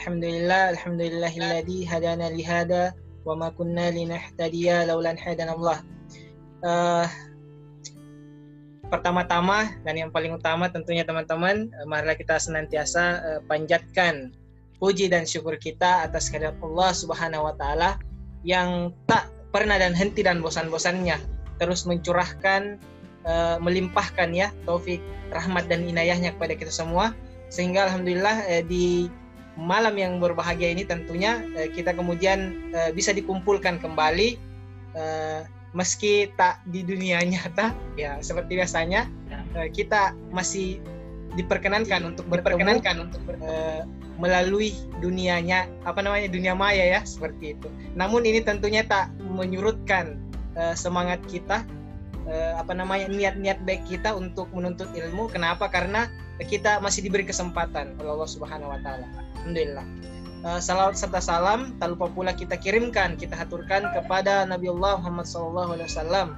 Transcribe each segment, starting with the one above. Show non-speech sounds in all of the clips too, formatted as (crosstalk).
Alhamdulillah, alhamdulillahilladzi hadana lihada wa ma kunna linahtadiya laulan hadana Allah. Uh, pertama-tama dan yang paling utama tentunya teman-teman, uh, marilah kita senantiasa uh, panjatkan puji dan syukur kita atas kehadirat Allah Subhanahu wa taala yang tak pernah dan henti dan bosan-bosannya terus mencurahkan melimpahkan ya taufik rahmat dan inayahnya kepada kita semua sehingga alhamdulillah di malam yang berbahagia ini tentunya uh, kita kemudian uh, bisa dikumpulkan kembali uh, meski tak di dunia (laughs) nyata ya seperti biasanya uh, kita masih diperkenankan untuk berperkenankan untuk ber, uh, melalui dunianya apa namanya dunia maya ya seperti itu. Namun ini tentunya tak menyurutkan uh, semangat kita uh, apa namanya niat-niat baik kita untuk menuntut ilmu. Kenapa? Karena kita masih diberi kesempatan oleh Allah Subhanahu wa taala. Alhamdulillah. Uh, salawat serta salam tak lupa pula kita kirimkan, kita haturkan kepada Nabi Allah Muhammad SAW.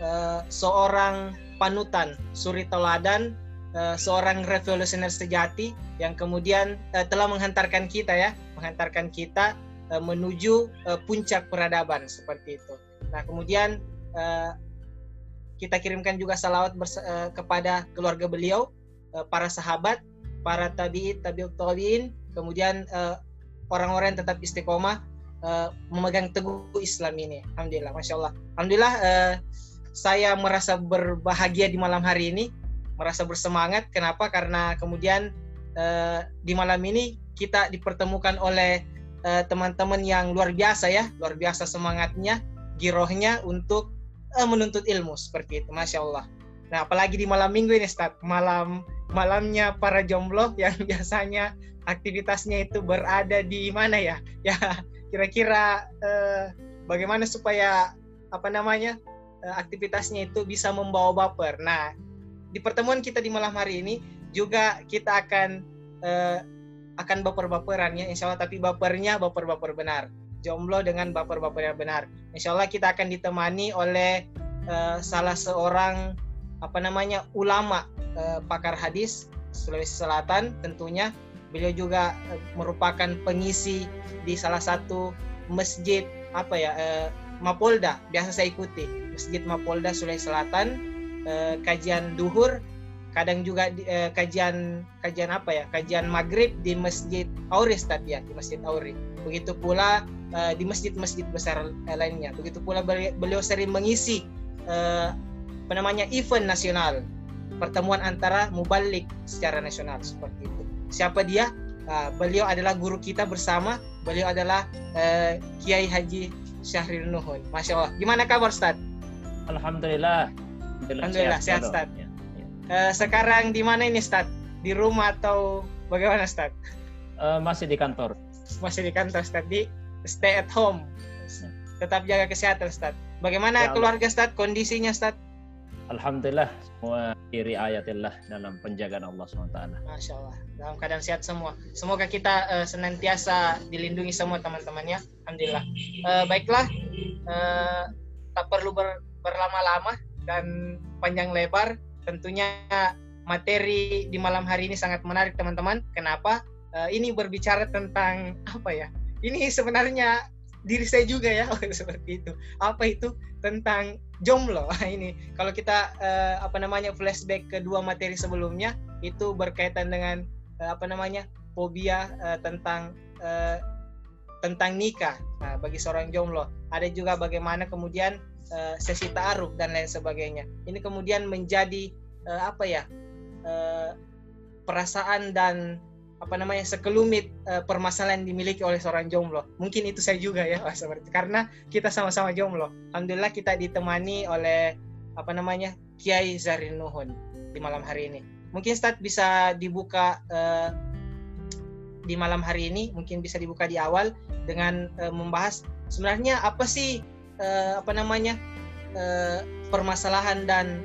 Uh, seorang panutan, suri teladan, uh, seorang revolusioner sejati yang kemudian uh, telah menghantarkan kita ya, menghantarkan kita menuju puncak peradaban seperti itu. Nah kemudian uh, kita kirimkan juga salawat uh, kepada keluarga beliau, uh, para sahabat, para tabi'in, tabi'ut tabi'in, kemudian orang-orang yang tetap istiqomah uh, memegang teguh Islam ini. Alhamdulillah, masya Allah. Alhamdulillah. Uh, saya merasa berbahagia di malam hari ini, merasa bersemangat. Kenapa? Karena kemudian uh, di malam ini kita dipertemukan oleh uh, teman-teman yang luar biasa ya, luar biasa semangatnya, girohnya untuk uh, menuntut ilmu seperti itu, masya Allah. Nah, apalagi di malam minggu ini, Ustaz, malam malamnya para jomblo (laughs) yang biasanya aktivitasnya itu berada di mana ya? (laughs) Ya, kira-kira uh, bagaimana supaya apa namanya uh, aktivitasnya itu bisa membawa baper. Nah, di pertemuan kita di malam hari ini juga kita akan uh, akan baper-baperan ya, insya Allah. Tapi bapernya baper-baper benar. Jomblo dengan baper-baper yang benar. Insya Allah kita akan ditemani oleh uh, salah seorang apa namanya ulama uh, pakar hadis Sulawesi Selatan tentunya. Beliau juga uh, merupakan pengisi di salah satu masjid apa ya uh, Mapolda biasa saya ikuti Masjid Mapolda Sulawesi Selatan eh, kajian duhur kadang juga eh, kajian kajian apa ya kajian maghrib di Masjid Auri tadi ya di Masjid Auri begitu pula eh, di masjid-masjid besar eh, lainnya begitu pula beliau, beliau sering mengisi eh, apa namanya event nasional pertemuan antara mubalik secara nasional seperti itu siapa dia uh, beliau adalah guru kita bersama beliau adalah uh, Kiai Haji Syahril Nuhun. Masya Allah. Gimana kabar Ustaz? Alhamdulillah. Alhamdulillah, sehat, sehat Ustaz. Uh, sekarang di mana ini Ustaz? Di rumah atau bagaimana Ustaz? Uh, masih di kantor. Masih di kantor Ustaz. Di stay at home. Tetap jaga kesehatan Ustaz. Bagaimana ya keluarga Ustaz? Kondisinya Ustaz? Alhamdulillah semua diri ayatillah dalam penjagaan Allah SWT. Masya Allah dalam keadaan sehat semua. Semoga kita uh, senantiasa dilindungi semua teman-temannya. Alhamdulillah. Uh, baiklah, uh, tak perlu ber, berlama-lama dan panjang lebar. Tentunya materi di malam hari ini sangat menarik teman-teman. Kenapa? Uh, ini berbicara tentang apa ya? Ini sebenarnya diri saya juga ya (laughs) seperti itu. Apa itu? Tentang jomblo (laughs) ini kalau kita uh, apa namanya flashback ke dua materi sebelumnya itu berkaitan dengan uh, apa namanya fobia uh, tentang uh, tentang nikah nah, bagi seorang jomblo ada juga bagaimana kemudian uh, sesi taaruf dan lain sebagainya ini kemudian menjadi uh, apa ya uh, perasaan dan apa namanya sekelumit uh, permasalahan dimiliki oleh seorang jomblo. Mungkin itu saya juga ya seperti karena kita sama-sama jomblo. Alhamdulillah kita ditemani oleh apa namanya Kiai Zarin Nuhun di malam hari ini. Mungkin Stad bisa dibuka uh, di malam hari ini, mungkin bisa dibuka di awal dengan uh, membahas sebenarnya apa sih uh, apa namanya uh, permasalahan dan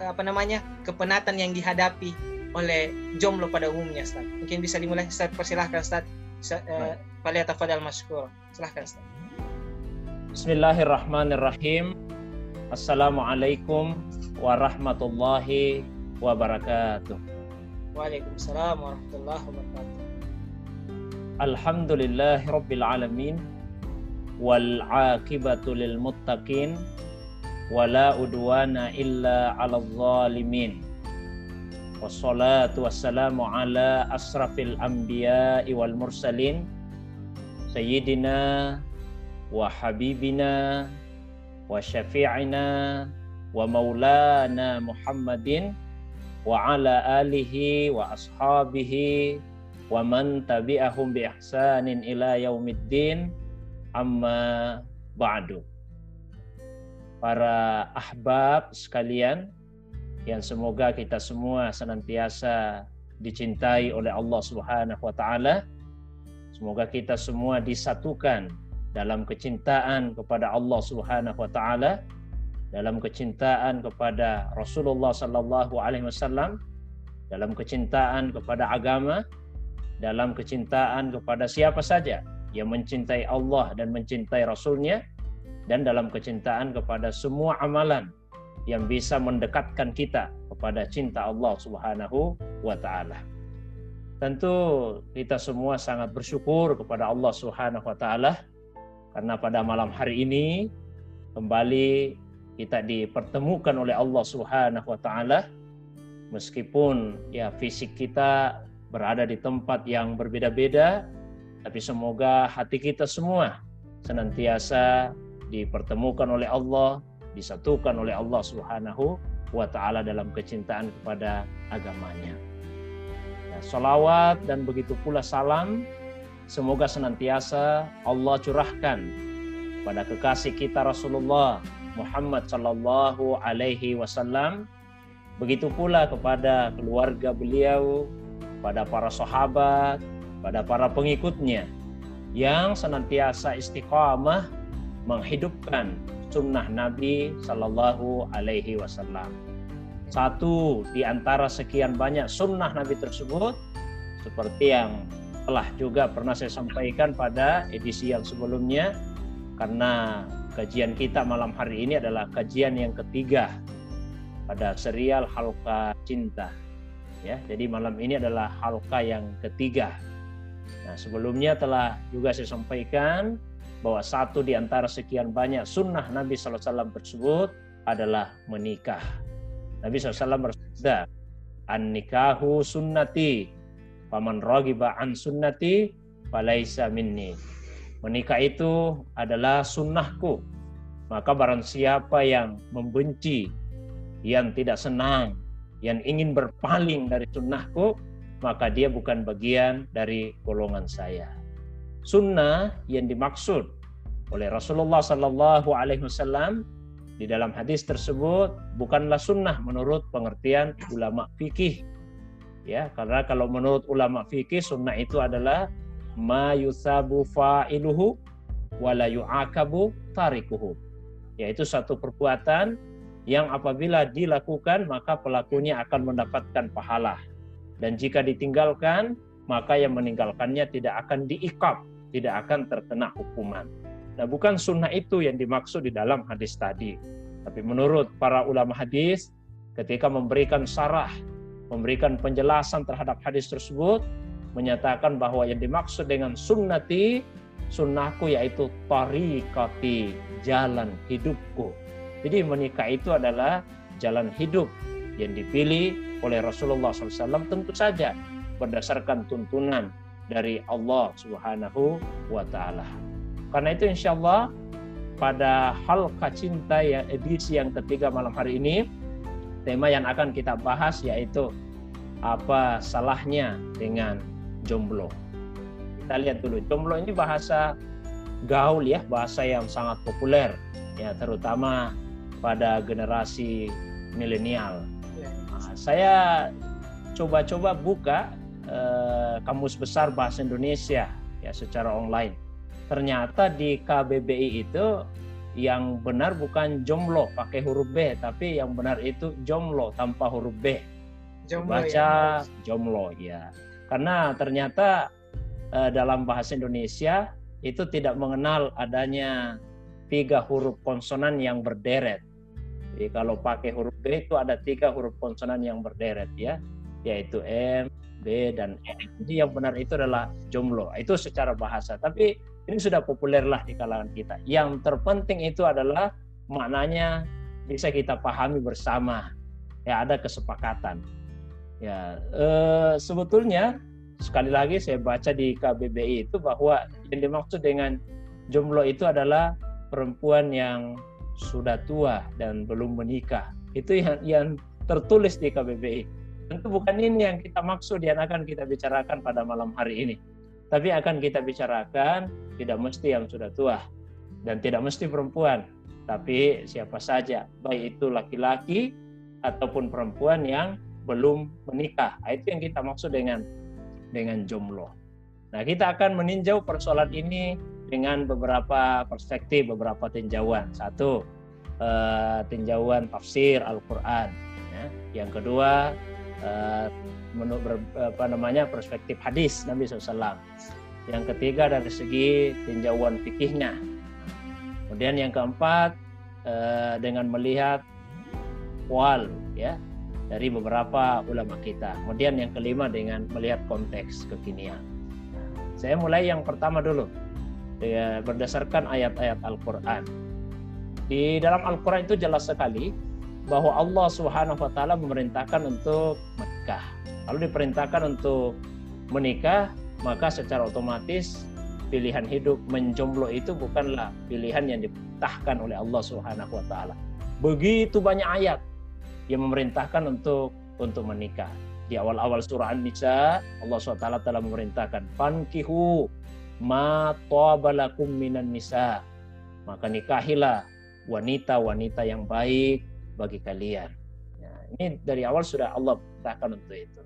uh, apa namanya kepenatan yang dihadapi oleh jomblo pada umumnya Ustaz. Mungkin bisa dimulai Ustaz, persilahkan Ustaz. Fali tafadhal masykur. Silahkan Ustaz. Bismillahirrahmanirrahim. Assalamualaikum warahmatullahi wabarakatuh. Waalaikumsalam warahmatullahi wabarakatuh. Alhamdulillah rabbil alamin wal aqibatu lil muttaqin wala udwana illa 'alal zalimin. Wassalatu wassalamu ala asrafil anbiya'i wal mursalin sayyidina wa habibina wa syafi'ina wa maulana Muhammadin wa ala alihi amma ba'du. Para ahbab sekalian yang semoga kita semua senantiasa dicintai oleh Allah Subhanahu wa taala semoga kita semua disatukan dalam kecintaan kepada Allah Subhanahu wa taala dalam kecintaan kepada Rasulullah Sallallahu Alaihi Wasallam, dalam kecintaan kepada agama, dalam kecintaan kepada siapa saja yang mencintai Allah dan mencintai Rasulnya, dan dalam kecintaan kepada semua amalan yang bisa mendekatkan kita kepada cinta Allah Subhanahu wa taala. Tentu kita semua sangat bersyukur kepada Allah Subhanahu wa taala karena pada malam hari ini kembali kita dipertemukan oleh Allah Subhanahu wa taala meskipun ya fisik kita berada di tempat yang berbeda-beda tapi semoga hati kita semua senantiasa dipertemukan oleh Allah, disatukan oleh Allah Subhanahu wa taala dalam kecintaan kepada agamanya. Ya, salawat dan begitu pula salam semoga senantiasa Allah curahkan pada kekasih kita Rasulullah Muhammad Sallallahu Alaihi Wasallam. Begitu pula kepada keluarga beliau, pada para sahabat, pada para pengikutnya yang senantiasa istiqamah menghidupkan sunnah Nabi Sallallahu Alaihi Wasallam. Satu di antara sekian banyak sunnah Nabi tersebut, seperti yang telah juga pernah saya sampaikan pada edisi yang sebelumnya, karena kajian kita malam hari ini adalah kajian yang ketiga pada serial Halka Cinta. Ya, jadi malam ini adalah halka yang ketiga. Nah, sebelumnya telah juga saya sampaikan bahwa satu di antara sekian banyak sunnah Nabi SAW tersebut adalah menikah. Nabi SAW bersabda, an nikahu sunnati, paman rogiba an sunnati, falaisa minni Menikah itu adalah sunnahku. Maka barang siapa yang membenci, yang tidak senang, yang ingin berpaling dari sunnahku, maka dia bukan bagian dari golongan saya. Sunnah yang dimaksud oleh Rasulullah Sallallahu Alaihi Wasallam di dalam hadis tersebut bukanlah sunnah menurut pengertian ulama fikih. Ya karena kalau menurut ulama fikih sunnah itu adalah ma yusabu fa'iluhu wa la yu'akabu tarikuhu. Yaitu satu perbuatan yang apabila dilakukan maka pelakunya akan mendapatkan pahala dan jika ditinggalkan maka yang meninggalkannya tidak akan diikap tidak akan terkena hukuman. Nah bukan sunnah itu yang dimaksud di dalam hadis tadi. Tapi menurut para ulama hadis ketika memberikan sarah memberikan penjelasan terhadap hadis tersebut menyatakan bahwa yang dimaksud dengan sunnati sunnahku yaitu tarikati jalan hidupku. Jadi menikah itu adalah jalan hidup yang dipilih oleh Rasulullah SAW tentu saja berdasarkan tuntunan dari Allah Subhanahu wa taala. Karena itu insya Allah pada hal cinta yang edisi yang ketiga malam hari ini tema yang akan kita bahas yaitu apa salahnya dengan jomblo. Kita lihat dulu, jomblo ini bahasa gaul ya, bahasa yang sangat populer ya terutama pada generasi milenial. Saya coba-coba buka eh, kamus besar bahasa Indonesia ya secara online. Ternyata di KBBI itu yang benar bukan jomblo pakai huruf B, tapi yang benar itu jomblo tanpa huruf B. Jomblo Baca ya, jomblo ya karena ternyata uh, dalam bahasa Indonesia itu tidak mengenal adanya tiga huruf konsonan yang berderet. Jadi kalau pakai huruf B itu ada tiga huruf konsonan yang berderet ya. yaitu M, B dan E. Jadi yang benar itu adalah jomblo. Itu secara bahasa. Tapi ini sudah populer lah di kalangan kita. Yang terpenting itu adalah maknanya bisa kita pahami bersama. Ya ada kesepakatan. Ya eh, sebetulnya sekali lagi saya baca di KBBI itu bahwa yang dimaksud dengan jomblo itu adalah perempuan yang sudah tua dan belum menikah. Itu yang yang tertulis di KBBI. Tentu bukan ini yang kita maksud yang akan kita bicarakan pada malam hari ini. Tapi akan kita bicarakan tidak mesti yang sudah tua dan tidak mesti perempuan, tapi siapa saja, baik itu laki-laki ataupun perempuan yang belum menikah. Nah, itu yang kita maksud dengan dengan jomblo. Nah, kita akan meninjau persoalan ini dengan beberapa perspektif, beberapa tinjauan. Satu, uh, tinjauan tafsir Al-Qur'an, ya. Yang kedua, uh, menurut apa namanya perspektif hadis Nabi SAW. Yang ketiga dari segi tinjauan fikihnya. Kemudian yang keempat uh, dengan melihat wal ya dari beberapa ulama kita. Kemudian yang kelima dengan melihat konteks kekinian. Saya mulai yang pertama dulu ya, berdasarkan ayat-ayat Al-Quran. Di dalam Al-Quran itu jelas sekali bahwa Allah Subhanahu wa taala memerintahkan untuk menikah. Lalu diperintahkan untuk menikah, maka secara otomatis pilihan hidup menjomblo itu bukanlah pilihan yang diperintahkan oleh Allah Subhanahu wa taala. Begitu banyak ayat yang memerintahkan untuk untuk menikah. Di awal-awal surah An-Nisa, Allah SWT telah memerintahkan, Fankihu ma tabalakum minan nisa. Maka nikahilah wanita-wanita yang baik bagi kalian. Ya, ini dari awal sudah Allah perintahkan untuk itu.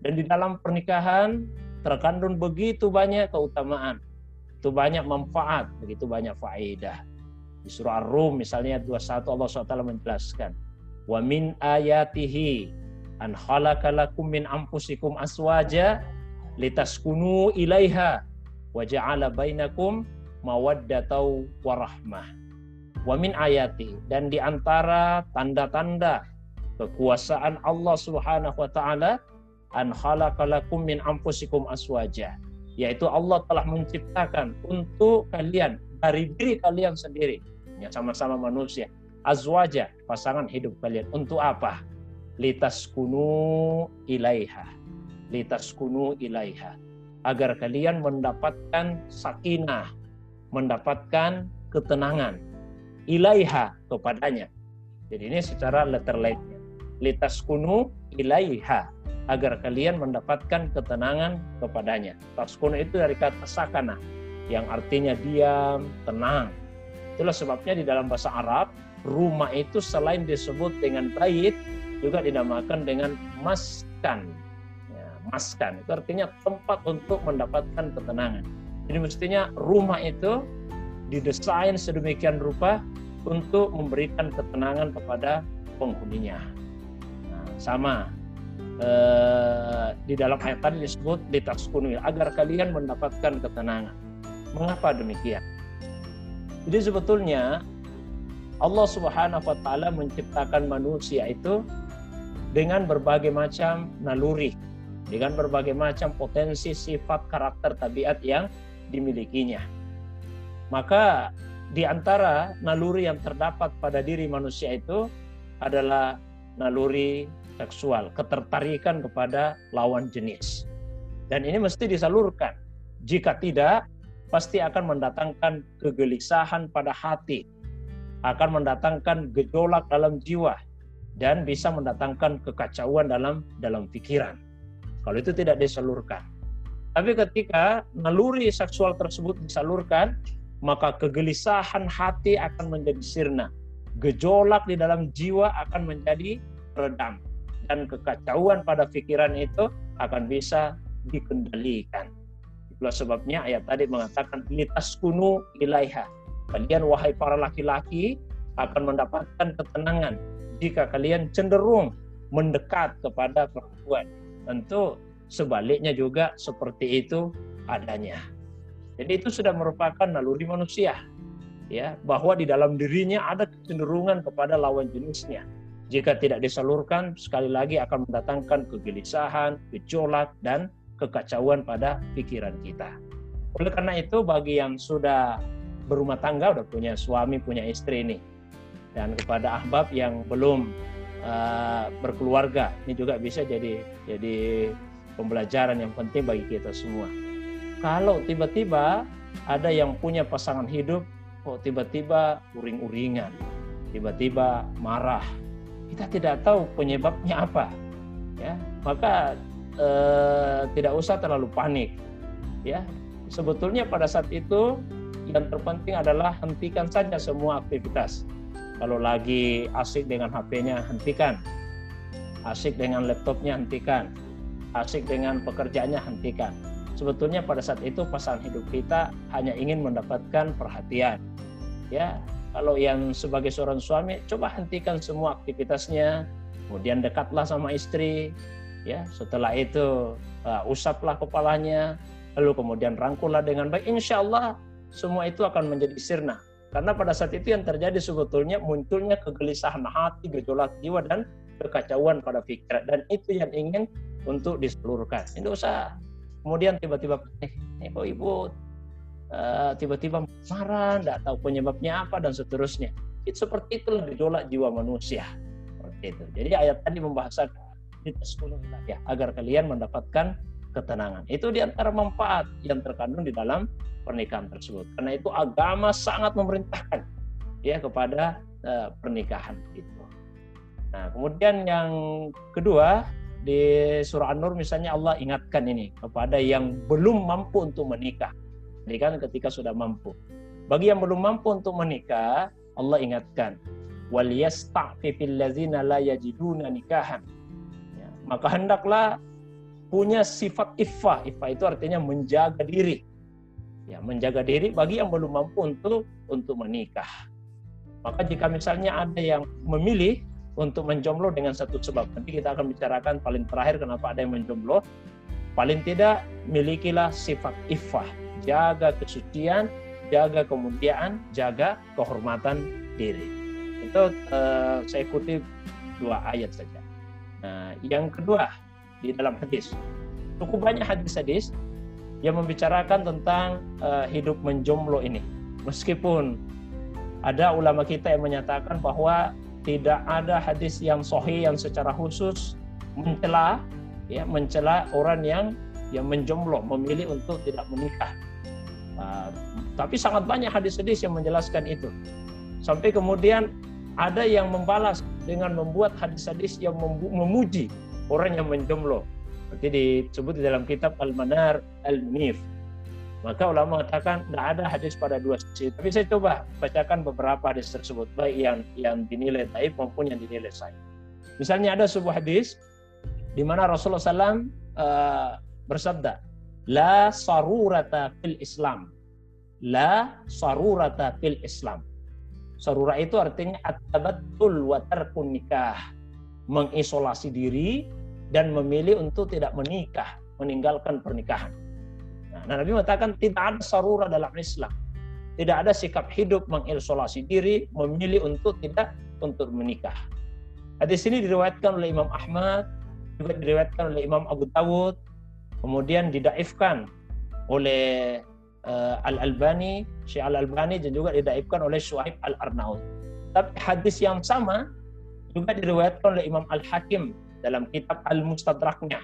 Dan di dalam pernikahan terkandung begitu banyak keutamaan, itu banyak manfaat, begitu banyak faedah. Di surah Ar-Rum misalnya 21 Allah SWT menjelaskan, wa min ayatihi an khalaqalakum min anfusikum aswaja litaskunu ilaiha wa ja'ala bainakum mawaddatau warahmah wa min ayati dan di antara tanda-tanda kekuasaan Allah Subhanahu wa taala an khalaqalakum min anfusikum aswaja yaitu Allah telah menciptakan untuk kalian dari diri kalian sendiri ya sama-sama manusia azwaja, pasangan hidup kalian. Untuk apa? Litas kunu ilaiha. Litas kunu ilaiha. Agar kalian mendapatkan sakinah, mendapatkan ketenangan. Ilaiha kepadanya. Jadi ini secara letter lainnya. Litas kunu ilaiha. Agar kalian mendapatkan ketenangan kepadanya. Taskunu itu dari kata sakana. Yang artinya diam, tenang. Itulah sebabnya di dalam bahasa Arab rumah itu selain disebut dengan bait juga dinamakan dengan maskan. Ya, maskan itu artinya tempat untuk mendapatkan ketenangan. Jadi mestinya rumah itu didesain sedemikian rupa untuk memberikan ketenangan kepada penghuninya. Nah, sama eh, di dalam ayat tadi disebut ditaskunu agar kalian mendapatkan ketenangan. Mengapa demikian? Jadi sebetulnya Allah Subhanahu wa taala menciptakan manusia itu dengan berbagai macam naluri, dengan berbagai macam potensi sifat karakter tabiat yang dimilikinya. Maka di antara naluri yang terdapat pada diri manusia itu adalah naluri seksual, ketertarikan kepada lawan jenis. Dan ini mesti disalurkan. Jika tidak, pasti akan mendatangkan kegelisahan pada hati, akan mendatangkan gejolak dalam jiwa dan bisa mendatangkan kekacauan dalam dalam pikiran. Kalau itu tidak disalurkan. Tapi ketika naluri seksual tersebut disalurkan, maka kegelisahan hati akan menjadi sirna. Gejolak di dalam jiwa akan menjadi redam. Dan kekacauan pada pikiran itu akan bisa dikendalikan. Itulah sebabnya ayat tadi mengatakan litas kunu ilaiha Kalian wahai para laki-laki akan mendapatkan ketenangan jika kalian cenderung mendekat kepada perempuan. Tentu sebaliknya juga seperti itu adanya. Jadi itu sudah merupakan naluri manusia ya bahwa di dalam dirinya ada kecenderungan kepada lawan jenisnya Jika tidak disalurkan, sekali lagi akan mendatangkan kegelisahan, gejolak, dan kekacauan pada pikiran kita. Oleh karena itu, bagi yang sudah berumah tangga, udah punya suami, punya istri ini, dan kepada ahbab yang belum uh, berkeluarga, ini juga bisa jadi jadi pembelajaran yang penting bagi kita semua. Kalau tiba-tiba ada yang punya pasangan hidup, kok tiba-tiba uring-uringan, tiba-tiba marah, kita tidak tahu penyebabnya apa ya. Maka eh, tidak usah terlalu panik ya. Sebetulnya pada saat itu yang terpenting adalah hentikan saja semua aktivitas kalau lagi asik dengan HP-nya hentikan asik dengan laptopnya hentikan asik dengan pekerjaannya hentikan sebetulnya pada saat itu pasangan hidup kita hanya ingin mendapatkan perhatian ya kalau yang sebagai seorang suami, coba hentikan semua aktivitasnya, kemudian dekatlah sama istri, ya. Setelah itu uh, usaplah kepalanya, lalu kemudian rangkullah dengan baik. Insya Allah semua itu akan menjadi sirna. Karena pada saat itu yang terjadi sebetulnya munculnya kegelisahan hati, gejolak jiwa dan kekacauan pada pikiran dan itu yang ingin untuk diseluruhkan. Ini usah kemudian tiba-tiba eh, kok ibu Eh, tiba-tiba marah, tidak tahu penyebabnya apa dan seterusnya. Itu seperti itu gejolak jiwa manusia. Seperti itu. Jadi ayat tadi membahasakan ya agar kalian mendapatkan ketenangan. Itu di antara manfaat yang terkandung di dalam pernikahan tersebut. Karena itu agama sangat memerintahkan ya kepada uh, pernikahan itu. Nah, kemudian yang kedua di surah An-Nur misalnya Allah ingatkan ini kepada yang belum mampu untuk menikah kan ketika sudah mampu. Bagi yang belum mampu untuk menikah, Allah ingatkan, wal yasta'fifil ladzina la yajiduna nikahan. Ya, maka hendaklah punya sifat iffah. Iffah itu artinya menjaga diri. Ya, menjaga diri bagi yang belum mampu untuk untuk menikah. Maka jika misalnya ada yang memilih untuk menjomblo dengan satu sebab, nanti kita akan bicarakan paling terakhir kenapa ada yang menjomblo. Paling tidak milikilah sifat iffah, jaga kesucian, jaga kemuliaan, jaga kehormatan diri. Itu uh, saya kutip dua ayat saja. Nah, yang kedua di dalam hadis, cukup banyak hadis-hadis yang membicarakan tentang uh, hidup menjomblo ini. Meskipun ada ulama kita yang menyatakan bahwa tidak ada hadis yang sahih yang secara khusus mencela ya mencela orang yang yang menjomblo memilih untuk tidak menikah Ah, tapi sangat banyak hadis-hadis yang menjelaskan itu. Sampai kemudian ada yang membalas dengan membuat hadis-hadis yang memuji orang yang menjomblo. Seperti disebut di dalam kitab Al-Manar Al-Munif. Maka ulama mengatakan tidak ada hadis pada dua sisi. Tapi saya coba bacakan beberapa hadis tersebut, baik yang yang dinilai taib maupun yang dinilai sahih. Misalnya ada sebuah hadis di mana Rasulullah SAW uh, ah, bersabda, La sarurata fil Islam. La sarurata fil Islam. Sarura itu artinya atabatul wa tarkun nikah. Mengisolasi diri dan memilih untuk tidak menikah, meninggalkan pernikahan. Nah, Nabi mengatakan tidak ada sarura dalam Islam. Tidak ada sikap hidup mengisolasi diri, memilih untuk tidak untuk menikah. Hadis ini diriwayatkan oleh Imam Ahmad, juga diriwayatkan oleh Imam Abu Dawud, kemudian didaifkan oleh uh, Al-Albani, Syekh Al-Albani dan juga didaifkan oleh Syuaib Al-Arnaud. Tapi hadis yang sama juga diriwayatkan oleh Imam Al-Hakim dalam kitab Al-Mustadraknya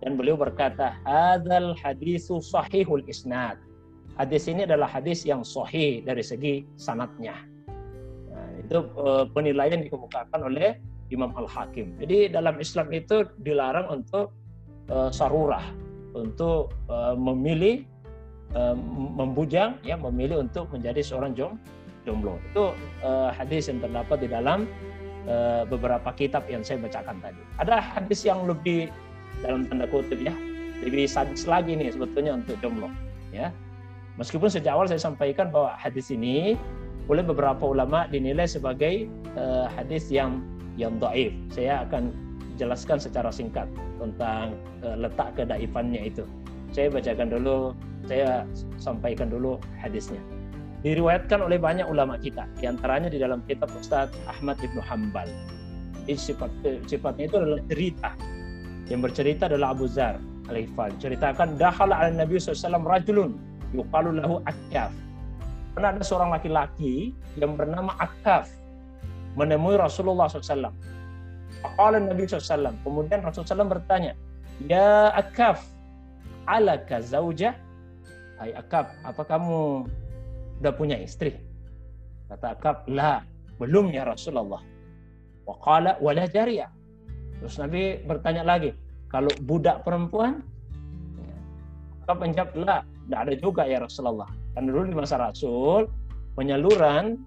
dan beliau berkata, "Hadzal hadisu sahihul isnad." Hadis ini adalah hadis yang sahih dari segi sanatnya. Nah, itu uh, penilaian dikemukakan oleh Imam Al-Hakim. Jadi dalam Islam itu dilarang untuk uh, sarurah, untuk uh, memilih membujang ya memilih untuk menjadi seorang jom jomblo itu hadis yang terdapat di dalam uh, beberapa kitab yang saya bacakan tadi ada hadis yang lebih dalam tanda kutip ya lebih sadis lagi nih sebetulnya untuk jomblo ya meskipun sejak awal saya sampaikan bahwa hadis ini oleh beberapa ulama dinilai sebagai uh, hadis yang yang doif saya akan jelaskan secara singkat tentang uh, letak kedaifannya itu. Saya bacakan dulu, saya sampaikan dulu hadisnya. Diriwayatkan oleh banyak ulama kita, di antaranya di dalam kitab Ustaz Ahmad Ibnu Hambal. sifat sifatnya itu adalah cerita. Yang bercerita adalah Abu Zar al-Ghifari. Ceritakan dakhala ala Nabi SAW rajulun yuqalu lahu Akaf. Pernah ada seorang laki-laki yang bernama Akaf menemui Rasulullah SAW. Faqala Nabi SAW. Kemudian Rasulullah SAW bertanya, Ya Akaf, alaka zaujah? Hai Akaf, apa kamu udah punya istri? Kata Akaf, la, belum ya Rasulullah. Waqala wala jariyah. Terus Nabi bertanya lagi, kalau budak perempuan? Akaf menjawab, la, tidak ada juga ya Rasulullah. Karena dulu di masa Rasul, penyaluran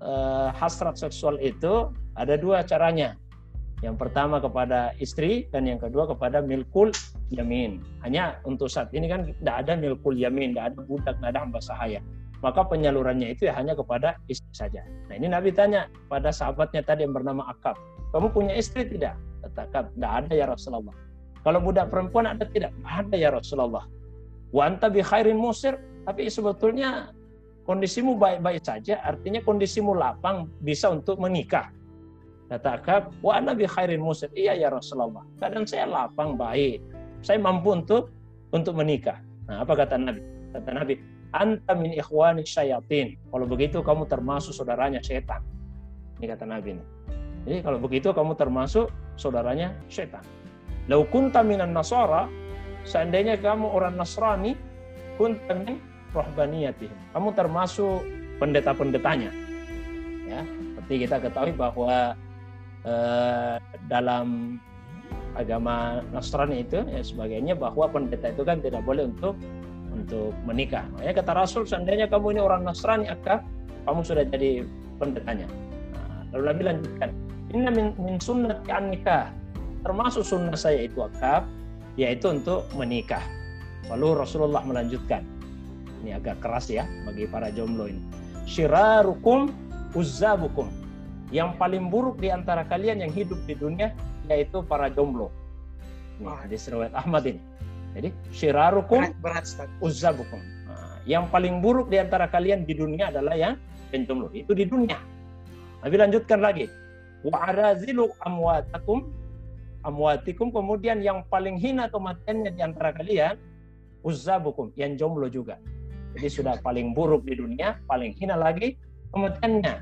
eh, hasrat seksual itu ada dua caranya. Yang pertama kepada istri dan yang kedua kepada milkul yamin. Hanya untuk saat ini kan tidak ada milkul yamin, tidak ada budak, tidak ada hamba sahaya. Maka penyalurannya itu ya hanya kepada istri saja. Nah ini Nabi tanya pada sahabatnya tadi yang bernama Akab, kamu punya istri tidak? Kata Akab, tidak ada ya Rasulullah. Kalau budak perempuan ada tidak? Ada ya Rasulullah. Wa anta bi khairin musir, tapi sebetulnya kondisimu baik-baik saja, artinya kondisimu lapang bisa untuk menikah. Kata Akab, wa ana bi khairin musir. Iya ya Rasulullah. Kadang saya lapang baik. Saya mampu untuk untuk menikah. Nah, apa kata Nabi? Kata Nabi, anta min ikhwani syayatin. Kalau begitu kamu termasuk saudaranya setan. Ini kata Nabi. Jadi kalau begitu kamu termasuk saudaranya setan. Lau kunta minan nasara, seandainya kamu orang Nasrani, kunta min rohbaniyatihim. Kamu termasuk pendeta-pendetanya. Ya, seperti kita ketahui bahwa eh, dalam agama Nasrani itu ya sebagainya bahwa pendeta itu kan tidak boleh untuk untuk menikah. Makanya kata Rasul seandainya kamu ini orang Nasrani akak, kamu sudah jadi pendetanya. Nah, lalu Nabi lanjutkan, ini min, min sunnat nikah. Termasuk sunnah saya itu akak, yaitu untuk menikah. Lalu Rasulullah melanjutkan, ini agak keras ya bagi para jomblo ini. Syirarukum uzzabukum. Yang paling buruk di antara kalian yang hidup di dunia yaitu para jomblo. Ini hadis riwayat Ahmad ini. Jadi syirarukum uzzabukum. Nah, yang paling buruk di antara kalian di dunia adalah yang jomblo. Itu di dunia. Nabi lanjutkan lagi. Wa arazilu amwatakum amwatikum kemudian yang paling hina kematiannya di antara kalian uzzabukum yang jomblo juga. Jadi sudah paling buruk di dunia, paling hina lagi kematiannya.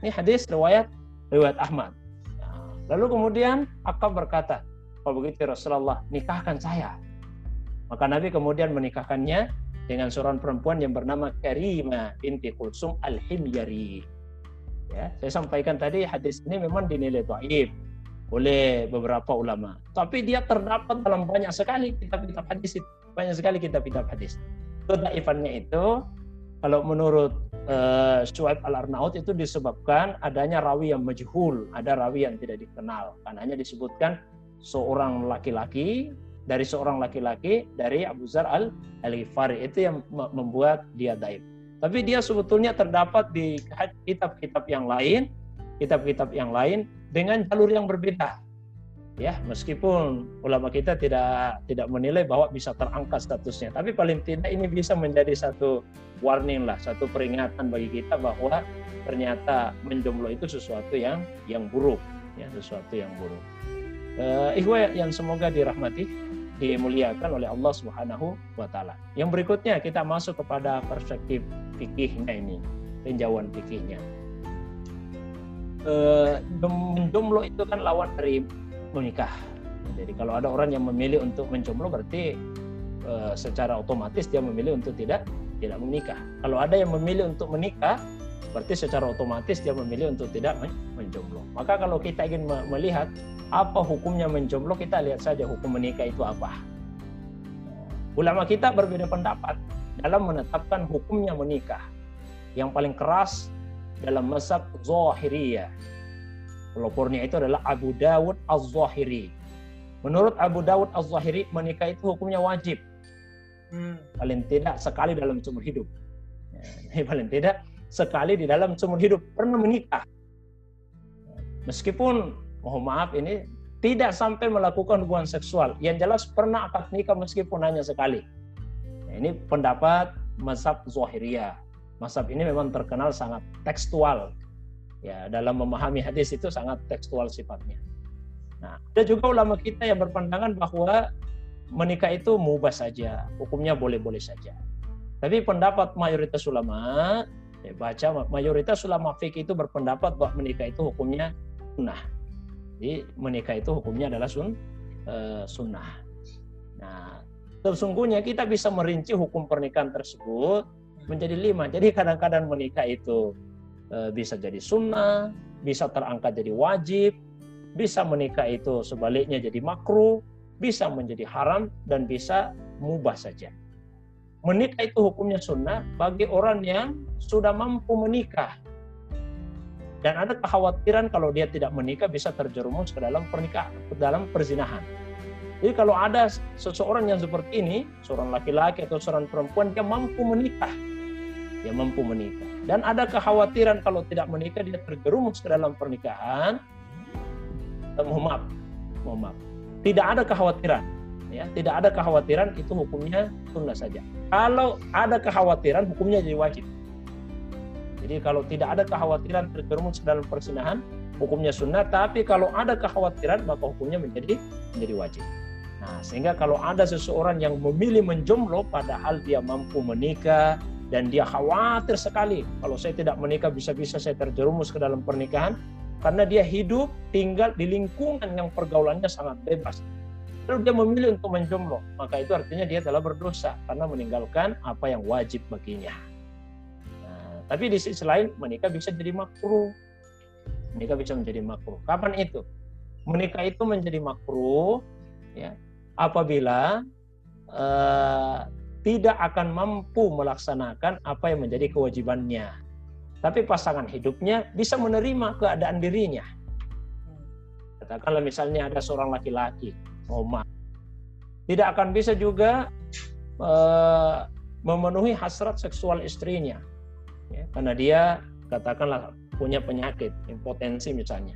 Ini hadis riwayat riwayat Ahmad. Nah, lalu kemudian Akab berkata, kalau begitu Rasulullah nikahkan saya. Maka Nabi kemudian menikahkannya dengan seorang perempuan yang bernama Karima binti Kulsum al-Himyari. Ya, saya sampaikan tadi hadis ini memang dinilai dhaif oleh beberapa ulama. Tapi dia terdapat dalam banyak sekali kitab-kitab hadis, banyak sekali kitab-kitab hadis kedaifannya itu kalau menurut uh, Suhaib al-Arnaud itu disebabkan adanya rawi yang majhul, ada rawi yang tidak dikenal. Karena hanya disebutkan seorang laki-laki dari seorang laki-laki dari Abu Zar al-Ghifari. Itu yang membuat dia daib. Tapi dia sebetulnya terdapat di kitab-kitab yang lain, kitab-kitab yang lain dengan jalur yang berbeda. Ya meskipun ulama kita tidak tidak menilai bahwa bisa terangkat statusnya. Tapi paling tidak ini bisa menjadi satu warning lah satu peringatan bagi kita bahwa ternyata menjomblo itu sesuatu yang yang buruk. Ya sesuatu yang buruk. Uh, ikhwah yang semoga dirahmati dimuliakan oleh Allah Subhanahu wa taala. Yang berikutnya kita masuk kepada perspektif fikihnya ini, tinjauan fikihnya. Uh, menjomblo itu kan lawan dari menikah. Jadi kalau ada orang yang memilih untuk menjomblo berarti e, secara otomatis dia memilih untuk tidak tidak menikah. Kalau ada yang memilih untuk menikah berarti secara otomatis dia memilih untuk tidak menjomblo. Maka kalau kita ingin melihat apa hukumnya menjomblo, kita lihat saja hukum menikah itu apa. Ulama kita berbeda pendapat dalam menetapkan hukumnya menikah. Yang paling keras dalam mazhab Zahiriyah Pelopornya itu adalah Abu Dawud Az-Zahiri. Menurut Abu Dawud Az-Zahiri, menikah itu hukumnya wajib. Hmm. Paling tidak sekali dalam seumur hidup. Ya, (laughs) paling tidak sekali di dalam seumur hidup pernah menikah. Meskipun, mohon maaf ini tidak sampai melakukan hubungan seksual. Yang jelas pernah akad nikah meskipun hanya sekali. Nah, ini pendapat mazhab Zahiriyah. Mazhab ini memang terkenal sangat tekstual Ya, dalam memahami hadis itu sangat tekstual sifatnya. Nah, ada juga ulama kita yang berpandangan bahwa menikah itu mubah saja, hukumnya boleh-boleh saja. Tapi pendapat mayoritas ulama, ya baca mayoritas ulama fikih itu berpendapat bahwa menikah itu hukumnya sunnah. Jadi menikah itu hukumnya adalah sun, uh, sunnah. Nah, sesungguhnya kita bisa merinci hukum pernikahan tersebut menjadi lima. Jadi kadang-kadang menikah itu uh, bisa jadi sunnah, bisa terangkat jadi wajib, bisa menikah itu sebaliknya jadi makruh, bisa menjadi haram, dan bisa mubah saja. Menikah itu hukumnya sunnah bagi orang yang sudah mampu menikah. Dan ada kekhawatiran kalau dia tidak menikah bisa terjerumus ke dalam pernikahan, ke dalam perzinahan. Jadi kalau ada seseorang yang seperti ini, seorang laki-laki atau seorang perempuan, dia mampu menikah. Dia mampu menikah. Dan ada kekhawatiran kalau tidak menikah, dia terjerumus ke dalam pernikahan, mohon maaf, mohon maaf. Tidak ada kekhawatiran, ya, tidak ada kekhawatiran itu hukumnya tunda saja. Kalau ada kekhawatiran, hukumnya jadi wajib. Jadi kalau tidak ada kekhawatiran terjerumus dalam persinahan, hukumnya sunnah. Tapi kalau ada kekhawatiran, maka hukumnya menjadi menjadi wajib. Nah, sehingga kalau ada seseorang yang memilih menjomblo, padahal dia mampu menikah dan dia khawatir sekali kalau saya tidak menikah bisa-bisa saya terjerumus ke dalam pernikahan, karena dia hidup tinggal di lingkungan yang pergaulannya sangat bebas. Lalu dia memilih untuk menjomblo, maka itu artinya dia telah berdosa karena meninggalkan apa yang wajib baginya. Nah, tapi di sisi lain menikah bisa jadi makruh. Menikah bisa menjadi makruh. Kapan itu? Menikah itu menjadi makruh ya apabila uh, tidak akan mampu melaksanakan apa yang menjadi kewajibannya tapi pasangan hidupnya bisa menerima keadaan dirinya. Katakanlah misalnya ada seorang laki-laki, Oma, tidak akan bisa juga uh, memenuhi hasrat seksual istrinya, ya, karena dia katakanlah punya penyakit impotensi misalnya.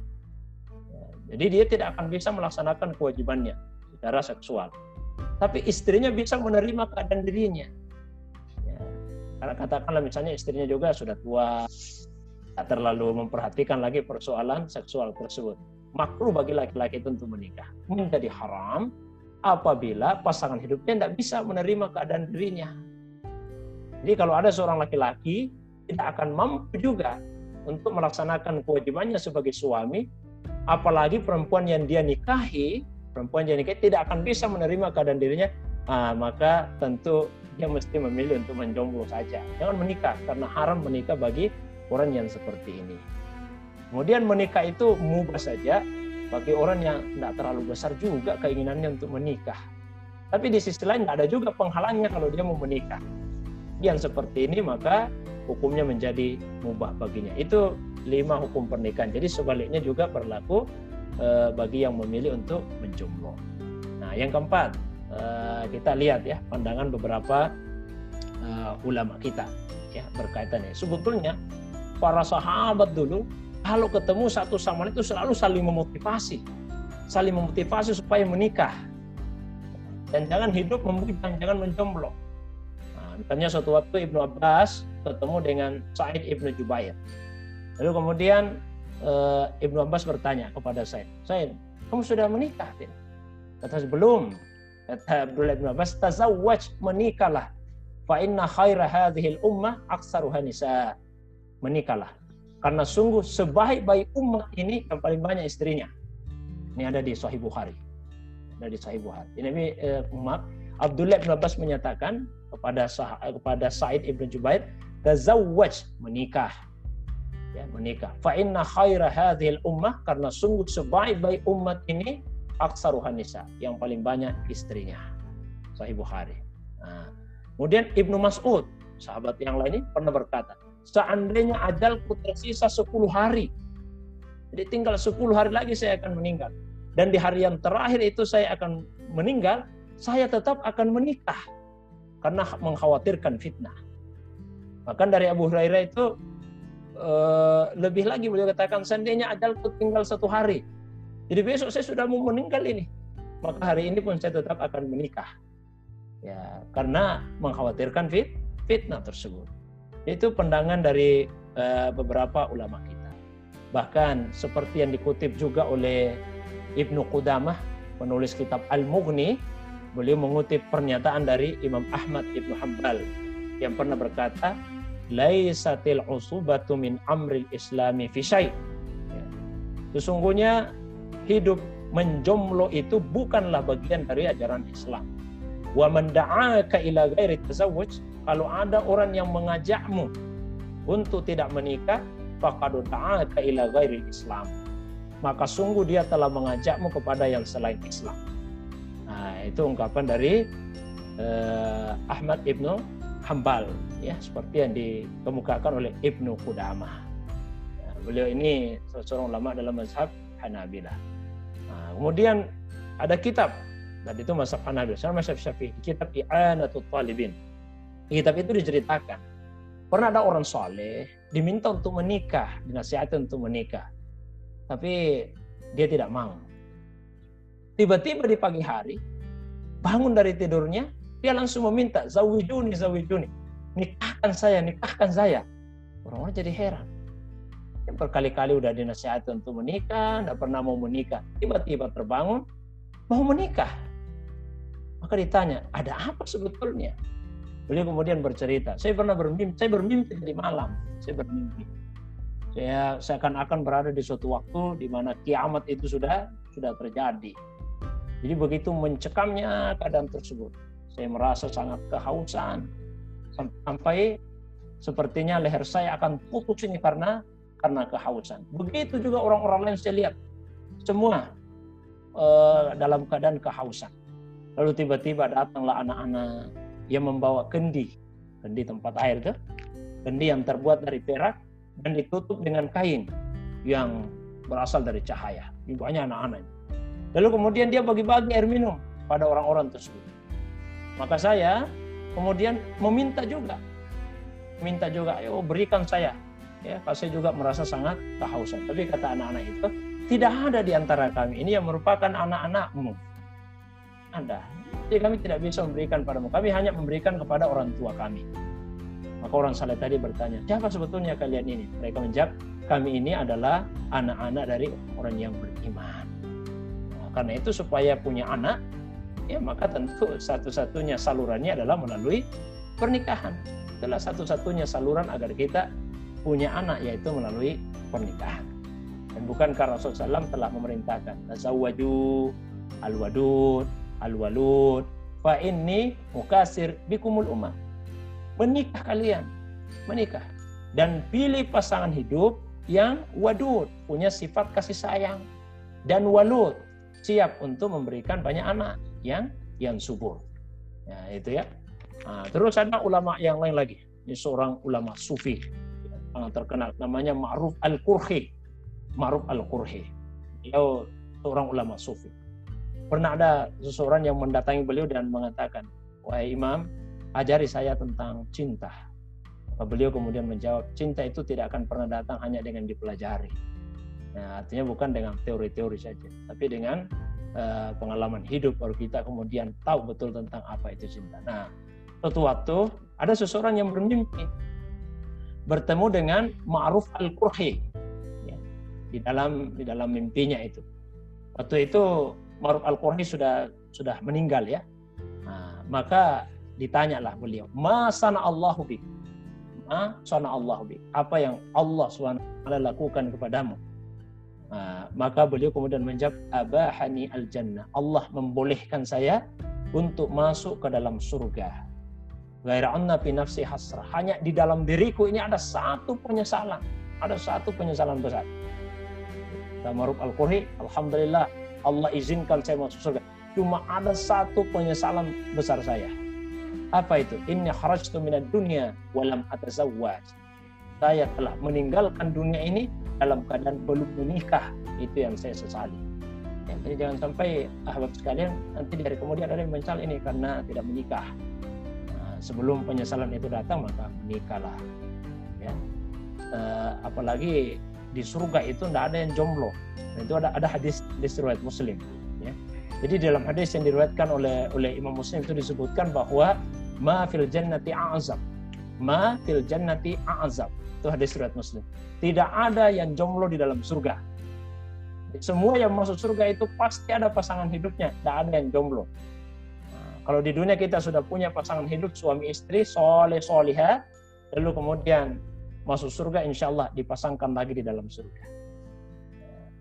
Ya, jadi dia tidak akan bisa melaksanakan kewajibannya secara seksual. Tapi istrinya bisa menerima keadaan dirinya. Karena katakanlah misalnya istrinya juga sudah tua, tak terlalu memperhatikan lagi persoalan seksual tersebut. Makruh bagi laki-laki itu untuk menikah. Menjadi haram apabila pasangan hidupnya tidak bisa menerima keadaan dirinya. Jadi kalau ada seorang laki-laki tidak akan mampu juga untuk melaksanakan kewajibannya sebagai suami, apalagi perempuan yang dia nikahi, perempuan yang nikahi tidak akan bisa menerima keadaan dirinya, ah, maka tentu dia mesti memilih untuk menjomblo saja. Jangan menikah karena haram menikah bagi orang yang seperti ini. Kemudian menikah itu mubah saja bagi orang yang tidak terlalu besar juga keinginannya untuk menikah. Tapi di sisi lain ada juga penghalangnya kalau dia mau menikah. Yang seperti ini maka hukumnya menjadi mubah baginya. Itu lima hukum pernikahan. Jadi sebaliknya juga berlaku eh, bagi yang memilih untuk menjomblo. Nah, yang keempat, Eh, kita lihat ya pandangan beberapa uh, ulama kita ya berkaitan. Sebetulnya para sahabat dulu kalau ketemu satu sama lain itu selalu saling memotivasi, saling memotivasi supaya menikah dan jangan hidup membujang, jangan menjomblo. Nah, misalnya suatu waktu Ibnu Abbas ketemu dengan Said Ibnu Jubair. Lalu kemudian uh, Ibnu Abbas bertanya kepada Said, Said, kamu sudah menikah? Kata belum. Kata Abdullah bin Abbas, tazawwaj menikahlah. Fa inna khaira hadhil ummah aksaruha nisa. Menikahlah. Karena sungguh sebaik-baik umat ini yang paling banyak istrinya. Ini ada di Sahih Bukhari. Ada di Sahih Bukhari. Ini eh, Abdullah bin Abbas menyatakan kepada sah, kepada Said ibn Jubair, tazawwaj menikah. Ya, menikah. Fa inna khaira hadhil ummah karena sungguh sebaik-baik umat ini aksaruhan nisa, yang paling banyak istrinya. Sahih Bukhari. Nah, kemudian Ibnu Mas'ud, sahabat yang lain ini pernah berkata, seandainya ajalku tersisa 10 hari, jadi tinggal 10 hari lagi saya akan meninggal. Dan di hari yang terakhir itu saya akan meninggal, saya tetap akan menikah. Karena mengkhawatirkan fitnah. Bahkan dari Abu Hurairah itu eh, lebih lagi beliau katakan, seandainya ajalku tinggal satu hari, jadi besok saya sudah mau meninggal ini. Maka hari ini pun saya tetap akan menikah. Ya, karena mengkhawatirkan fit, fitnah tersebut. Itu pandangan dari uh, beberapa ulama kita. Bahkan seperti yang dikutip juga oleh Ibnu Qudamah, penulis kitab Al-Mughni, beliau mengutip pernyataan dari Imam Ahmad Ibnu Hambal yang pernah berkata, "Laisatil usubatu min amril islami fi ya. Sesungguhnya hidup menjomblo itu bukanlah bagian dari ajaran Islam. Wa man da'aka ila ghairi tazawwuj, kalau ada orang yang mengajakmu untuk tidak menikah, faqad da'aka ila ghairi Islam. Maka sungguh dia telah mengajakmu kepada yang selain Islam. Nah, itu ungkapan dari uh, Ahmad Ibnu Hambal ya seperti yang dikemukakan oleh Ibnu Qudamah. Nah, beliau ini seorang ulama dalam mazhab Hanabilah. Nah, kemudian ada kitab dan itu mazhab Hanabilah, sama mazhab Syafi'i, kitab I'anatul Talibin. Kitab itu diceritakan pernah ada orang soleh diminta untuk menikah, dinasihati untuk menikah, tapi dia tidak mau. Tiba-tiba di pagi hari bangun dari tidurnya, dia langsung meminta, zawijuni, zawijuni. Nikahkan saya, nikahkan saya. Orang-orang jadi heran. Yang berkali-kali udah dinasihati untuk menikah, tidak pernah mau menikah. Tiba-tiba terbangun, mau menikah. Maka ditanya, ada apa sebetulnya? Beliau kemudian bercerita, saya pernah bermimpi, saya bermimpi di malam, saya bermimpi. Saya seakan-akan berada di suatu waktu di mana kiamat itu sudah sudah terjadi. Jadi begitu mencekamnya keadaan tersebut, saya merasa sangat kehausan sampai sepertinya leher saya akan putus ini karena karena kehausan. Begitu juga orang-orang lain saya lihat semua uh, dalam keadaan kehausan. Lalu tiba-tiba datanglah anak-anak yang membawa kendi, kendi tempat air itu, kendi yang terbuat dari perak dan ditutup dengan kain yang berasal dari cahaya. Banyak anak-anak. Lalu kemudian dia bagi-bagi air minum pada orang-orang tersebut. Maka saya kemudian meminta juga. Minta juga, ayo berikan saya. Ya, saya juga merasa sangat kehausan. Tapi kata anak-anak itu, tidak ada di antara kami ini yang merupakan anak-anakmu. Ada. Jadi kami tidak bisa memberikan padamu. Kami hanya memberikan kepada orang tua kami. Maka orang saleh tadi bertanya, siapa sebetulnya kalian ini? Mereka menjawab, kami ini adalah anak-anak dari orang yang beriman. Karena itu supaya punya anak, ya maka tentu satu-satunya salurannya adalah melalui pernikahan. Itulah satu-satunya saluran agar kita punya anak yaitu melalui pernikahan. Dan bukankah Rasulullah SAW telah memerintahkan tazawwaju al-wadud al-walud fa inni mukasir bikumul umat. Menikah kalian, menikah dan pilih pasangan hidup yang wadud, punya sifat kasih sayang dan walud, siap untuk memberikan banyak anak yang yang subur. Ya, itu ya. Nah, terus ada ulama yang lain lagi. Ini seorang ulama sufi sangat terkenal namanya Ma'ruf Al-Qurhi. Ma'ruf Al-Qurhi. Dia seorang ulama sufi. Pernah ada seseorang yang mendatangi beliau dan mengatakan, "Wahai Imam, ajari saya tentang cinta." Beliau kemudian menjawab, "Cinta itu tidak akan pernah datang hanya dengan dipelajari." Nah, artinya bukan dengan teori-teori saja, tapi dengan uh, pengalaman hidup baru kita kemudian tahu betul tentang apa itu cinta. Nah, suatu waktu ada seseorang yang bermimpi bertemu dengan Ma'ruf al-Qurhi ya, di dalam di dalam mimpinya itu. Waktu itu Ma'ruf al-Qurhi sudah sudah meninggal ya. Nah, maka ditanyalah beliau, "Ma sana Allahu bi?" Ma sana Allahu bi? Apa yang Allah SWT lakukan kepadamu? Nah, maka beliau kemudian menjawab abahani al jannah. Allah membolehkan saya untuk masuk ke dalam surga. Gaira anna fi nafsi hasrah. Hanya di dalam diriku ini ada satu penyesalan. Ada satu penyesalan besar. Tamaruk al-Qurhi, Alhamdulillah Allah izinkan saya masuk surga. Cuma ada satu penyesalan besar saya. Apa itu? Inni kharajtu minad dunya walam atazawwaj. Saya telah meninggalkan dunia ini dalam keadaan belum menikah itu yang saya sesali ya, jadi jangan sampai ahbab sekalian nanti dari kemudian ada yang menyesal ini karena tidak menikah nah, sebelum penyesalan itu datang maka menikahlah ya uh, apalagi di surga itu tidak ada yang jomblo nah, itu ada ada hadis di riwayat muslim ya jadi dalam hadis yang diriwayatkan oleh oleh Imam Muslim itu disebutkan bahwa ma fil jannati a'zab ma fil jannati a'zab Itu hadis riwayat Muslim. Tidak ada yang jomblo di dalam surga. Semua yang masuk surga itu pasti ada pasangan hidupnya, tidak ada yang jomblo. Nah, kalau di dunia kita sudah punya pasangan hidup suami istri, soleh soliha, lalu kemudian masuk surga, insya Allah dipasangkan lagi di dalam surga.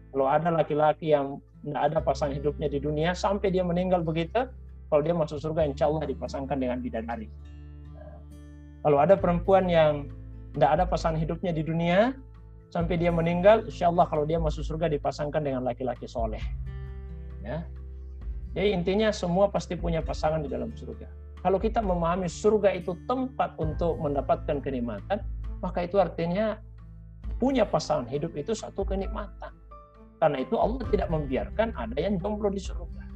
Kalau ada laki-laki yang tidak ada pasangan hidupnya di dunia, sampai dia meninggal begitu, kalau dia masuk surga, insya Allah dipasangkan dengan bidadari. Kalau ada perempuan yang tidak ada pasangan hidupnya di dunia, sampai dia meninggal, insya Allah kalau dia masuk surga dipasangkan dengan laki-laki soleh. Ya. Jadi intinya semua pasti punya pasangan di dalam surga. Kalau kita memahami surga itu tempat untuk mendapatkan kenikmatan, maka itu artinya punya pasangan hidup itu satu kenikmatan. Karena itu Allah tidak membiarkan ada yang jomblo di surga.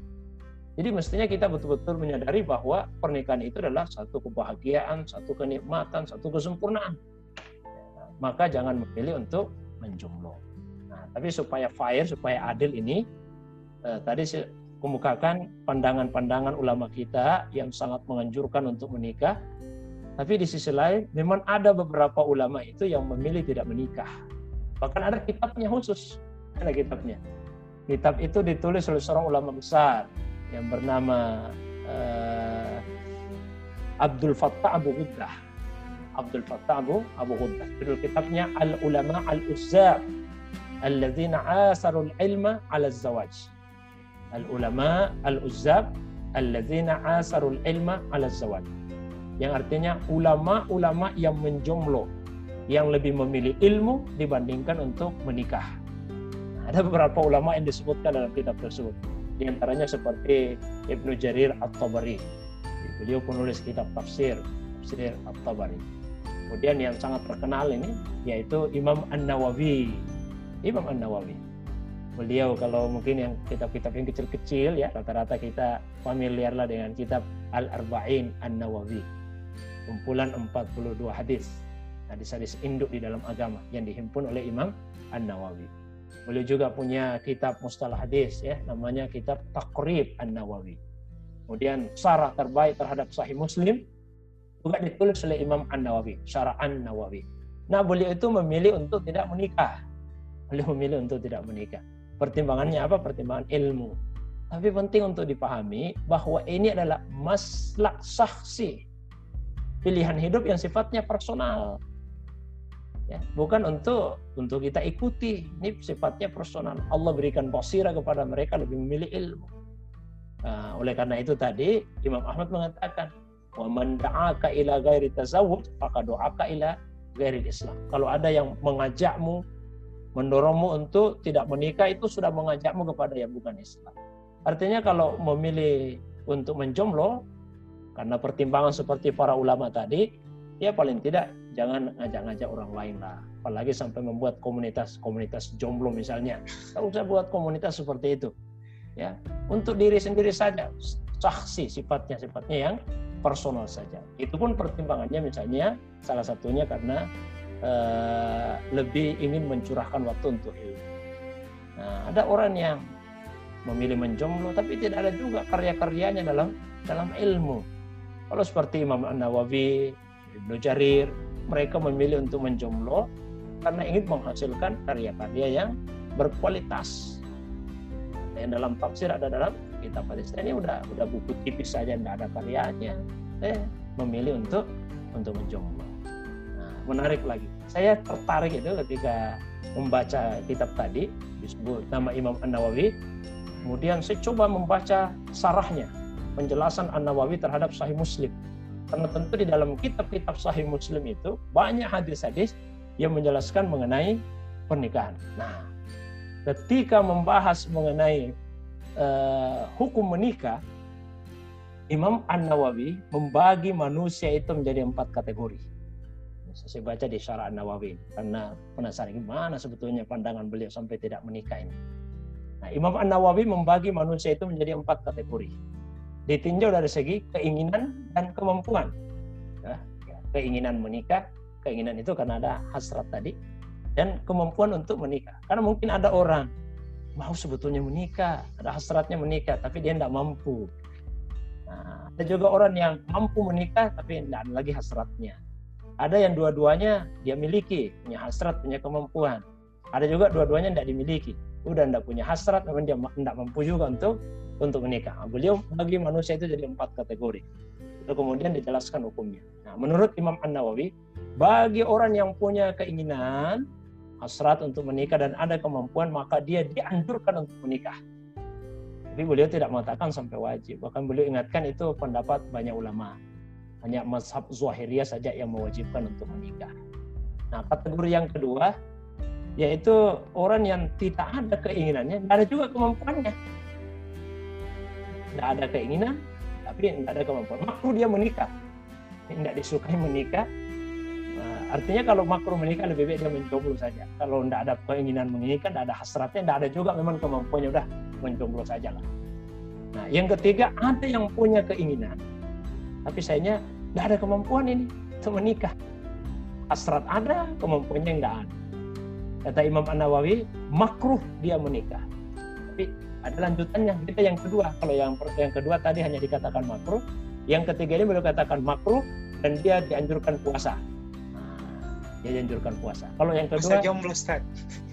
Jadi mestinya kita betul-betul menyadari bahwa pernikahan itu adalah satu kebahagiaan, satu kenikmatan, satu kesempurnaan maka jangan memilih untuk menjomblo. Nah, tapi supaya fair, supaya adil ini, eh, tadi saya kemukakan pandangan-pandangan ulama kita yang sangat menganjurkan untuk menikah. Tapi di sisi lain, memang ada beberapa ulama itu yang memilih tidak menikah. Bahkan ada kitabnya khusus, ada kitabnya. Kitab itu ditulis oleh seorang ulama besar yang bernama uh, Abdul Fattah Abu Ghuddah Abdul Fattah Abu Abu Ghuddah. Judul kitabnya Al Ulama Al Uzzab Alladzina Asarul Ilma Ala Zawaj. Al Ulama Al Uzzab Alladzina Asarul Ilma Ala Zawaj. Yang artinya ulama-ulama yang menjomblo yang lebih memilih ilmu dibandingkan untuk menikah. Ada beberapa ulama yang disebutkan dalam kitab tersebut. Di antaranya seperti Ibnu Jarir At-Tabari. Beliau penulis kitab tafsir, tafsir At-Tabari. Kemudian yang sangat terkenal ini yaitu Imam An-Nawawi. Imam An-Nawawi. Beliau kalau mungkin yang kitab-kitab yang kecil-kecil ya rata-rata kita familiar lah dengan kitab Al-Arba'in An-Nawawi. Kumpulan 42 hadis. Hadis-hadis induk di dalam agama yang dihimpun oleh Imam An-Nawawi. Beliau juga punya kitab mustalah hadis ya namanya kitab Taqrib An-Nawawi. Kemudian sarah terbaik terhadap Sahih Muslim juga ditulis oleh Imam An-Nawawi, Syarah An-Nawawi. Nah, beliau itu memilih untuk tidak menikah. Beliau memilih untuk tidak menikah. Pertimbangannya apa? Pertimbangan ilmu. Tapi penting untuk dipahami bahwa ini adalah maslak saksi. Pilihan hidup yang sifatnya personal. Ya, bukan untuk untuk kita ikuti. Ini sifatnya personal. Allah berikan posira kepada mereka lebih memilih ilmu. Nah, oleh karena itu tadi Imam Ahmad mengatakan Wa man da'aka ila ghairi tazawwuj faqad do'aka ila ghairi Islam. Kalau ada yang mengajakmu mendorongmu untuk tidak menikah itu sudah mengajakmu kepada yang bukan Islam. Artinya kalau memilih untuk menjomblo karena pertimbangan seperti para ulama tadi, ya paling tidak jangan ngajak-ngajak orang lain lah. Apalagi sampai membuat komunitas-komunitas jomblo misalnya. Tidak usah buat komunitas seperti itu. Ya, untuk diri sendiri saja, saksi sifatnya sifatnya yang personal saja. Itu pun pertimbangannya misalnya salah satunya karena uh, lebih ingin mencurahkan waktu untuk ilmu. Nah, ada orang yang memilih menjomblo tapi tidak ada juga karya-karyanya dalam dalam ilmu. Kalau seperti Imam An-Nawawi, Ibnu Jarir, mereka memilih untuk menjomblo karena ingin menghasilkan karya-karya yang berkualitas. Dan dalam tafsir ada dalam kitab hadis. Ini udah udah buku tipis saja tidak ada karyanya. Saya memilih untuk untuk menjomblo. Nah, menarik lagi. Saya tertarik itu ketika membaca kitab tadi disebut nama Imam An Nawawi kemudian saya coba membaca sarahnya penjelasan An Nawawi terhadap Sahih Muslim karena tentu di dalam kitab-kitab Sahih Muslim itu banyak hadis-hadis yang menjelaskan mengenai pernikahan. Nah, ketika membahas mengenai uh, hukum menikah, Imam An Nawawi membagi manusia itu menjadi empat kategori. Saya baca di Syarah An Nawawi karena penasaran gimana sebetulnya pandangan beliau sampai tidak menikah ini. Nah, Imam An Nawawi membagi manusia itu menjadi empat kategori. Ditinjau dari segi keinginan dan kemampuan. Nah, keinginan menikah, keinginan itu karena ada hasrat tadi, dan kemampuan untuk menikah. Karena mungkin ada orang mau sebetulnya menikah, ada hasratnya menikah, tapi dia tidak mampu. Nah, ada juga orang yang mampu menikah, tapi tidak ada lagi hasratnya. Ada yang dua-duanya dia miliki, punya hasrat, punya kemampuan. Ada juga dua-duanya tidak dimiliki. Udah tidak punya hasrat, namun dia tidak mampu juga untuk untuk menikah. Nah, beliau bagi manusia itu jadi empat kategori. Itu kemudian dijelaskan hukumnya. Nah, menurut Imam An Nawawi, bagi orang yang punya keinginan hasrat untuk menikah dan ada kemampuan, maka dia dianjurkan untuk menikah. Tapi beliau tidak mengatakan sampai wajib. Bahkan beliau ingatkan itu pendapat banyak ulama. Hanya mazhab Zuhiriyah saja yang mewajibkan untuk menikah. Nah, kategori yang kedua yaitu orang yang tidak ada keinginannya, tidak ada juga kemampuannya. Tidak ada keinginan, tapi tidak ada kemampuan. Makruh dia menikah. Tidak disukai menikah. Nah, artinya kalau makruh menikah lebih baik dia menjomblo saja. Kalau tidak ada keinginan menginginkan, tidak ada hasratnya, tidak ada juga memang kemampuannya, udah menjomblo saja lah. Nah, yang ketiga ada yang punya keinginan, tapi sayangnya tidak ada kemampuan ini untuk menikah. Hasrat ada, kemampuannya tidak ada. Kata Imam An Nawawi, makruh dia menikah. Tapi ada lanjutannya. Kita yang kedua. Kalau yang yang kedua tadi hanya dikatakan makruh, yang ketiga ini baru katakan makruh dan dia dianjurkan puasa dia anjurkan puasa. Kalau yang kedua puasa jomblo Ustaz.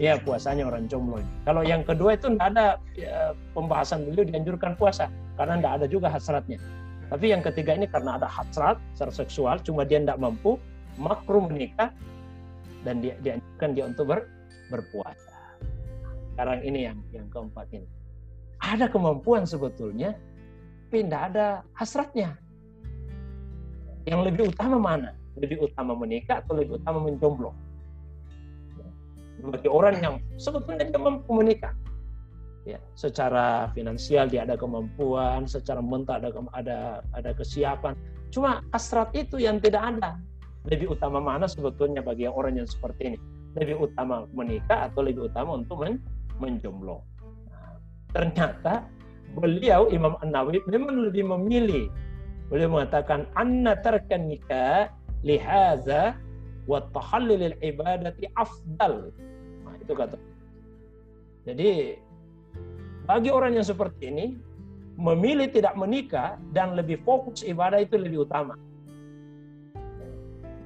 Iya, puasanya orang jomblo. Kalau yang kedua itu tidak ada ya, pembahasan beliau dianjurkan puasa karena tidak ada juga hasratnya. Tapi yang ketiga ini karena ada hasrat secara seksual, cuma dia tidak mampu, makruh menikah dan dia dianjurkan dia untuk ber, berpuasa. Sekarang ini yang yang keempat ini. Ada kemampuan sebetulnya, tapi tidak ada hasratnya. Yang lebih utama mana? lebih utama menikah atau lebih utama menjomblo. Bagi orang yang sebetulnya dia mampu menikah, ya, secara finansial dia ada kemampuan, secara mental ada ada ada kesiapan. Cuma hasrat itu yang tidak ada. Lebih utama mana sebetulnya bagi orang yang seperti ini? Lebih utama menikah atau lebih utama untuk men menjomblo? Nah, ternyata beliau Imam An Nawawi memang lebih memilih Beliau mengatakan anna tarkan nikah lihaza wa tahallil ibadati afdal. Nah, itu kata. Jadi bagi orang yang seperti ini memilih tidak menikah dan lebih fokus ibadah itu lebih utama.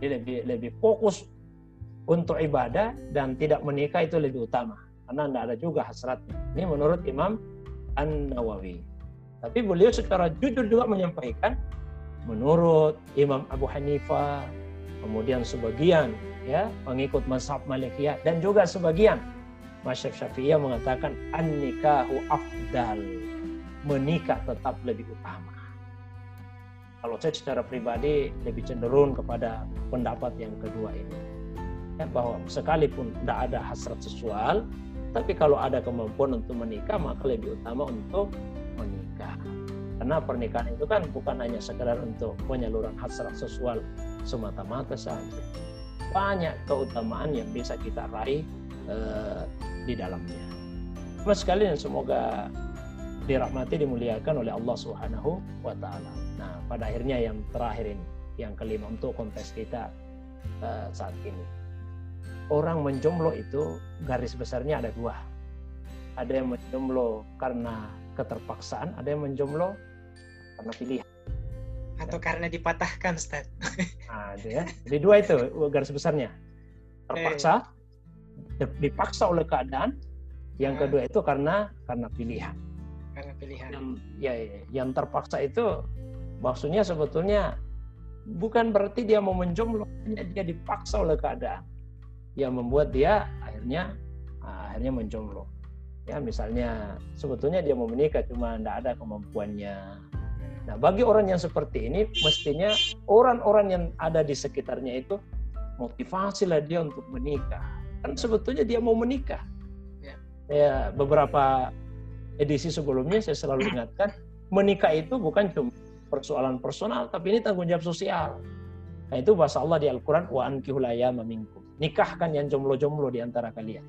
Jadi lebih lebih fokus untuk ibadah dan tidak menikah itu lebih utama karena tidak ada juga hasratnya. Ini menurut Imam An Nawawi. Tapi beliau secara jujur juga menyampaikan menurut Imam Abu Hanifah, kemudian sebagian ya pengikut mazhab Malikiyah dan juga sebagian masyarakat Syafi'iyah mengatakan an-nikahu afdal. Menikah tetap lebih utama. Kalau saya secara pribadi lebih cenderung kepada pendapat yang kedua ini. Ya, bahwa sekalipun tidak ada hasrat seksual, tapi kalau ada kemampuan untuk menikah, maka lebih utama untuk menikah. Karena pernikahan itu kan bukan hanya sekedar untuk penyaluran hasrat seksual semata-mata saja. Banyak keutamaan yang bisa kita raih uh, di dalamnya. Mas sekalian semoga dirahmati dimuliakan oleh Allah Subhanahu wa taala. Nah, pada akhirnya yang terakhir ini, yang kelima untuk konteks kita uh, saat ini. Orang menjomblo itu garis besarnya ada dua. Ada yang menjomblo karena keterpaksaan, ada yang menjomblo karena pilihan. Atau ya. karena dipatahkan, Ustaz. Nah, itu ya. Jadi dua itu garis besarnya. Terpaksa, eh. dipaksa oleh keadaan. Yang nah. kedua itu karena karena pilihan. Karena pilihan. Yang, ya, ya, yang terpaksa itu maksudnya sebetulnya bukan berarti dia mau menjomblo, hanya dia dipaksa oleh keadaan yang membuat dia akhirnya ah, akhirnya menjomblo. Ya, misalnya sebetulnya dia mau menikah cuma tidak ada kemampuannya, Nah, bagi orang yang seperti ini, mestinya orang-orang yang ada di sekitarnya itu motivasilah dia untuk menikah. Kan sebetulnya dia mau menikah. Ya, ya beberapa edisi sebelumnya saya selalu ingatkan, menikah itu bukan cuma persoalan personal, tapi ini tanggung jawab sosial. Nah, itu bahasa Allah di Al-Quran, wa ankihul minkum. Nikahkan yang jomblo-jomblo di antara kalian.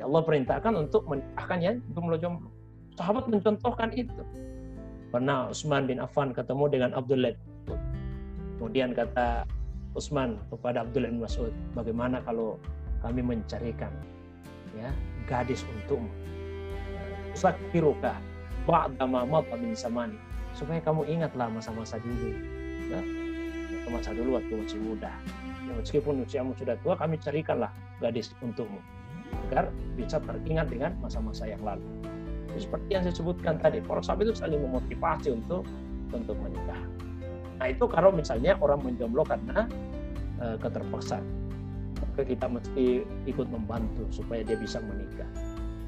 Ya Allah perintahkan untuk menikahkan yang jomblo-jomblo. Sahabat mencontohkan itu Pernah Utsman bin Affan ketemu dengan Abdullah Kemudian kata Utsman kepada Abdullah bin Mas'ud, bagaimana kalau kami mencarikan ya gadis untukmu? Usakiruka ba'dama mata min samani. Supaya kamu ingatlah masa-masa dulu. Ya. Masa dulu waktu masih muda. Ya, meskipun usiamu sudah tua, kami carikanlah gadis untukmu agar bisa teringat dengan masa-masa yang lalu. Jadi seperti yang saya sebutkan tadi, sahabat itu saling memotivasi untuk untuk menikah. Nah itu kalau misalnya orang menjomblo karena uh, keterpaksaan, maka kita mesti ikut membantu supaya dia bisa menikah.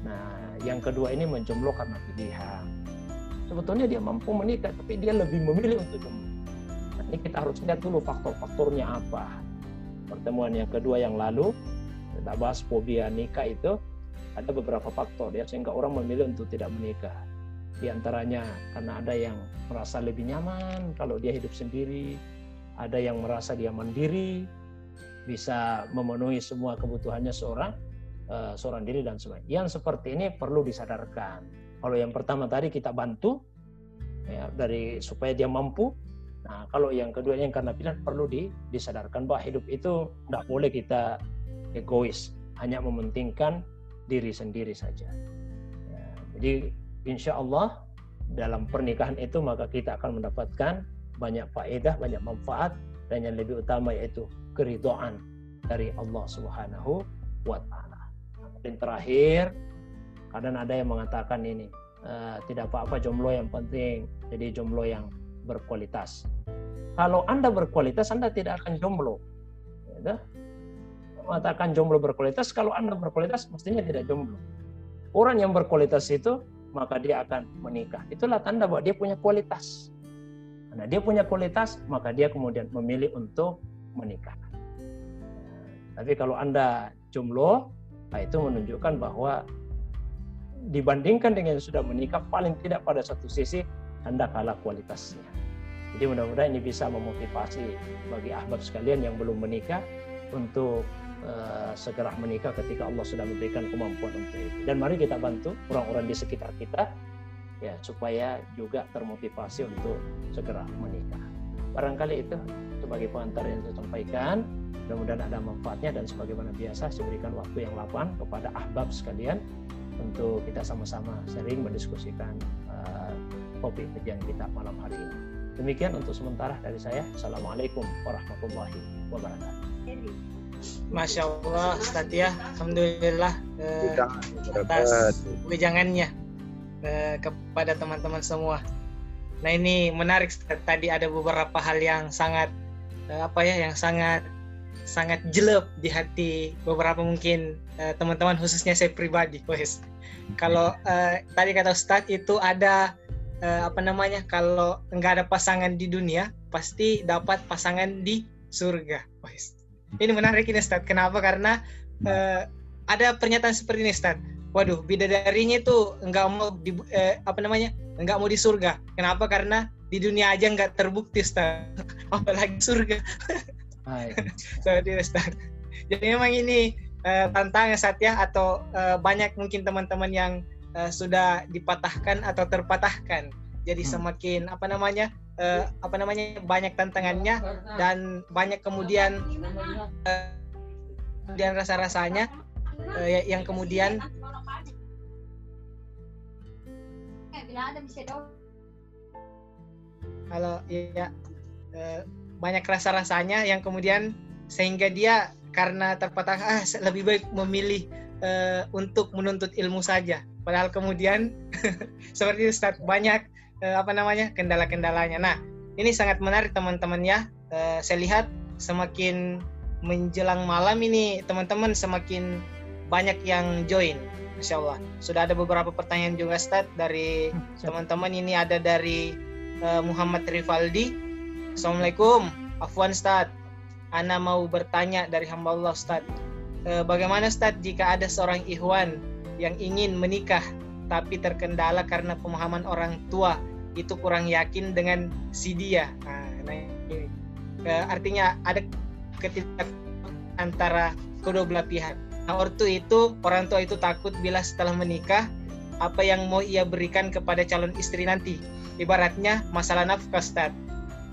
Nah yang kedua ini menjomblo karena pilihan. Sebetulnya dia mampu menikah, tapi dia lebih memilih untuk jomblo. Ini kita harus lihat dulu faktor-faktornya apa. Pertemuan yang kedua yang lalu kita bahas fobia nikah itu ada beberapa faktor ya sehingga orang memilih untuk tidak menikah. Di antaranya karena ada yang merasa lebih nyaman kalau dia hidup sendiri, ada yang merasa dia mandiri, bisa memenuhi semua kebutuhannya seorang uh, seorang diri dan sebagainya. Yang seperti ini perlu disadarkan. Kalau yang pertama tadi kita bantu ya, dari supaya dia mampu. Nah, kalau yang kedua yang karena pilihan perlu di, disadarkan bahwa hidup itu tidak boleh kita egois, hanya mementingkan diri sendiri saja. Ya, jadi insya Allah dalam pernikahan itu maka kita akan mendapatkan banyak faedah, banyak manfaat dan yang lebih utama yaitu keridhaan dari Allah Subhanahu wa taala. Dan terakhir, kadang ada yang mengatakan ini uh, tidak apa-apa jomblo yang penting jadi jomblo yang berkualitas. Kalau Anda berkualitas, Anda tidak akan jomblo. Ya, mengatakan jomblo berkualitas, kalau Anda berkualitas mestinya tidak jomblo. Orang yang berkualitas itu maka dia akan menikah. Itulah tanda bahwa dia punya kualitas. Karena dia punya kualitas, maka dia kemudian memilih untuk menikah. Tapi kalau Anda jomblo, nah itu menunjukkan bahwa dibandingkan dengan yang sudah menikah, paling tidak pada satu sisi Anda kalah kualitasnya. Jadi mudah-mudahan ini bisa memotivasi bagi ahbab sekalian yang belum menikah untuk uh, segera menikah ketika Allah sudah memberikan kemampuan untuk itu. Dan mari kita bantu orang-orang di sekitar kita ya supaya juga termotivasi untuk segera menikah. Barangkali itu sebagai pengantar yang saya sampaikan. Mudah-mudahan ada manfaatnya dan sebagaimana biasa saya berikan waktu yang lapang kepada ahbab sekalian untuk kita sama-sama sering mendiskusikan uh, topik kajian kita malam hari ini. Demikian untuk sementara dari saya. Assalamualaikum warahmatullahi wabarakatuh. Masya Allah Ustaz ya Alhamdulillah eh, atas wejangannya eh, kepada teman-teman semua Nah ini menarik tadi ada beberapa hal yang sangat eh, apa ya yang sangat sangat jelek di hati beberapa mungkin eh, teman-teman khususnya saya pribadi wes kalau eh, tadi kata Ustadz itu ada eh, apa namanya kalau nggak ada pasangan di dunia pasti dapat pasangan di surga ini menarik ini Ustaz. Kenapa? Karena uh, ada pernyataan seperti ini Ustaz. Waduh, bidadarinya itu enggak mau di eh, apa namanya? enggak mau di surga. Kenapa? Karena di dunia aja enggak terbukti Ustaz. (laughs) Apalagi surga. Itu (laughs) Ustaz. Jadi memang ini uh, tantangan saat ya atau uh, banyak mungkin teman-teman yang uh, sudah dipatahkan atau terpatahkan. Jadi hmm. semakin apa namanya? uh, apa namanya banyak tantangannya dan banyak kemudian uh, kemudian rasa rasanya uh, yang kemudian kalau ya uh, banyak rasa rasanya yang kemudian sehingga dia karena terpatah ah lebih baik memilih uh, untuk menuntut ilmu saja padahal kemudian (laughs) seperti Ustaz banyak uh, apa namanya kendala-kendalanya. Nah, ini sangat menarik teman-teman ya. Uh, saya lihat semakin menjelang malam ini teman-teman semakin banyak yang join. Masya Allah. Sudah ada beberapa pertanyaan juga Ustaz dari hmm, teman-teman ini ada dari uh, Muhammad Rivaldi. Assalamualaikum. Afwan Ustaz. Ana mau bertanya dari hamba Allah Ustaz. Uh, bagaimana Ustaz jika ada seorang ikhwan yang ingin menikah tapi terkendala karena pemahaman orang tua itu kurang yakin dengan si dia. Nah, nah ini uh, artinya ada ketidak antara kedua belah pihak. Nah, ortu itu orang tua itu takut bila setelah menikah apa yang mau ia berikan kepada calon istri nanti. Ibaratnya masalah nafkah, Ustaz.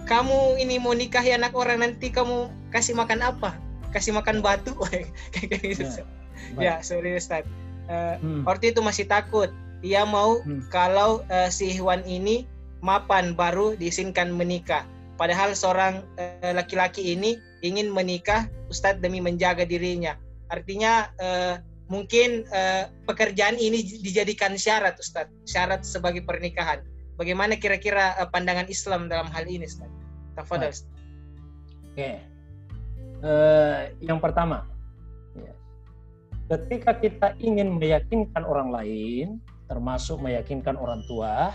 Kamu ini mau nikah ya anak orang nanti kamu kasih makan apa? Kasih makan batu? (laughs) Kayak gitu. Ya, ya sorry Ustaz. Uh, hmm. Ortu itu masih takut dia mau hmm. kalau uh, si Ikhwan ini mapan baru diizinkan menikah. padahal seorang uh, laki-laki ini ingin menikah Ustadz demi menjaga dirinya. Artinya uh, mungkin uh, pekerjaan ini dijadikan syarat Ustadz, syarat sebagai pernikahan. Bagaimana kira-kira uh, pandangan Islam dalam hal ini Ustadz? Tafadhol. Oke. Okay. Uh, yang pertama. Ketika kita ingin meyakinkan orang lain, termasuk meyakinkan orang tua,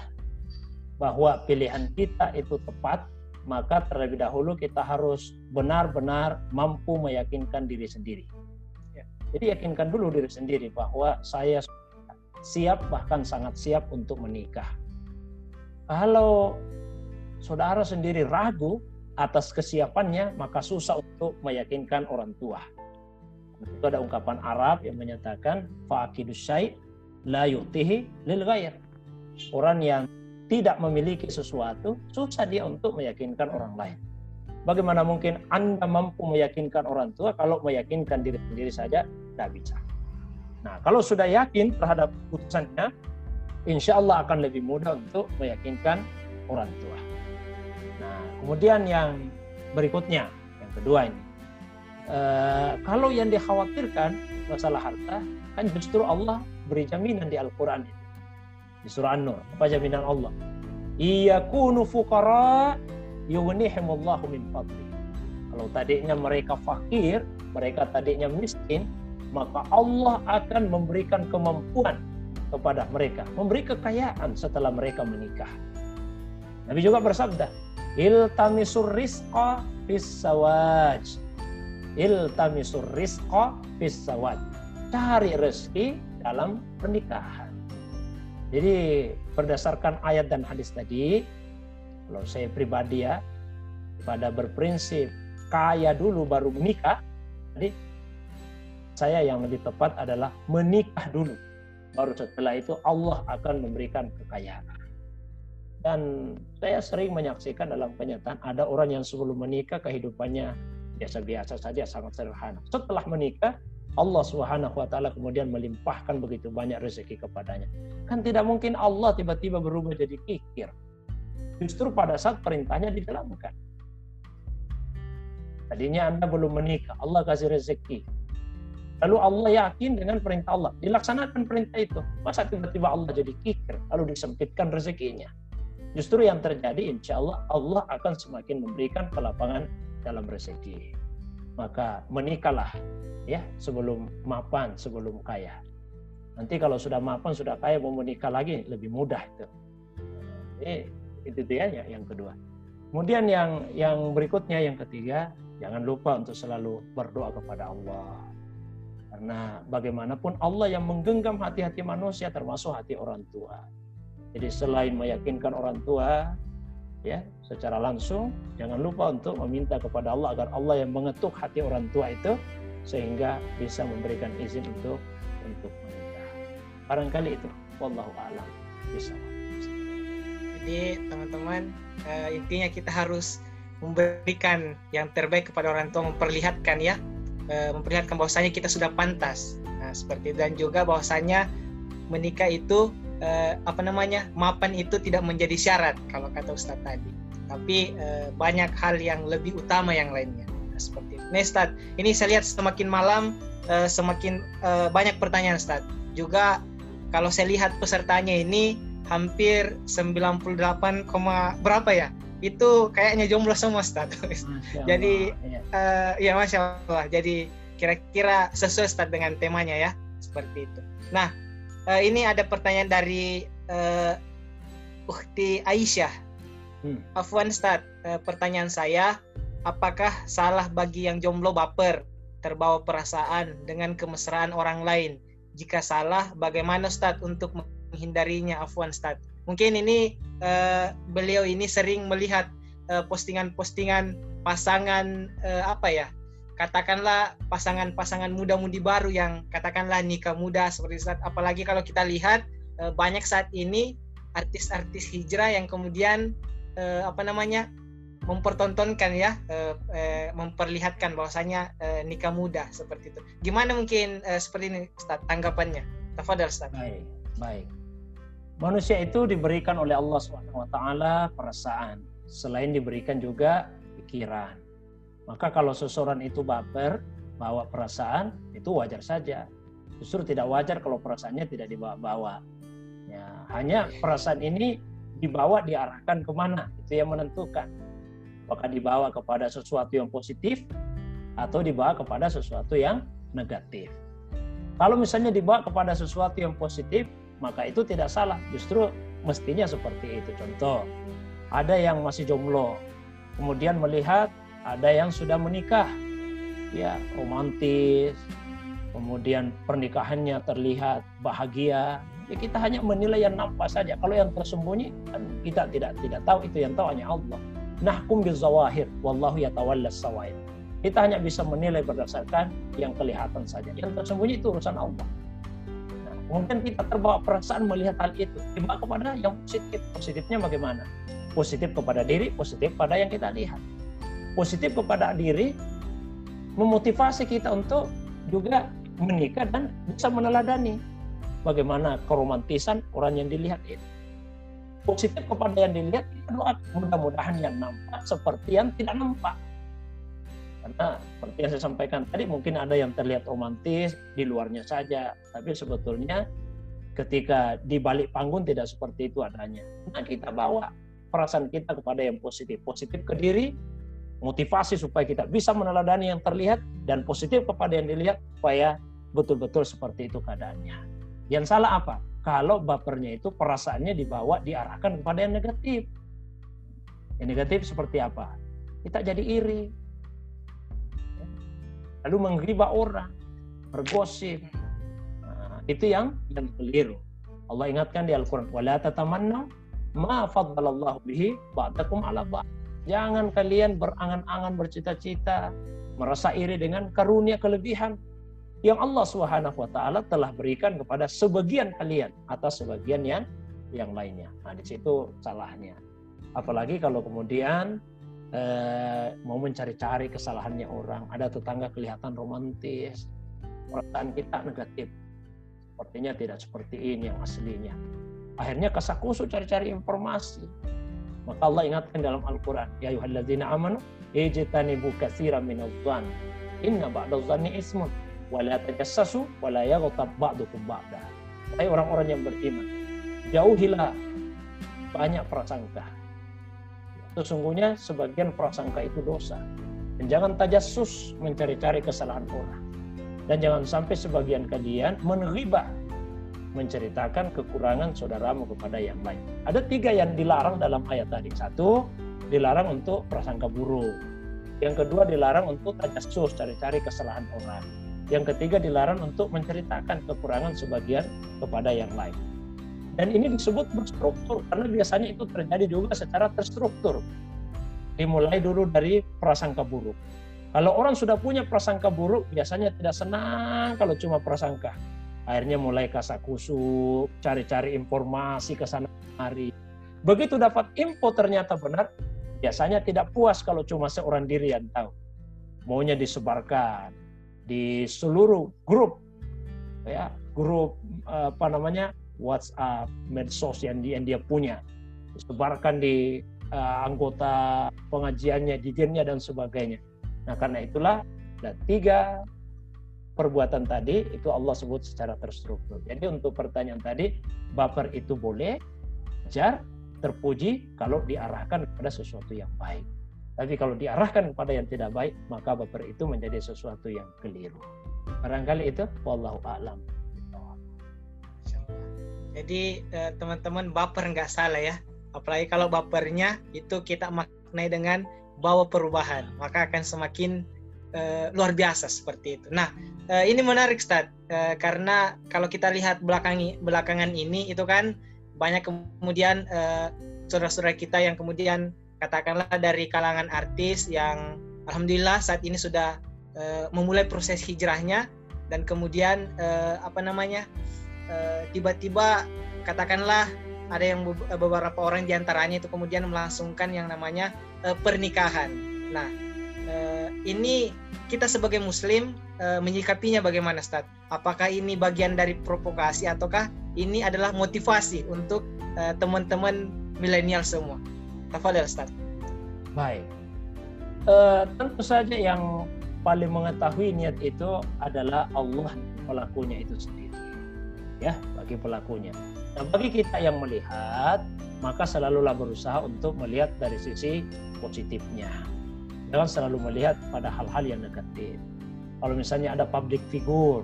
bahwa pilihan kita itu tepat, maka terlebih dahulu kita harus benar-benar mampu meyakinkan diri sendiri. Jadi yakinkan dulu diri sendiri bahwa saya siap bahkan sangat siap untuk menikah. Kalau saudara sendiri ragu atas kesiapannya, maka susah untuk meyakinkan orang tua. Itu ada ungkapan Arab yang menyatakan faqidus syai' la yu'tihi lil ghair. Orang yang tidak memiliki sesuatu, susah dia untuk meyakinkan orang lain. Bagaimana mungkin Anda mampu meyakinkan orang tua kalau meyakinkan diri sendiri saja tidak bisa. Nah, kalau sudah yakin terhadap putusannya, insya Allah akan lebih mudah untuk meyakinkan orang tua. Nah, kemudian yang berikutnya, yang kedua ini, e, kalau yang dikhawatirkan masalah harta, kan justru Allah beri jaminan di Al-Quran Di surah An-Nur, apa jaminan Allah? Iyakunu fuqara yughnihimullahu min fadli. Kalau tadinya mereka fakir, mereka tadinya miskin, maka Allah akan memberikan kemampuan kepada mereka, memberi kekayaan setelah mereka menikah. Nabi juga bersabda, iltamisur rizqa fis sawaj. Iltamisur rizqa. Cari rezeki dalam pernikahan. Jadi berdasarkan ayat dan hadis tadi, kalau saya pribadi ya, pada berprinsip kaya dulu baru menikah, jadi saya yang lebih tepat adalah menikah dulu. Baru setelah itu Allah akan memberikan kekayaan. Dan saya sering menyaksikan dalam kenyataan ada orang yang sebelum menikah kehidupannya biasa-biasa saja, sangat sederhana. Setelah menikah, Allah Subhanahu wa taala kemudian melimpahkan begitu banyak rezeki kepadanya. Kan tidak mungkin Allah tiba-tiba berubah jadi kikir. Justru pada saat perintahnya dijalankan. Tadinya Anda belum menikah, Allah kasih rezeki. Lalu Allah yakin dengan perintah Allah. Dilaksanakan perintah itu. Masa tiba-tiba Allah jadi kikir, lalu disempitkan rezekinya. Justru yang terjadi insya Allah, Allah akan semakin memberikan kelapangan dalam rezeki. Maka menikahlah ya sebelum mapan, sebelum kaya. Nanti kalau sudah mapan, sudah kaya, mau menikah lagi, lebih mudah itu. Jadi, itu dia ya, yang kedua. Kemudian yang yang berikutnya yang ketiga, jangan lupa untuk selalu berdoa kepada Allah. Karena bagaimanapun Allah yang menggenggam hati-hati manusia termasuk hati orang tua. Jadi selain meyakinkan orang tua ya secara langsung, jangan lupa untuk meminta kepada Allah agar Allah yang mengetuk hati orang tua itu sehingga bisa memberikan izin untuk untuk menikah. Barangkali itu wallahu alam bisa. Jadi teman-teman uh, intinya kita harus memberikan yang terbaik kepada orang tua, memperlihatkan ya, uh, memperlihatkan bahwasanya kita sudah pantas. Nah seperti itu. dan juga bahwasanya menikah itu uh, apa namanya mapan itu tidak menjadi syarat kalau kata Ustadz tadi, tapi uh, banyak hal yang lebih utama yang lainnya. Nah, seperti itu. Nih Ustadz, ini saya lihat semakin malam uh, semakin uh, banyak pertanyaan Ustadz. Juga kalau saya lihat pesertanya ini hampir 98, berapa ya? Itu kayaknya jomblo semua Ustaz. (laughs) Jadi ya. Uh, ya Masya Allah. Jadi kira-kira sesuai Ustaz dengan temanya ya. Seperti itu. Nah, uh, ini ada pertanyaan dari uh, Ukti Aisyah. Hmm. Afwan Ustaz, uh, pertanyaan saya, apakah salah bagi yang jomblo baper, terbawa perasaan dengan kemesraan orang lain? Jika salah, bagaimana Ustaz untuk menghindarinya Afwan Stad. Mungkin ini uh, beliau ini sering melihat eh, postingan-postingan uh, pasangan uh, apa ya? Katakanlah pasangan-pasangan muda-mudi baru yang katakanlah nikah muda seperti saat apalagi kalau kita lihat uh, banyak saat ini artis-artis hijrah yang kemudian uh, apa namanya? mempertontonkan ya uh, memperlihatkan bahwasanya nikah muda seperti itu. Gimana mungkin seperti ini Ustaz tanggapannya? Tafadhal Ustaz. Baik. Baik. Manusia itu diberikan oleh Allah taala perasaan, selain diberikan juga pikiran. Maka kalau seseorang itu baper, bawa perasaan, itu wajar saja. Justru tidak wajar kalau perasaannya tidak dibawa-bawa. Ya, hanya perasaan ini dibawa diarahkan ke mana, itu yang menentukan. Apakah dibawa kepada sesuatu yang positif atau dibawa kepada sesuatu yang negatif. Kalau misalnya dibawa kepada sesuatu yang positif, maka itu tidak salah. Justru mestinya seperti itu. Contoh, ada yang masih jomblo, kemudian melihat ada yang sudah menikah, ya romantis, kemudian pernikahannya terlihat bahagia, ya kita hanya menilai yang nampak saja. Kalau yang tersembunyi kan kita tidak tidak tahu itu yang tahu hanya Allah. Nahkum bizawahir wallahu yatawalla sawaid. Kita hanya bisa menilai berdasarkan yang kelihatan saja. Yang tersembunyi itu urusan Allah. Nah, mungkin kita terbawa perasaan melihat hal itu. Tiba kepada yang positif. Positifnya bagaimana? Positif kepada diri, positif pada yang kita lihat positif kepada diri memotivasi kita untuk juga menikah dan bisa meneladani bagaimana keromantisan orang yang dilihat itu. Positif kepada yang dilihat, kita doa mudah-mudahan yang nampak seperti yang tidak nampak. Karena seperti yang saya sampaikan tadi, mungkin ada yang terlihat romantis di luarnya saja, tapi sebetulnya ketika di balik panggung tidak seperti itu adanya. Nah kita bawa perasaan kita kepada yang positif. Positif ke diri, motivasi supaya kita bisa meneladani yang terlihat dan positif kepada yang dilihat supaya betul-betul seperti itu keadaannya. Yang salah apa? Kalau bapernya itu perasaannya dibawa diarahkan kepada yang negatif. Yang negatif seperti apa? Kita jadi iri. Lalu menggiba orang, bergosip. Nah, itu yang yang keliru. Allah ingatkan di Al-Qur'an, "Wala tatamannu ma faddalallahu bihi ba'dakum 'ala ba'd." Jangan kalian berangan-angan bercita-cita merasa iri dengan karunia kelebihan yang Allah Subhanahu wa taala telah berikan kepada sebagian kalian atas sebagian yang yang lainnya. Nah, di situ salahnya. Apalagi kalau kemudian eh, mau mencari-cari kesalahannya orang, ada tetangga kelihatan romantis, perasaan kita negatif. Sepertinya tidak seperti ini yang aslinya. Akhirnya kasakusu cari-cari informasi maka Allah ingatkan dalam Al-Quran, Ya ayuhalladzina amanu, ijtanibu katsiran minadh. Inna ba'dadh dhanni ismun. Wa la tajassasu wa la ba'dukum ba'da. Hai orang-orang yang beriman, jauhilah banyak prasangka. Sesungguhnya sebagian prasangka itu dosa. Dan jangan tajassus mencari-cari kesalahan orang. Dan jangan sampai sebagian kalian meneribah menceritakan kekurangan saudaramu kepada yang lain. Ada tiga yang dilarang dalam ayat tadi. Satu, dilarang untuk prasangka buruk. Yang kedua, dilarang untuk tajassus, cari-cari kesalahan orang. Yang ketiga, dilarang untuk menceritakan kekurangan sebagian kepada yang lain. Dan ini disebut berstruktur, karena biasanya itu terjadi juga secara terstruktur. Dimulai dulu dari prasangka buruk. Kalau orang sudah punya prasangka buruk, biasanya tidak senang kalau cuma prasangka akhirnya mulai kasakusuk, cari-cari informasi ke sana kemari. Begitu dapat info ternyata benar, biasanya tidak puas kalau cuma seorang diri yang tahu. Maunya disebarkan di seluruh grup, ya grup apa namanya WhatsApp, medsos yang dia, yang dia punya, disebarkan di uh, anggota pengajiannya, dirjennya dan sebagainya. Nah karena itulah ada tiga perbuatan tadi itu Allah sebut secara terstruktur. Jadi untuk pertanyaan tadi, baper itu boleh, jar, terpuji kalau diarahkan kepada sesuatu yang baik. Tapi kalau diarahkan kepada yang tidak baik, maka baper itu menjadi sesuatu yang keliru. Barangkali itu, wallahu a'lam. Jadi eh, teman-teman baper nggak salah ya. Apalagi kalau bapernya itu kita maknai dengan bawa perubahan, maka akan semakin uh, luar biasa seperti itu. Nah, uh, ini menarik Stad, uh, karena kalau kita lihat belakangi, belakangan ini itu kan banyak kemudian saudara-saudara kita yang kemudian katakanlah dari kalangan artis yang alhamdulillah saat ini sudah memulai proses hijrahnya dan kemudian apa namanya tiba-tiba katakanlah ada yang beberapa orang di antaranya itu kemudian melangsungkan yang namanya pernikahan. Nah, uh, ini kita sebagai muslim uh, menyikapinya bagaimana Ustaz? Apakah ini bagian dari provokasi ataukah ini adalah motivasi untuk uh, teman-teman milenial semua? Tafadhol Ustaz. Baik. Uh, tentu saja yang paling mengetahui niat itu adalah Allah pelakunya itu sendiri. Ya, bagi pelakunya. Nah, bagi kita yang melihat, maka selalulah berusaha untuk melihat dari sisi positifnya. Jangan selalu melihat pada hal-hal yang negatif. Kalau misalnya ada public figure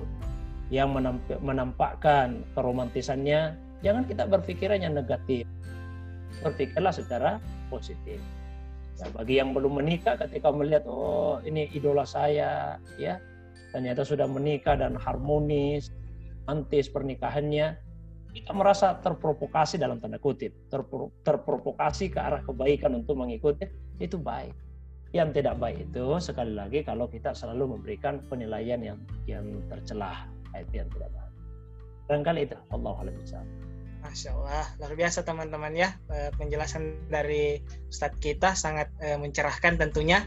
yang menampakkan keromantisannya, jangan kita berpikiran yang negatif. Berpikirlah secara positif. Nah, bagi yang belum menikah ketika melihat oh ini idola saya ya ternyata sudah menikah dan harmonis, antis pernikahannya, kita merasa terprovokasi dalam tanda kutip, terpro, terprovokasi ke arah kebaikan untuk mengikuti, itu baik. Yang tidak baik itu sekali lagi kalau kita selalu memberikan penilaian yang yang tercelah, itu yang tidak baik. Barangkali itu Allah bisa. Masya Allah, luar biasa teman-teman ya eh, penjelasan dari Ustadz kita sangat eh, mencerahkan tentunya.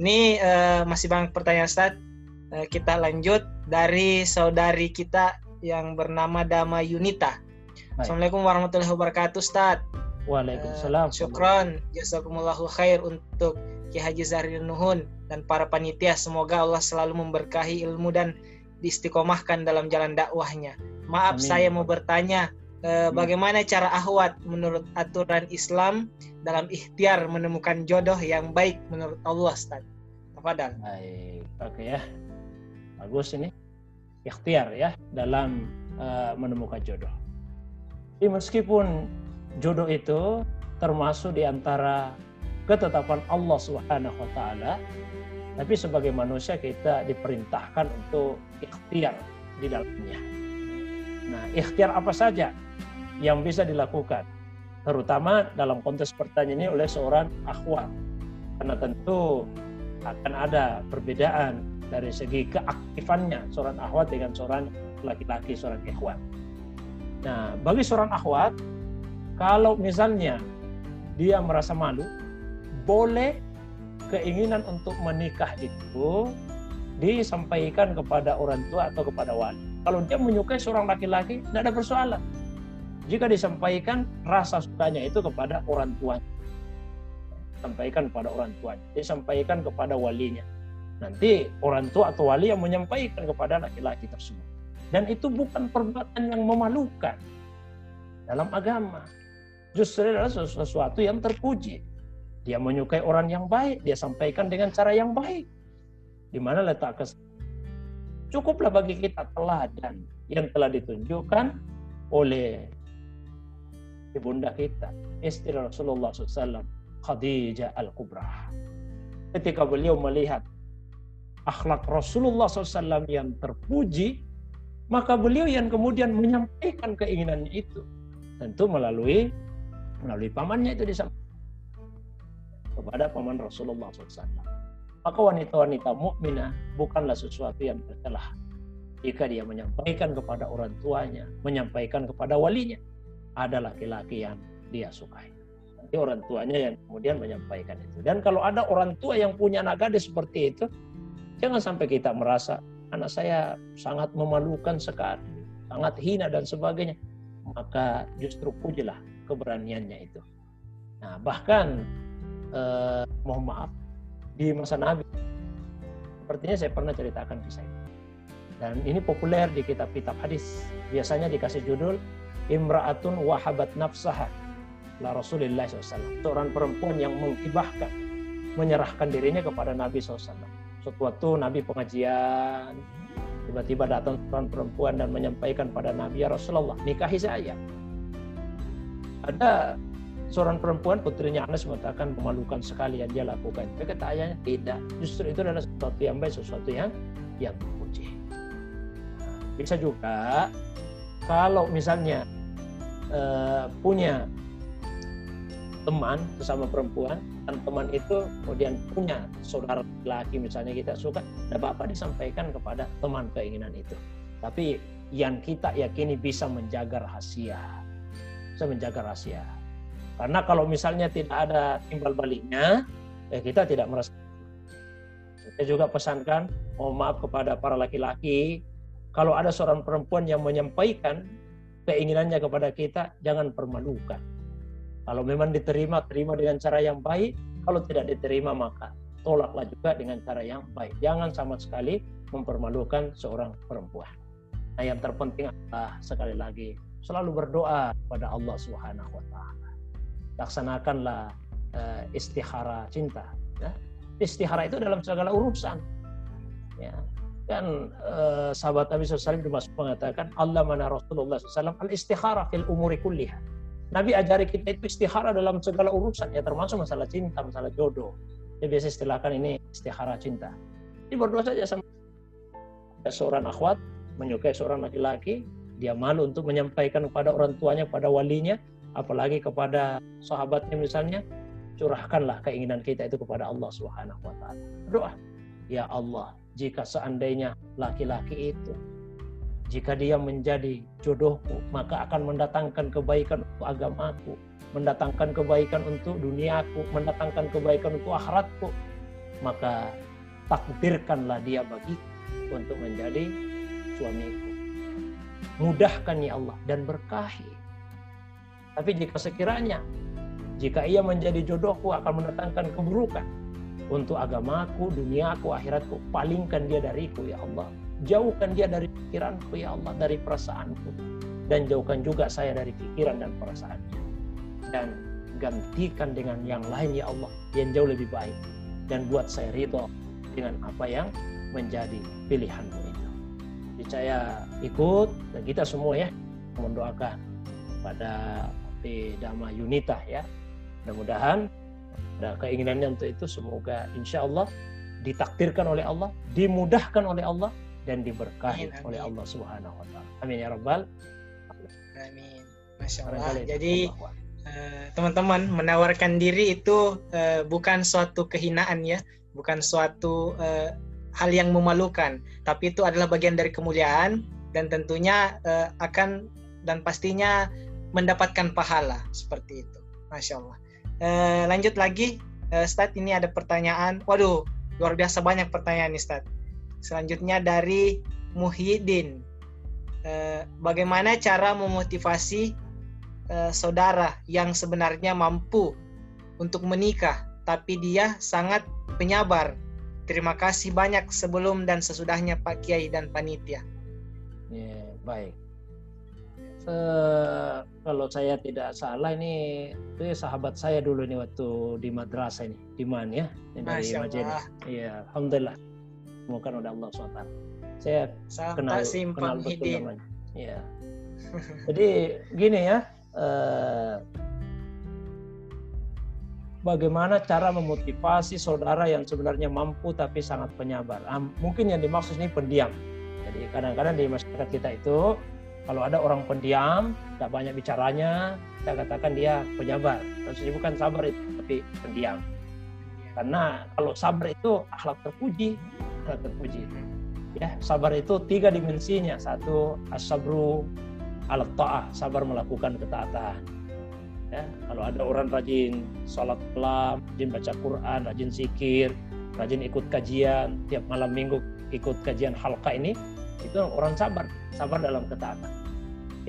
Ini eh, masih banyak pertanyaan Ustadz. Kita lanjut dari saudari kita yang bernama Dama Yunita. Baik. Assalamualaikum warahmatullahi wabarakatuh, Ustaz. Waalaikumsalam. Syukron, jazakumullahu khair untuk Ki Haji Zahrir Nuhun dan para panitia. Semoga Allah selalu memberkahi ilmu dan diistiqomahkan dalam jalan dakwahnya. Maaf Amin. saya mau bertanya, uh, bagaimana cara ahwat menurut aturan Islam dalam ikhtiar menemukan jodoh yang baik menurut Allah, Ustaz? Tafadhal. Baik, oke ya. Bagus ini ikhtiar ya dalam uh, menemukan jodoh. Jadi meskipun jodoh itu termasuk di antara ketetapan Allah Subhanahu wa taala, tapi sebagai manusia kita diperintahkan untuk ikhtiar di dalamnya. Nah, ikhtiar apa saja yang bisa dilakukan? Terutama dalam konteks pertanyaan ini oleh seorang akhwat. Karena tentu akan ada perbedaan dari segi keaktifannya seorang akhwat dengan seorang laki-laki, seorang ikhwan. Nah, bagi seorang akhwat, kalau misalnya dia merasa malu, boleh keinginan untuk menikah itu disampaikan kepada orang tua atau kepada wali. Kalau dia menyukai seorang laki-laki, tidak ada persoalan. Jika disampaikan rasa sukanya itu kepada orang tuanya. Sampaikan kepada orang tuanya. Disampaikan kepada walinya Nanti orang tua atau wali yang menyampaikan kepada laki-laki tersebut. Dan itu bukan perbuatan yang memalukan dalam agama. Justru adalah sesuatu yang terpuji. Dia menyukai orang yang baik, dia sampaikan dengan cara yang baik. Di mana letak kes Cukuplah bagi kita teladan yang telah ditunjukkan oleh ibunda kita, istri Rasulullah SAW, Khadijah Al-Kubra. Ketika beliau melihat akhlak Rasulullah SAW yang terpuji, maka beliau yang kemudian menyampaikan keinginannya itu. Tentu melalui melalui pamannya itu disampaikan kepada paman Rasulullah SAW. Maka wanita-wanita mukminah bukanlah sesuatu yang tercelah jika dia menyampaikan kepada orang tuanya, menyampaikan kepada walinya, ada laki-laki yang dia sukai. Nanti orang tuanya yang kemudian menyampaikan itu. Dan kalau ada orang tua yang punya anak gadis seperti itu, Jangan sampai kita merasa anak saya sangat memalukan sekali, sangat hina dan sebagainya. Maka justru pujilah keberaniannya itu. Nah, bahkan eh, mohon maaf di masa Nabi sepertinya saya pernah ceritakan kisah ini. Dan ini populer di kitab-kitab hadis. Biasanya dikasih judul Imra'atun wahabat nafsaha la Rasulullah SAW. Seorang perempuan yang menghibahkan, menyerahkan dirinya kepada Nabi SAW Suatu waktu Nabi pengajian, tiba-tiba datang seorang perempuan dan menyampaikan pada Nabi, ya Rasulullah, nikahi saya. Ada seorang perempuan putrinya Anas mengatakan memalukan sekali yang dia lakukan. Tapi kata ayahnya tidak. Justru itu adalah sesuatu yang baik, sesuatu yang yang terpuji. Bisa juga kalau misalnya uh, punya teman sesama perempuan dan teman itu kemudian punya saudara laki misalnya kita suka, tidak apa-apa disampaikan kepada teman keinginan itu. Tapi yang kita yakini bisa menjaga rahasia, bisa menjaga rahasia. Karena kalau misalnya tidak ada timbal baliknya, ya kita tidak merasa. Saya juga pesankan, mohon maaf kepada para laki-laki, kalau ada seorang perempuan yang menyampaikan keinginannya kepada kita, jangan permalukan kalau memang diterima, terima dengan cara yang baik. Kalau tidak diterima maka tolaklah juga dengan cara yang baik. Jangan sama sekali mempermalukan seorang perempuan. Nah, yang terpenting adalah sekali lagi selalu berdoa kepada Allah Subhanahu wa taala. Laksanakanlah uh, istihara cinta, ya. Istihara itu dalam segala urusan. Ya. Kan uh, sahabat Nabi SAW termasuk mengatakan Allah mana Rasulullah SAW al istihara fil umuri kulliha. Nabi ajari kita itu istihara dalam segala urusan ya termasuk masalah cinta, masalah jodoh. Ya biasa istilahkan ini istihara cinta. Ini berdoa saja sama seorang akhwat menyukai seorang laki-laki, dia malu untuk menyampaikan kepada orang tuanya, pada walinya, apalagi kepada sahabatnya misalnya, curahkanlah keinginan kita itu kepada Allah Subhanahu wa taala. Doa, ya Allah, jika seandainya laki-laki itu jika dia menjadi jodohku, maka akan mendatangkan kebaikan untuk agamaku, mendatangkan kebaikan untuk duniaku, mendatangkan kebaikan untuk akhiratku. Maka takdirkanlah dia bagi untuk menjadi suamiku. Mudahkan ya Allah dan berkahi. Tapi jika sekiranya jika ia menjadi jodohku akan mendatangkan keburukan untuk agamaku, duniaku, akhiratku, palingkan dia dariku ya Allah. Jauhkan dia dari pikiranku ya Allah, dari perasaanku. Dan jauhkan juga saya dari pikiran dan perasaannya. Dan gantikan dengan yang lain ya Allah, yang jauh lebih baik. Dan buat saya ridho dengan apa yang menjadi pilihanmu jadi saya ikut dan kita semua ya mendoakan pada di Dama Yunita ya. Mudah-mudahan ada keinginannya untuk itu semoga insya Allah ditakdirkan oleh Allah, dimudahkan oleh Allah dan diberkahi amin, amin. oleh Allah Subhanahu wa taala. Amin ya rabbal Amin. Masya Allah. Jadi eh, teman-teman menawarkan diri itu uh, bukan suatu kehinaan ya, bukan suatu uh, hal yang memalukan, tapi itu adalah bagian dari kemuliaan dan tentunya uh, akan dan pastinya mendapatkan pahala seperti itu. Masya Allah. Uh, lanjut lagi, uh, Stad ini ada pertanyaan. Waduh, luar biasa banyak pertanyaan nih Stad. Selanjutnya dari Muhyiddin. Uh, bagaimana cara memotivasi uh, saudara yang sebenarnya mampu untuk menikah, tapi dia sangat penyabar Terima kasih banyak sebelum dan sesudahnya Pak Kiai dan panitia. Ya, baik. Uh, kalau saya tidak salah ini itu sahabat saya dulu nih waktu di madrasah ini di mana ya ini dari Majene. Iya, alhamdulillah. Semoga oleh Allah SWT. Saya Sampai kenal kenal betul namanya. Iya. (laughs) Jadi gini ya, uh, bagaimana cara memotivasi saudara yang sebenarnya mampu tapi sangat penyabar. Mungkin yang dimaksud ini pendiam. Jadi kadang-kadang di masyarakat kita itu kalau ada orang pendiam, tidak banyak bicaranya, kita katakan dia penyabar. Maksudnya bukan sabar itu, tapi pendiam. Karena kalau sabar itu akhlak terpuji, akhlak terpuji. Ya, sabar itu tiga dimensinya. Satu, asabru al ta'ah, sabar melakukan ketaatan Ya, kalau ada orang rajin sholat malam, rajin baca Quran, rajin zikir, rajin ikut kajian, tiap malam minggu ikut kajian halqa ini, itu orang sabar, sabar dalam ketaatan.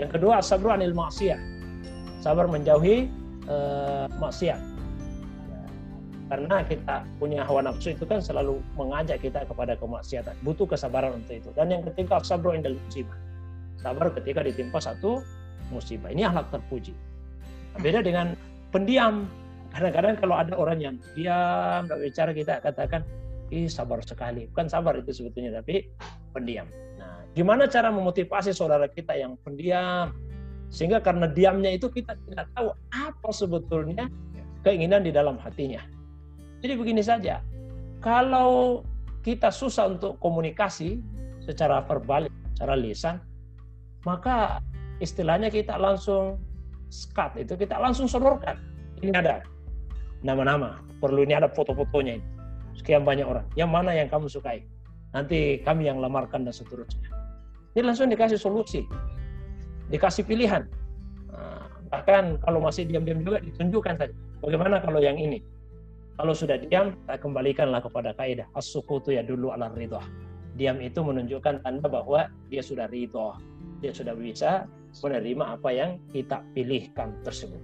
Yang kedua, sabar anil maksiyah, sabar menjauhi uh, maksiat. Karena kita punya hawa nafsu itu kan selalu mengajak kita kepada kemaksiatan. Butuh kesabaran untuk itu. Dan yang ketiga, sabar indal musibah. Sabar ketika ditimpa satu musibah. Ini akhlak terpuji. Beda dengan pendiam. Kadang-kadang kalau ada orang yang diam, nggak bicara kita katakan, ih sabar sekali. Bukan sabar itu sebetulnya, tapi pendiam. Gimana cara memotivasi saudara kita yang pendiam? Sehingga karena diamnya itu kita tidak tahu apa sebetulnya keinginan di dalam hatinya. Jadi begini saja, kalau kita susah untuk komunikasi secara verbal, secara lisan, maka istilahnya kita langsung skat itu kita langsung sodorkan. Ini ada nama-nama, perlu ini ada foto-fotonya ini. Sekian banyak orang. Yang mana yang kamu sukai? Nanti kami yang lamarkan dan seterusnya. Ini langsung dikasih solusi, dikasih pilihan. Nah, bahkan kalau masih diam-diam juga ditunjukkan saja. Bagaimana kalau yang ini? Kalau sudah diam, kembalikanlah kepada kaidah as-sukutu ya dulu ala ridho. Diam itu menunjukkan tanda bahwa dia sudah ridho, dia sudah bisa menerima apa yang kita pilihkan tersebut.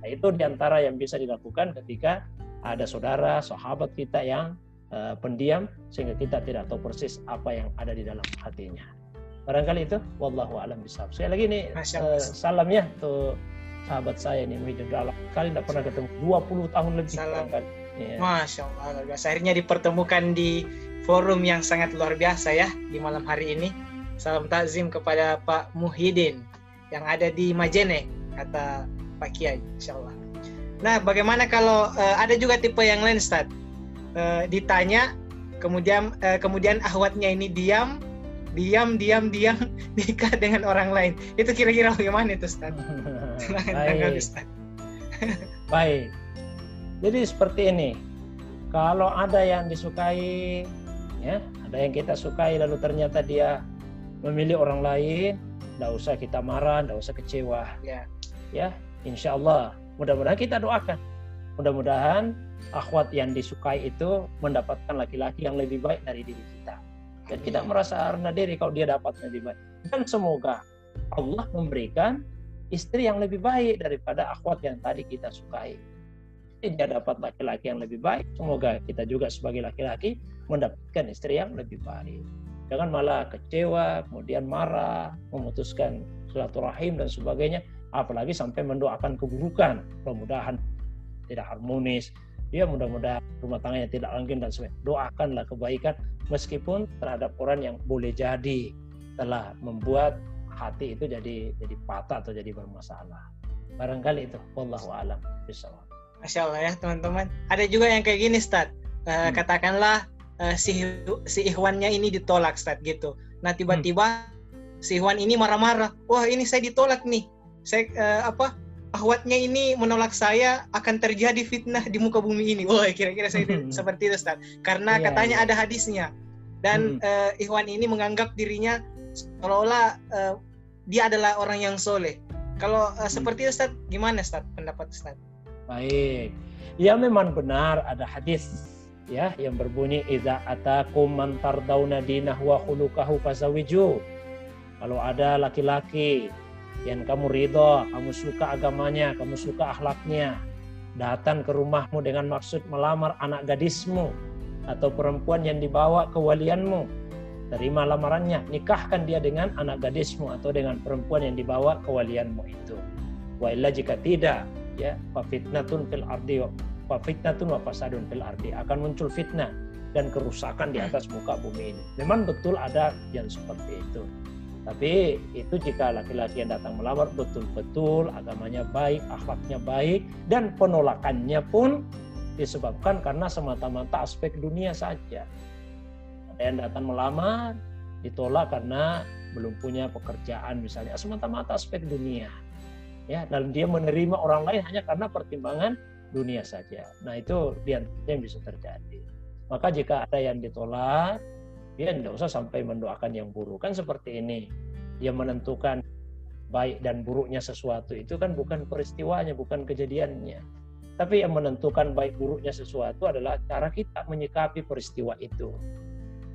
Nah, itu di antara yang bisa dilakukan ketika ada saudara, sahabat kita yang uh, pendiam sehingga kita tidak tahu persis apa yang ada di dalam hatinya. Barangkali itu wallahu alam bisawab. Saya lagi nih uh, salam ya tuh sahabat saya nih Muhyiddin Dalam. Kali tidak pernah ketemu 20 tahun lebih. Salam. Kan? Ya. Masya Allah, Akhirnya dipertemukan di forum yang sangat luar biasa ya di malam hari ini. Salam takzim kepada Pak Muhyiddin yang ada di Majene, kata Pak Kiai, insya Allah. Nah, bagaimana kalau uh, ada juga tipe yang lain, Ustaz? Uh, ditanya, kemudian uh, kemudian ahwatnya ini diam, diam, diam, diam, (laughs) nikah dengan orang lain. Itu kira-kira bagaimana itu, Ustaz? (laughs) Baik. (laughs) Baik. Jadi seperti ini. Kalau ada yang disukai, ya, ada yang kita sukai lalu ternyata dia memilih orang lain, tidak usah kita marah, tidak usah kecewa. Ya, ya, insya Allah. Mudah-mudahan kita doakan. Mudah-mudahan akhwat yang disukai itu mendapatkan laki-laki yang lebih baik dari diri kita. Dan kita merasa rendah diri kalau dia dapat lebih baik. Dan semoga Allah memberikan istri yang lebih baik daripada akhwat yang tadi kita sukai. Dia dapat laki-laki yang lebih baik. Semoga kita juga sebagai laki-laki mendapatkan istri yang lebih baik. Jangan malah kecewa, kemudian marah, memutuskan silaturahim dan sebagainya, apalagi sampai mendoakan keburukan. Mudah-mudahan tidak harmonis, ya mudah-mudahan rumah tangganya tidak langgeng dan sebagainya. Doakanlah kebaikan meskipun terhadap orang yang boleh jadi telah membuat hati itu jadi jadi patah atau jadi bermasalah. Barangkali itu, wallahu alam bisawab. Masya Allah ya teman-teman. Ada juga yang kayak gini, Stad. Uh, hmm. Katakanlah uh, si si Ikhwannya ini ditolak, Stad gitu. Nah tiba-tiba hmm. si Ikhwan ini marah-marah. Wah ini saya ditolak nih. Saya uh, apa? Ahwatnya ini menolak saya akan terjadi fitnah di muka bumi ini. Wah kira-kira saya hmm. seperti itu, Stad. Karena yeah, katanya yeah. ada hadisnya. Dan hmm. uh, Ikhwan ini menganggap dirinya seolah-olah uh, dia adalah orang yang soleh. Kalau uh, seperti itu, Ustaz, gimana Ustaz pendapat Ustaz? Baik. Ya memang benar ada hadis ya yang berbunyi idza atakum man tardawna dinahu wa khuluquhu fasawiju. Kalau ada laki-laki yang kamu ridho, kamu suka agamanya, kamu suka akhlaknya, datang ke rumahmu dengan maksud melamar anak gadismu atau perempuan yang dibawa ke walianmu, terima lamarannya, nikahkan dia dengan anak gadismu atau dengan perempuan yang dibawa kewalianmu itu. Wa jika tidak, ya, fa fitnatun fil ardi wa fitnatun wa fasadun fil ardi akan muncul fitnah dan kerusakan di atas muka bumi ini. Memang betul ada yang seperti itu. Tapi itu jika laki-laki yang datang melamar betul-betul agamanya baik, akhlaknya baik, dan penolakannya pun disebabkan karena semata-mata aspek dunia saja. Ada yang datang melamar ditolak karena belum punya pekerjaan misalnya. Semata-mata aspek dunia ya. Dan dia menerima orang lain hanya karena pertimbangan dunia saja. Nah itu yang bisa terjadi. Maka jika ada yang ditolak dia tidak usah sampai mendoakan yang buruk. Kan seperti ini. Dia menentukan baik dan buruknya sesuatu itu kan bukan peristiwanya bukan kejadiannya. Tapi yang menentukan baik buruknya sesuatu adalah cara kita menyikapi peristiwa itu.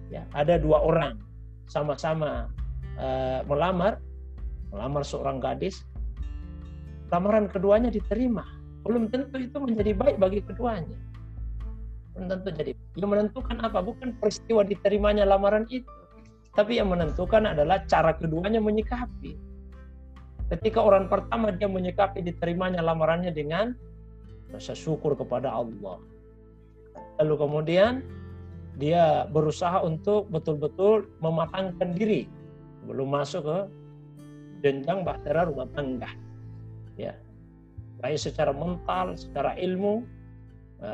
Ya ada dua orang sama-sama uh, melamar melamar seorang gadis. Lamaran keduanya diterima. Belum tentu itu menjadi baik bagi keduanya tentu jadi yang menentukan apa bukan peristiwa diterimanya lamaran itu. Tapi yang menentukan adalah cara keduanya menyikapi. Ketika orang pertama dia menyikapi diterimanya lamarannya dengan rasa syukur kepada Allah. Lalu kemudian dia berusaha untuk betul-betul mematangkan diri. Belum masuk ke jenjang bahtera rumah tangga. Ya. Baik secara mental secara ilmu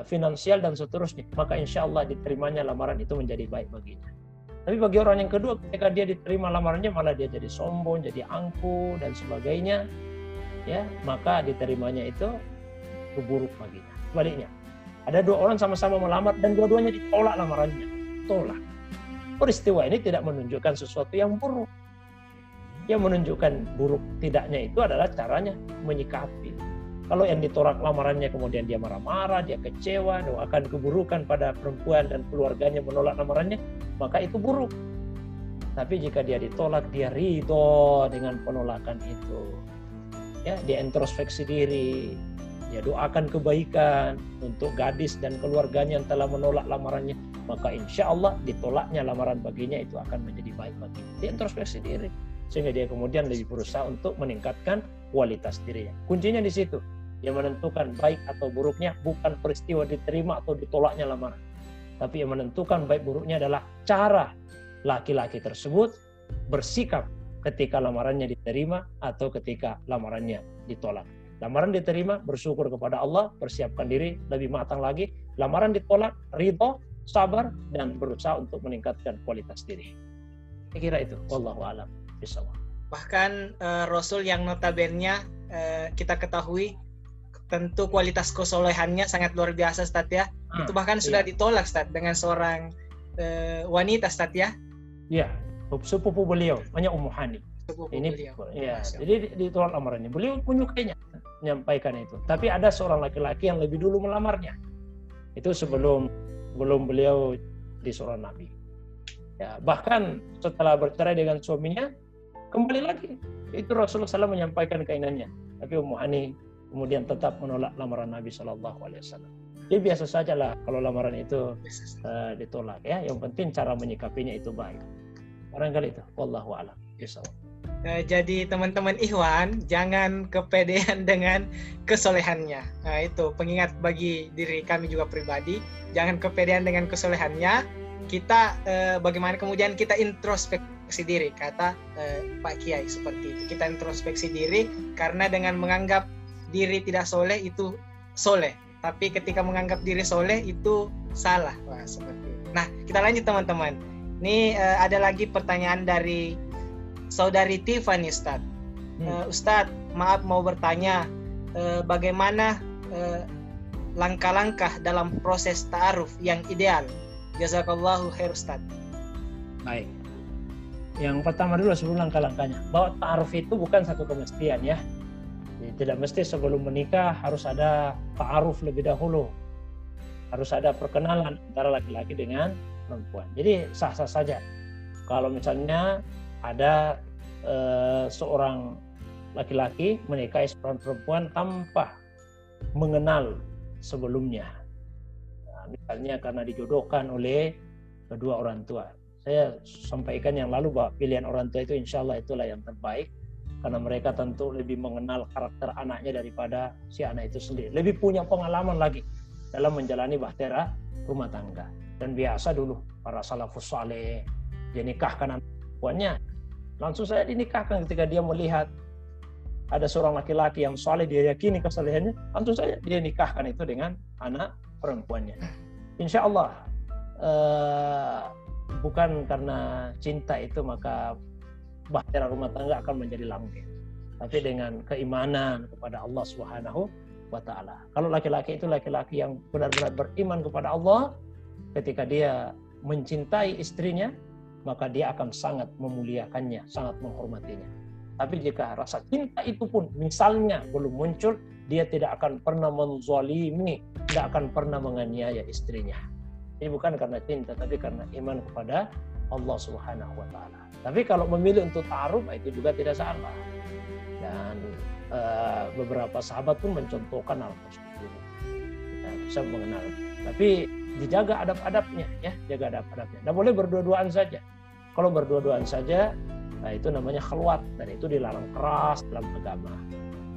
finansial dan seterusnya maka insya Allah diterimanya lamaran itu menjadi baik baginya tapi bagi orang yang kedua ketika dia diterima lamarannya malah dia jadi sombong jadi angku dan sebagainya ya maka diterimanya itu keburuk baginya sebaliknya ada dua orang sama-sama melamar dan dua-duanya ditolak lamarannya. Tolak. Peristiwa ini tidak menunjukkan sesuatu yang buruk. Yang menunjukkan buruk tidaknya itu adalah caranya menyikapi. Kalau yang ditolak lamarannya kemudian dia marah-marah, dia kecewa, doakan keburukan pada perempuan dan keluarganya menolak lamarannya, maka itu buruk. Tapi jika dia ditolak, dia ridho dengan penolakan itu. Ya, dia introspeksi diri, ya doakan kebaikan untuk gadis dan keluarganya yang telah menolak lamarannya maka insya Allah ditolaknya lamaran baginya itu akan menjadi baik bagi dia introspeksi diri sehingga dia kemudian lebih berusaha untuk meningkatkan kualitas dirinya kuncinya di situ yang menentukan baik atau buruknya bukan peristiwa diterima atau ditolaknya lamaran tapi yang menentukan baik buruknya adalah cara laki-laki tersebut bersikap ketika lamarannya diterima atau ketika lamarannya ditolak. Lamaran diterima, bersyukur kepada Allah, persiapkan diri lebih matang lagi. Lamaran ditolak, ridho, sabar, dan berusaha untuk meningkatkan kualitas diri. Saya kira itu. Wallahu alam. Bahkan uh, Rasul yang notabene uh, kita ketahui tentu kualitas kesolehannya sangat luar biasa Ustaz ya. Hmm, itu bahkan iya. sudah ditolak Ustaz dengan seorang uh, wanita Ustaz ya. Iya, sepupu beliau, hanya Ummu Hani. Ini ya jadi ditolak lamarannya. Beliau menyukainya menyampaikan itu. Tapi ada seorang laki-laki yang lebih dulu melamarnya. Itu sebelum belum beliau di seorang nabi. Ya bahkan setelah bercerai dengan suaminya kembali lagi itu Rasulullah SAW menyampaikan keinginannya. Tapi Ummu Hani kemudian tetap menolak lamaran Nabi Shallallahu Alaihi Wasallam. Jadi biasa saja lah kalau lamaran itu uh, ditolak ya. Yang penting cara menyikapinya itu baik. Barangkali itu. Wallahu alam. Uh, jadi teman-teman Ikhwan jangan kepedean (laughs) dengan kesolehannya. Nah itu pengingat bagi diri kami juga pribadi, jangan kepedean dengan kesolehannya. Kita uh, bagaimana kemudian kita introspeksi diri kata uh, Pak Kiai seperti itu. Kita introspeksi diri karena dengan menganggap diri tidak soleh itu soleh, tapi ketika menganggap diri soleh itu salah. Wah seperti itu. Nah kita lanjut teman-teman. Ini uh, ada lagi pertanyaan dari saudari Tiffany Ustaz. Hmm. Uh, Ustaz, maaf mau bertanya uh, bagaimana uh, langkah-langkah dalam proses ta'aruf yang ideal. Jazakallahu khair Ustaz. Baik. Yang pertama dulu sebelum langkah-langkahnya, bahwa ta'aruf itu bukan satu kemestian ya. Tidak mesti sebelum menikah harus ada ta'aruf lebih dahulu. Harus ada perkenalan antara laki-laki dengan perempuan. Jadi sah-sah saja. Kalau misalnya ada uh, seorang laki-laki menikahi seorang perempuan tanpa mengenal sebelumnya. Nah, misalnya karena dijodohkan oleh kedua orang tua. Saya sampaikan yang lalu bahwa pilihan orang tua itu insya Allah itulah yang terbaik karena mereka tentu lebih mengenal karakter anaknya daripada si anak itu sendiri. Lebih punya pengalaman lagi dalam menjalani bahtera rumah tangga. Dan biasa dulu para salafus saleh dia nikahkan anak perempuannya Langsung saya dinikahkan ketika dia melihat ada seorang laki-laki yang soleh dia yakini kesalehannya, langsung saja dia nikahkan itu dengan anak perempuannya. Insya Allah uh, bukan karena cinta itu maka bahtera rumah tangga akan menjadi langgeng, tapi dengan keimanan kepada Allah Subhanahu wa taala. Kalau laki-laki itu laki-laki yang benar-benar beriman kepada Allah, ketika dia mencintai istrinya, maka dia akan sangat memuliakannya, sangat menghormatinya. Tapi jika rasa cinta itu pun misalnya belum muncul, dia tidak akan pernah menzalimi, tidak akan pernah menganiaya istrinya. Ini bukan karena cinta, tapi karena iman kepada Allah Subhanahu wa taala. Tapi kalau memilih untuk taruh itu juga tidak salah. Dan uh, beberapa sahabat pun mencontohkan hal tersebut. Kita bisa mengenal. Tapi dijaga adab-adabnya ya, jaga adab-adabnya. Tidak boleh berdua-duaan saja. Kalau berdua-duaan saja, nah itu namanya keluar dan itu dilarang keras dalam agama.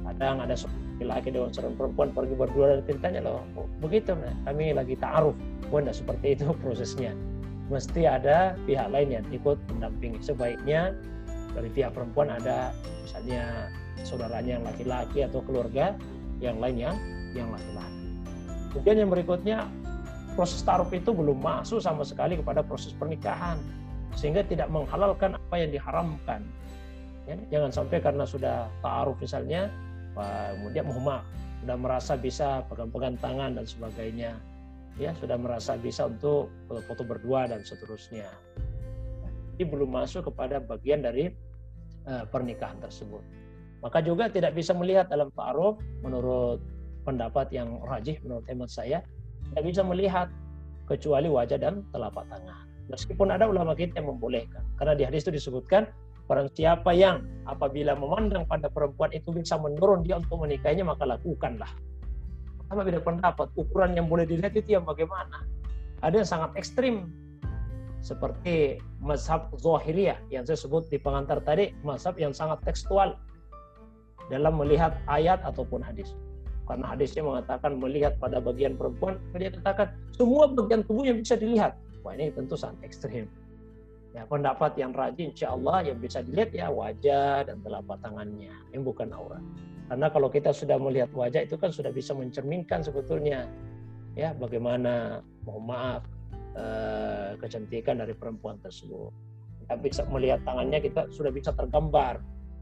Kadang ada laki-laki dengan seorang perempuan pergi berdua dan ceritanya loh, oh, begitu nah, kami lagi ta'aruf. Bukan seperti itu (laughs) prosesnya. Mesti ada pihak lain yang ikut mendampingi. Sebaiknya dari pihak perempuan ada misalnya saudaranya yang laki-laki atau keluarga yang lain yang yang laki-laki. Kemudian yang berikutnya proses taruh itu belum masuk sama sekali kepada proses pernikahan sehingga tidak menghalalkan apa yang diharamkan. Ya, jangan sampai karena sudah ta'aruf misalnya, kemudian muhma sudah merasa bisa pegang-pegang tangan dan sebagainya, ya sudah merasa bisa untuk foto berdua dan seterusnya. Ini belum masuk kepada bagian dari uh, pernikahan tersebut. Maka juga tidak bisa melihat dalam ta'aruf menurut pendapat yang rajih menurut hemat saya, tidak bisa melihat kecuali wajah dan telapak tangan. Meskipun ada ulama kita yang membolehkan. Karena di hadis itu disebutkan, barang siapa yang apabila memandang pada perempuan itu bisa mendorong dia untuk menikahinya, maka lakukanlah. sama beda pendapat. Ukuran yang boleh dilihat itu yang bagaimana? Ada yang sangat ekstrim seperti mazhab Zahiriyah yang saya sebut di pengantar tadi, mazhab yang sangat tekstual dalam melihat ayat ataupun hadis. Karena hadisnya mengatakan melihat pada bagian perempuan, dia katakan semua bagian tubuh yang bisa dilihat. Wah ini tentu sangat ekstrim. Ya, pendapat yang rajin insya Allah yang bisa dilihat ya wajah dan telapak tangannya, yang bukan aurat. Karena kalau kita sudah melihat wajah itu kan sudah bisa mencerminkan sebetulnya ya bagaimana mohon maaf eh, kecantikan dari perempuan tersebut. Kita bisa melihat tangannya kita sudah bisa tergambar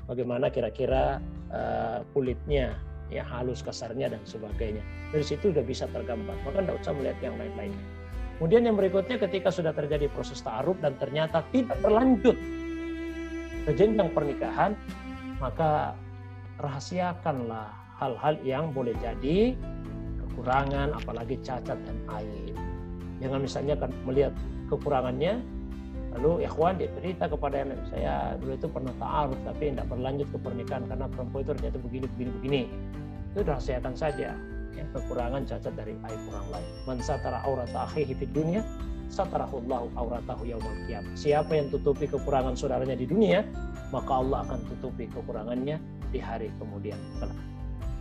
bagaimana kira-kira uh, kulitnya ya halus kasarnya dan sebagainya. Dari situ sudah bisa tergambar. Maka tidak usah melihat yang lain-lain. Kemudian yang berikutnya ketika sudah terjadi proses ta'aruf dan ternyata tidak berlanjut ke jenjang pernikahan, maka rahasiakanlah hal-hal yang boleh jadi kekurangan, apalagi cacat dan aib. Jangan misalnya kan melihat kekurangannya, lalu ikhwan dia cerita kepada yang saya dulu itu pernah ta'aruf tapi tidak berlanjut ke pernikahan karena perempuan itu ternyata begini begini begini itu rahasiakan saja ya, kekurangan cacat dari aib orang lain man satara aurat akhihi fid dunia satarahullahu auratahu yaumal qiyamah siapa yang tutupi kekurangan saudaranya di dunia maka Allah akan tutupi kekurangannya di hari kemudian.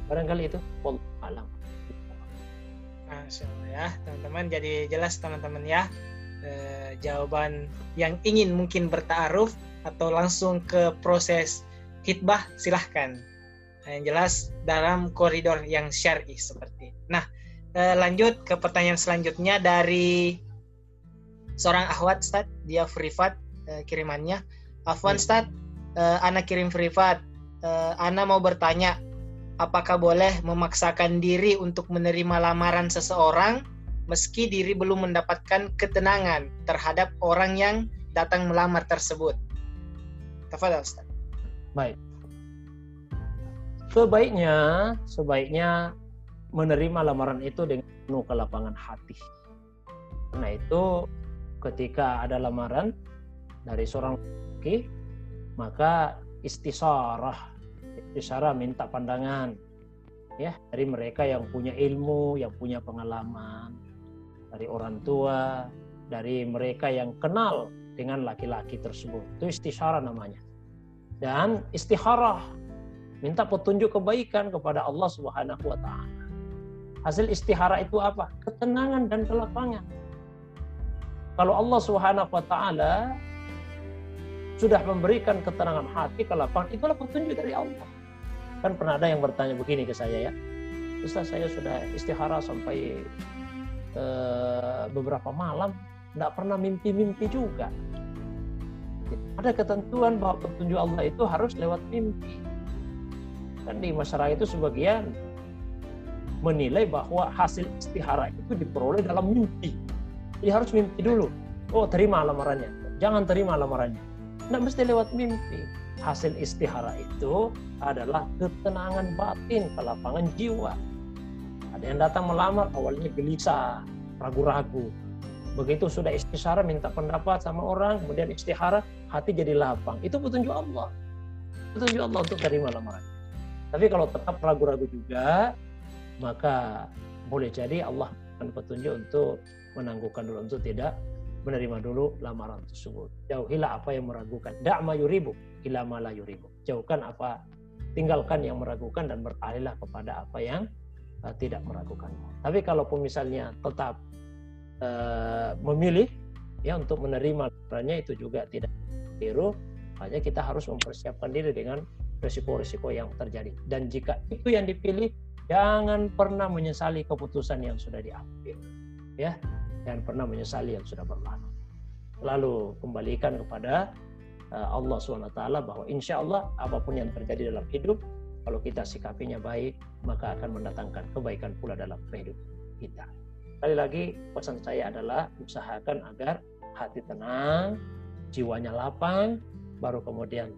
Barangkali itu alam. Masya ya teman-teman jadi jelas teman-teman ya e, jawaban yang ingin mungkin bertaaruf atau langsung ke proses hitbah silahkan yang jelas dalam koridor yang syar'i seperti nah e, lanjut ke pertanyaan selanjutnya dari seorang ahwat Stad dia privat e, kirimannya Afwan hmm. Stad e, anak kirim privat Ana mau bertanya, apakah boleh memaksakan diri untuk menerima lamaran seseorang meski diri belum mendapatkan ketenangan terhadap orang yang datang melamar tersebut? Tafadhal Ustaz. Baik. Sebaiknya, sebaiknya menerima lamaran itu dengan penuh kelapangan hati. Nah itu ketika ada lamaran dari seorang laki, maka istisarah bicara minta pandangan ya dari mereka yang punya ilmu, yang punya pengalaman, dari orang tua, dari mereka yang kenal dengan laki-laki tersebut. Itu istisyarah namanya. Dan istikharah minta petunjuk kebaikan kepada Allah Subhanahu wa taala. Hasil istihara itu apa? Ketenangan dan kelapangan. Kalau Allah Subhanahu wa taala sudah memberikan ketenangan hati, kelapangan, itulah petunjuk dari Allah. Kan pernah ada yang bertanya begini ke saya ya, Ustaz saya sudah istihara sampai uh, beberapa malam, tidak pernah mimpi-mimpi juga. Ada ketentuan bahwa petunjuk Allah itu harus lewat mimpi. Kan di masyarakat itu sebagian menilai bahwa hasil istihara itu diperoleh dalam mimpi. Jadi harus mimpi dulu. Oh terima lamarannya. Jangan terima lamarannya. Tidak mesti lewat mimpi hasil istihara itu adalah ketenangan batin, kelapangan jiwa. Ada yang datang melamar awalnya gelisah, ragu-ragu. Begitu sudah istihara minta pendapat sama orang, kemudian istihara hati jadi lapang. Itu petunjuk Allah. Petunjuk Allah untuk terima lamaran. Tapi kalau tetap ragu-ragu juga, maka boleh jadi Allah akan petunjuk untuk menangguhkan dulu untuk tidak menerima dulu lamaran tersebut. Jauhilah apa yang meragukan. Da'ma yuribu ila ma la yuribu. Jauhkan apa, tinggalkan yang meragukan dan beralihlah kepada apa yang uh, tidak meragukan. Tapi kalaupun misalnya tetap uh, memilih ya untuk menerima lamarannya itu juga tidak biru, hanya kita harus mempersiapkan diri dengan risiko-risiko yang terjadi. Dan jika itu yang dipilih, jangan pernah menyesali keputusan yang sudah diambil. Ya, dan pernah menyesali yang sudah berlalu. Lalu kembalikan kepada uh, Allah SWT bahwa insya Allah apa pun yang terjadi dalam hidup, kalau kita sikapinya baik, maka akan mendatangkan kebaikan pula dalam kehidupan kita. Sekali lagi pesan saya adalah usahakan agar hati tenang, jiwanya lapang, baru kemudian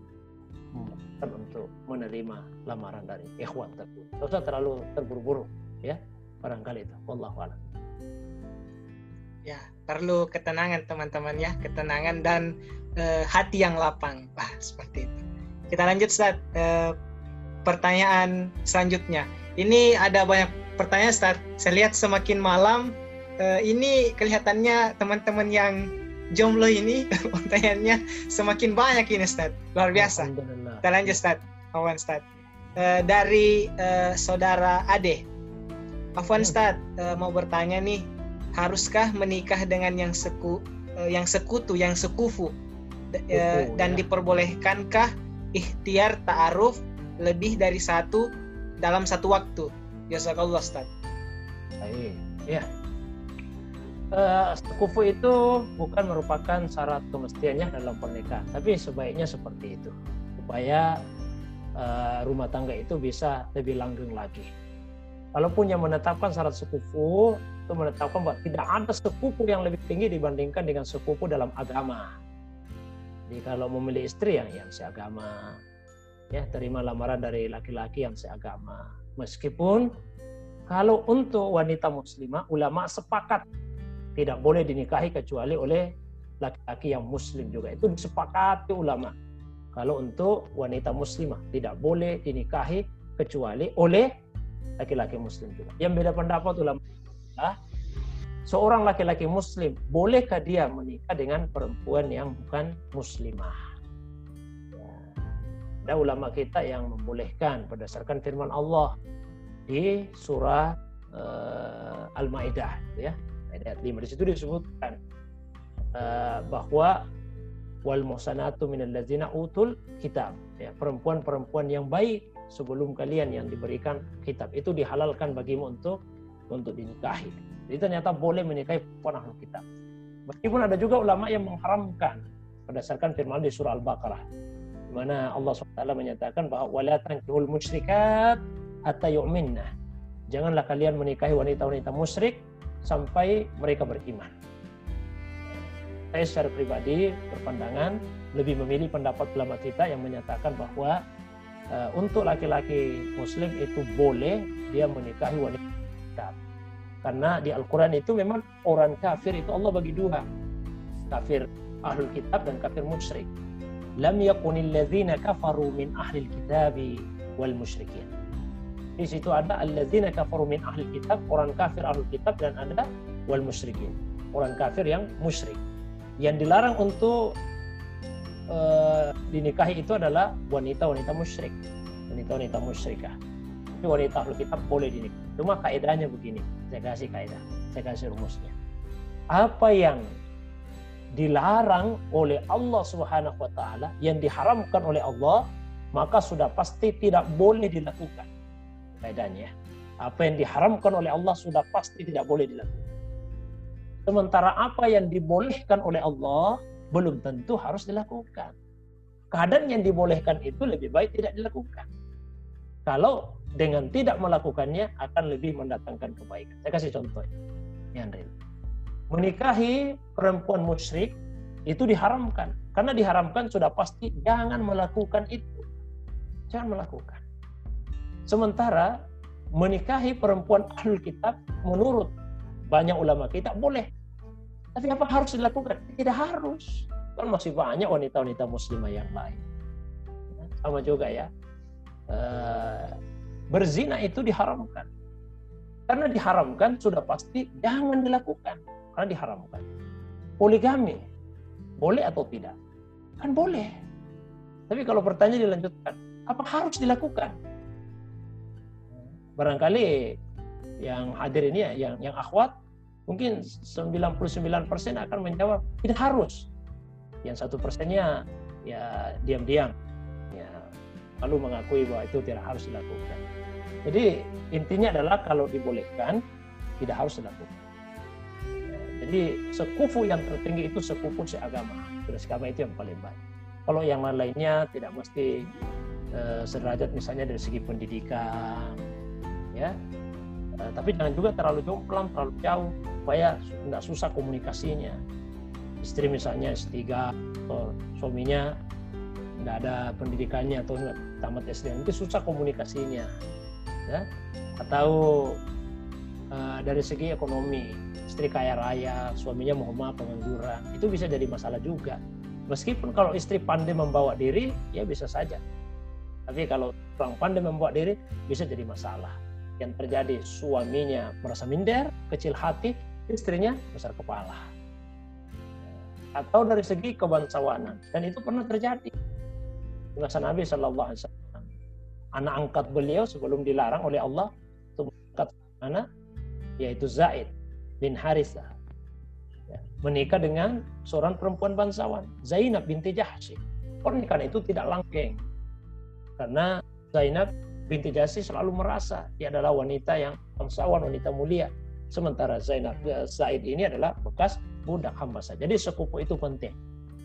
untuk menerima lamaran dari ikhwan tersebut. Tidak usah terlalu terburu-buru, ya barangkali itu. Wallahualam ya perlu ketenangan teman-teman ya ketenangan dan uh, hati yang lapang ah seperti itu kita lanjut saat uh, eh, pertanyaan selanjutnya ini ada banyak pertanyaan Ustaz. Saya lihat semakin malam uh, ini kelihatannya teman-teman yang jomblo ini (laughs) pertanyaannya semakin banyak ini Ustaz. Luar biasa. Kita lanjut Ustaz. Awan Ustaz. Uh, dari uh, saudara Ade. Afwan hmm. Ustaz, uh, mau bertanya nih, haruskah menikah dengan yang seku uh, yang sekutu, yang sekufu? Uh, dan ya. diperbolehkankah ikhtiar ta'aruf lebih dari satu dalam satu waktu? Jazakallah Ustaz. Baik. Ya, uh, kufu itu bukan merupakan syarat kemestiannya dalam pernikahan, tapi sebaiknya seperti itu supaya uh, rumah tangga itu bisa lebih langgeng lagi. Walaupun yang menetapkan syarat sekufu itu menetapkan bahwa tidak ada sekufu yang lebih tinggi dibandingkan dengan sekufu dalam agama. Jadi kalau memilih istri yang yang seagama, ya terima lamaran dari laki-laki yang seagama. Meskipun kalau untuk wanita muslimah, ulama sepakat tidak boleh dinikahi kecuali oleh laki-laki yang muslim juga. Itu disepakati ulama. Kalau untuk wanita muslimah tidak boleh dinikahi kecuali oleh laki-laki muslim juga. Yang beda pendapat ulama seorang laki-laki muslim bolehkah dia menikah dengan perempuan yang bukan muslimah? Ya. Ada ulama kita yang membolehkan berdasarkan firman Allah di surah uh, Al-Maidah ya ayat 5 di situ disebutkan uh, bahwa wal muhsanatu minal ladzina utul kitab ya perempuan-perempuan yang baik sebelum kalian yang diberikan kitab itu dihalalkan bagimu untuk untuk dinikahi. Jadi ternyata boleh menikahi perempuan ahli kitab. Meskipun ada juga ulama yang mengharamkan berdasarkan firman di surah Al-Baqarah di mana Allah SWT menyatakan bahwa wala tankihul musyrikat hatta yu'minna. Janganlah kalian menikahi wanita-wanita musyrik sampai mereka beriman. Saya secara pribadi berpandangan lebih memilih pendapat ulama kita yang menyatakan bahwa uh, untuk laki-laki muslim itu boleh dia menikahi wanita kafir. Karena di Al-Quran itu memang orang kafir itu Allah bagi dua. Kafir ahlul kitab dan kafir musyrik. Lam yakunil ladzina kafaru min ahlil kitabi wal musyrikin. Di situ ada alladzina kafaru min ahli kitab, orang kafir ahli kitab dan ada wal musyrikin, orang kafir yang musyrik. Yang dilarang untuk uh, dinikahi itu adalah wanita-wanita musyrik, wanita-wanita musyrikah. Tapi wanita ahli kitab boleh dinikahi. Cuma kaidahnya begini, saya kasih kaidah, saya kasih rumusnya. Apa yang dilarang oleh Allah Subhanahu wa taala, yang diharamkan oleh Allah, maka sudah pasti tidak boleh dilakukan kaidahnya. Apa yang diharamkan oleh Allah sudah pasti tidak boleh dilakukan. Sementara apa yang dibolehkan oleh Allah belum tentu harus dilakukan. Keadaan yang dibolehkan itu lebih baik tidak dilakukan. Kalau dengan tidak melakukannya akan lebih mendatangkan kebaikan. Saya kasih contoh. Yang real. Menikahi perempuan musyrik itu diharamkan. Karena diharamkan sudah pasti jangan melakukan itu. Jangan melakukan. Sementara menikahi perempuan ahlul kitab menurut banyak ulama kita boleh. Tapi apa harus dilakukan? Tidak harus. Kan masih banyak wanita-wanita muslimah yang lain. Sama juga ya. Eh, berzina itu diharamkan. Karena diharamkan sudah pasti jangan dilakukan. Karena diharamkan. Poligami boleh atau tidak? Kan boleh. Tapi kalau pertanyaan dilanjutkan, apa harus dilakukan? Barangkali yang hadir ini ya, yang yang akhwat mungkin 99% akan menjawab tidak harus. Yang satu persennya ya diam-diam ya lalu mengakui bahwa itu tidak harus dilakukan. Jadi intinya adalah kalau dibolehkan tidak harus dilakukan. Jadi sekufu yang tertinggi itu sekufu seagama. Sudah seagama itu yang paling baik. Kalau yang lainnya tidak mesti eh, sederajat misalnya dari segi pendidikan, ya. Uh, tapi jangan juga terlalu jomplang terlalu jauh supaya nggak susah komunikasinya. Istri misalnya S3 atau suaminya nggak ada pendidikannya atau nggak tamat SD nanti susah komunikasinya ya. Atau uh, dari segi ekonomi istri kaya raya suaminya mohon maaf pengangguran itu bisa jadi masalah juga. Meskipun kalau istri pandai membawa diri ya bisa saja. Tapi kalau kurang pandai membawa diri bisa jadi masalah yang terjadi suaminya merasa minder, kecil hati, istrinya besar kepala. Atau dari segi kebangsawanan dan itu pernah terjadi. Masa Nabi Shallallahu Alaihi Wasallam, anak angkat beliau sebelum dilarang oleh Allah untuk mengangkat anak yaitu Zaid bin Harithah ya, menikah dengan seorang perempuan bangsawan Zainab binti Jahsy. Pernikahan itu tidak langgeng karena Zainab binti Jahsy selalu merasa dia adalah wanita yang bangsawan, wanita mulia. Sementara Zainab eh, Zaid ini adalah bekas budak hamba saja. Jadi sekupu itu penting.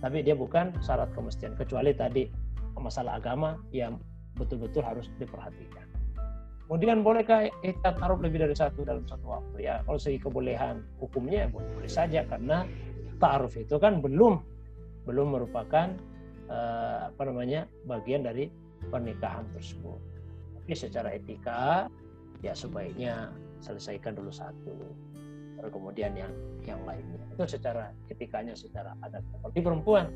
Tapi dia bukan syarat kemestian kecuali tadi masalah agama yang betul-betul harus diperhatikan. Kemudian bolehkah kita taruh lebih dari satu dalam satu waktu? Ya, kalau segi kebolehan hukumnya boleh, boleh saja karena taruh itu kan belum belum merupakan uh, apa namanya bagian dari pernikahan tersebut. Tapi secara etika ya sebaiknya selesaikan dulu satu baru kemudian yang yang lainnya. Itu secara etikanya secara adat. Seperti perempuan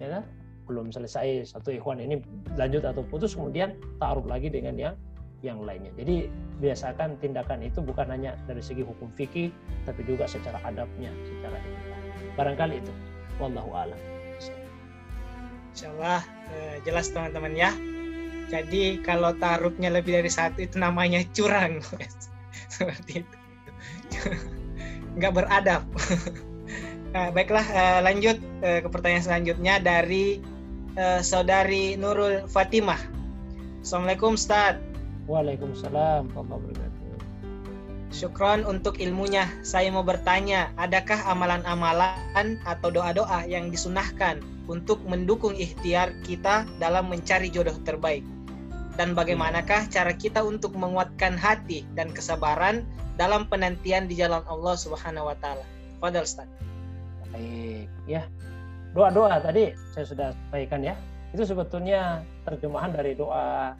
ya kan? Belum selesai satu ikhwan ini lanjut atau putus kemudian taruh lagi dengan yang yang lainnya. Jadi biasakan tindakan itu bukan hanya dari segi hukum fikih tapi juga secara adabnya secara etika. Barangkali itu. Wallahu alam. Insyaallah eh, jelas teman-teman ya jadi kalau taruhnya lebih dari satu itu namanya curang. (laughs) Seperti itu. (laughs) Nggak beradab. (laughs) Nah, baiklah uh, lanjut uh, ke pertanyaan selanjutnya dari uh, saudari Nurul Fatimah. Assalamualaikum Ustaz Waalaikumsalam Syukron untuk ilmunya. Saya mau bertanya, adakah amalan-amalan atau doa-doa yang disunahkan untuk mendukung ikhtiar kita dalam mencari jodoh terbaik? Dan bagaimanakah cara kita untuk menguatkan hati dan kesabaran dalam penantian di jalan Allah Subhanahu wa taala. Fadal Ustaz. Baik, ya. Doa-doa tadi saya sudah sampaikan ya. Itu sebetulnya terjemahan dari doa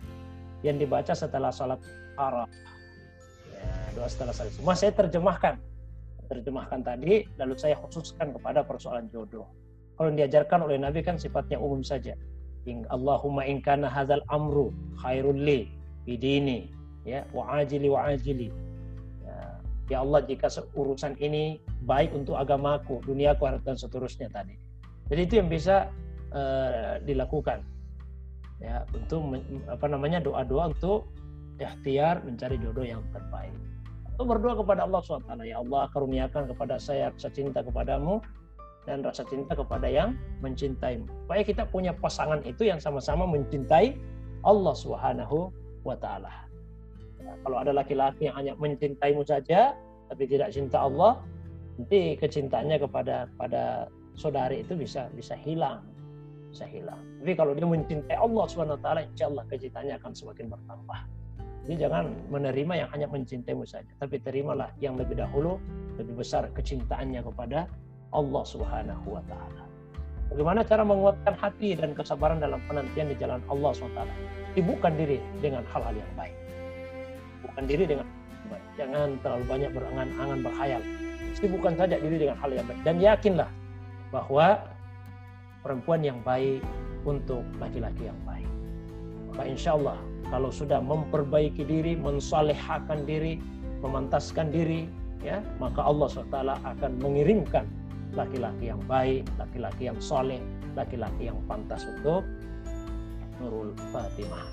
yang dibaca setelah salat arah. Ya, doa setelah salat. Semua saya terjemahkan. Terjemahkan tadi lalu saya khususkan kepada persoalan jodoh. Kalau diajarkan oleh Nabi kan sifatnya umum saja Allahumma in kana hadzal amru khairul li bidini ya wa ajili wa ajili. Ya, ya Allah jika urusan ini baik untuk agamaku duniaku dan seterusnya tadi. Jadi itu yang bisa uh, dilakukan. Ya untuk apa namanya doa-doa untuk ikhtiar mencari jodoh yang terbaik. Atau berdoa kepada Allah SWT ya Allah karuniakan kepada saya rasa cinta kepadamu dan rasa cinta kepada yang mencintaimu. Supaya kita punya pasangan itu yang sama-sama mencintai Allah Subhanahu wa taala. Ya, kalau ada laki-laki yang hanya mencintaimu saja tapi tidak cinta Allah, nanti kecintaannya kepada pada saudari itu bisa bisa hilang. Bisa hilang. Tapi kalau dia mencintai Allah Subhanahu wa taala, insyaallah kecintaannya akan semakin bertambah. Jadi jangan menerima yang hanya mencintaimu saja, tapi terimalah yang lebih dahulu lebih besar kecintaannya kepada Allah Subhanahu wa taala. Bagaimana cara menguatkan hati dan kesabaran dalam penantian di jalan Allah SWT? Sibukkan diri dengan hal-hal yang baik. Bukan diri dengan baik. Jangan terlalu banyak berangan-angan berhayal. Sibukkan saja diri dengan hal yang baik. Dan yakinlah bahwa perempuan yang baik untuk laki-laki yang baik. Maka insya Allah kalau sudah memperbaiki diri, mensalehkan diri, memantaskan diri, ya maka Allah SWT akan mengirimkan laki-laki yang baik, laki-laki yang soleh, laki-laki yang pantas untuk Nurul Fatimah.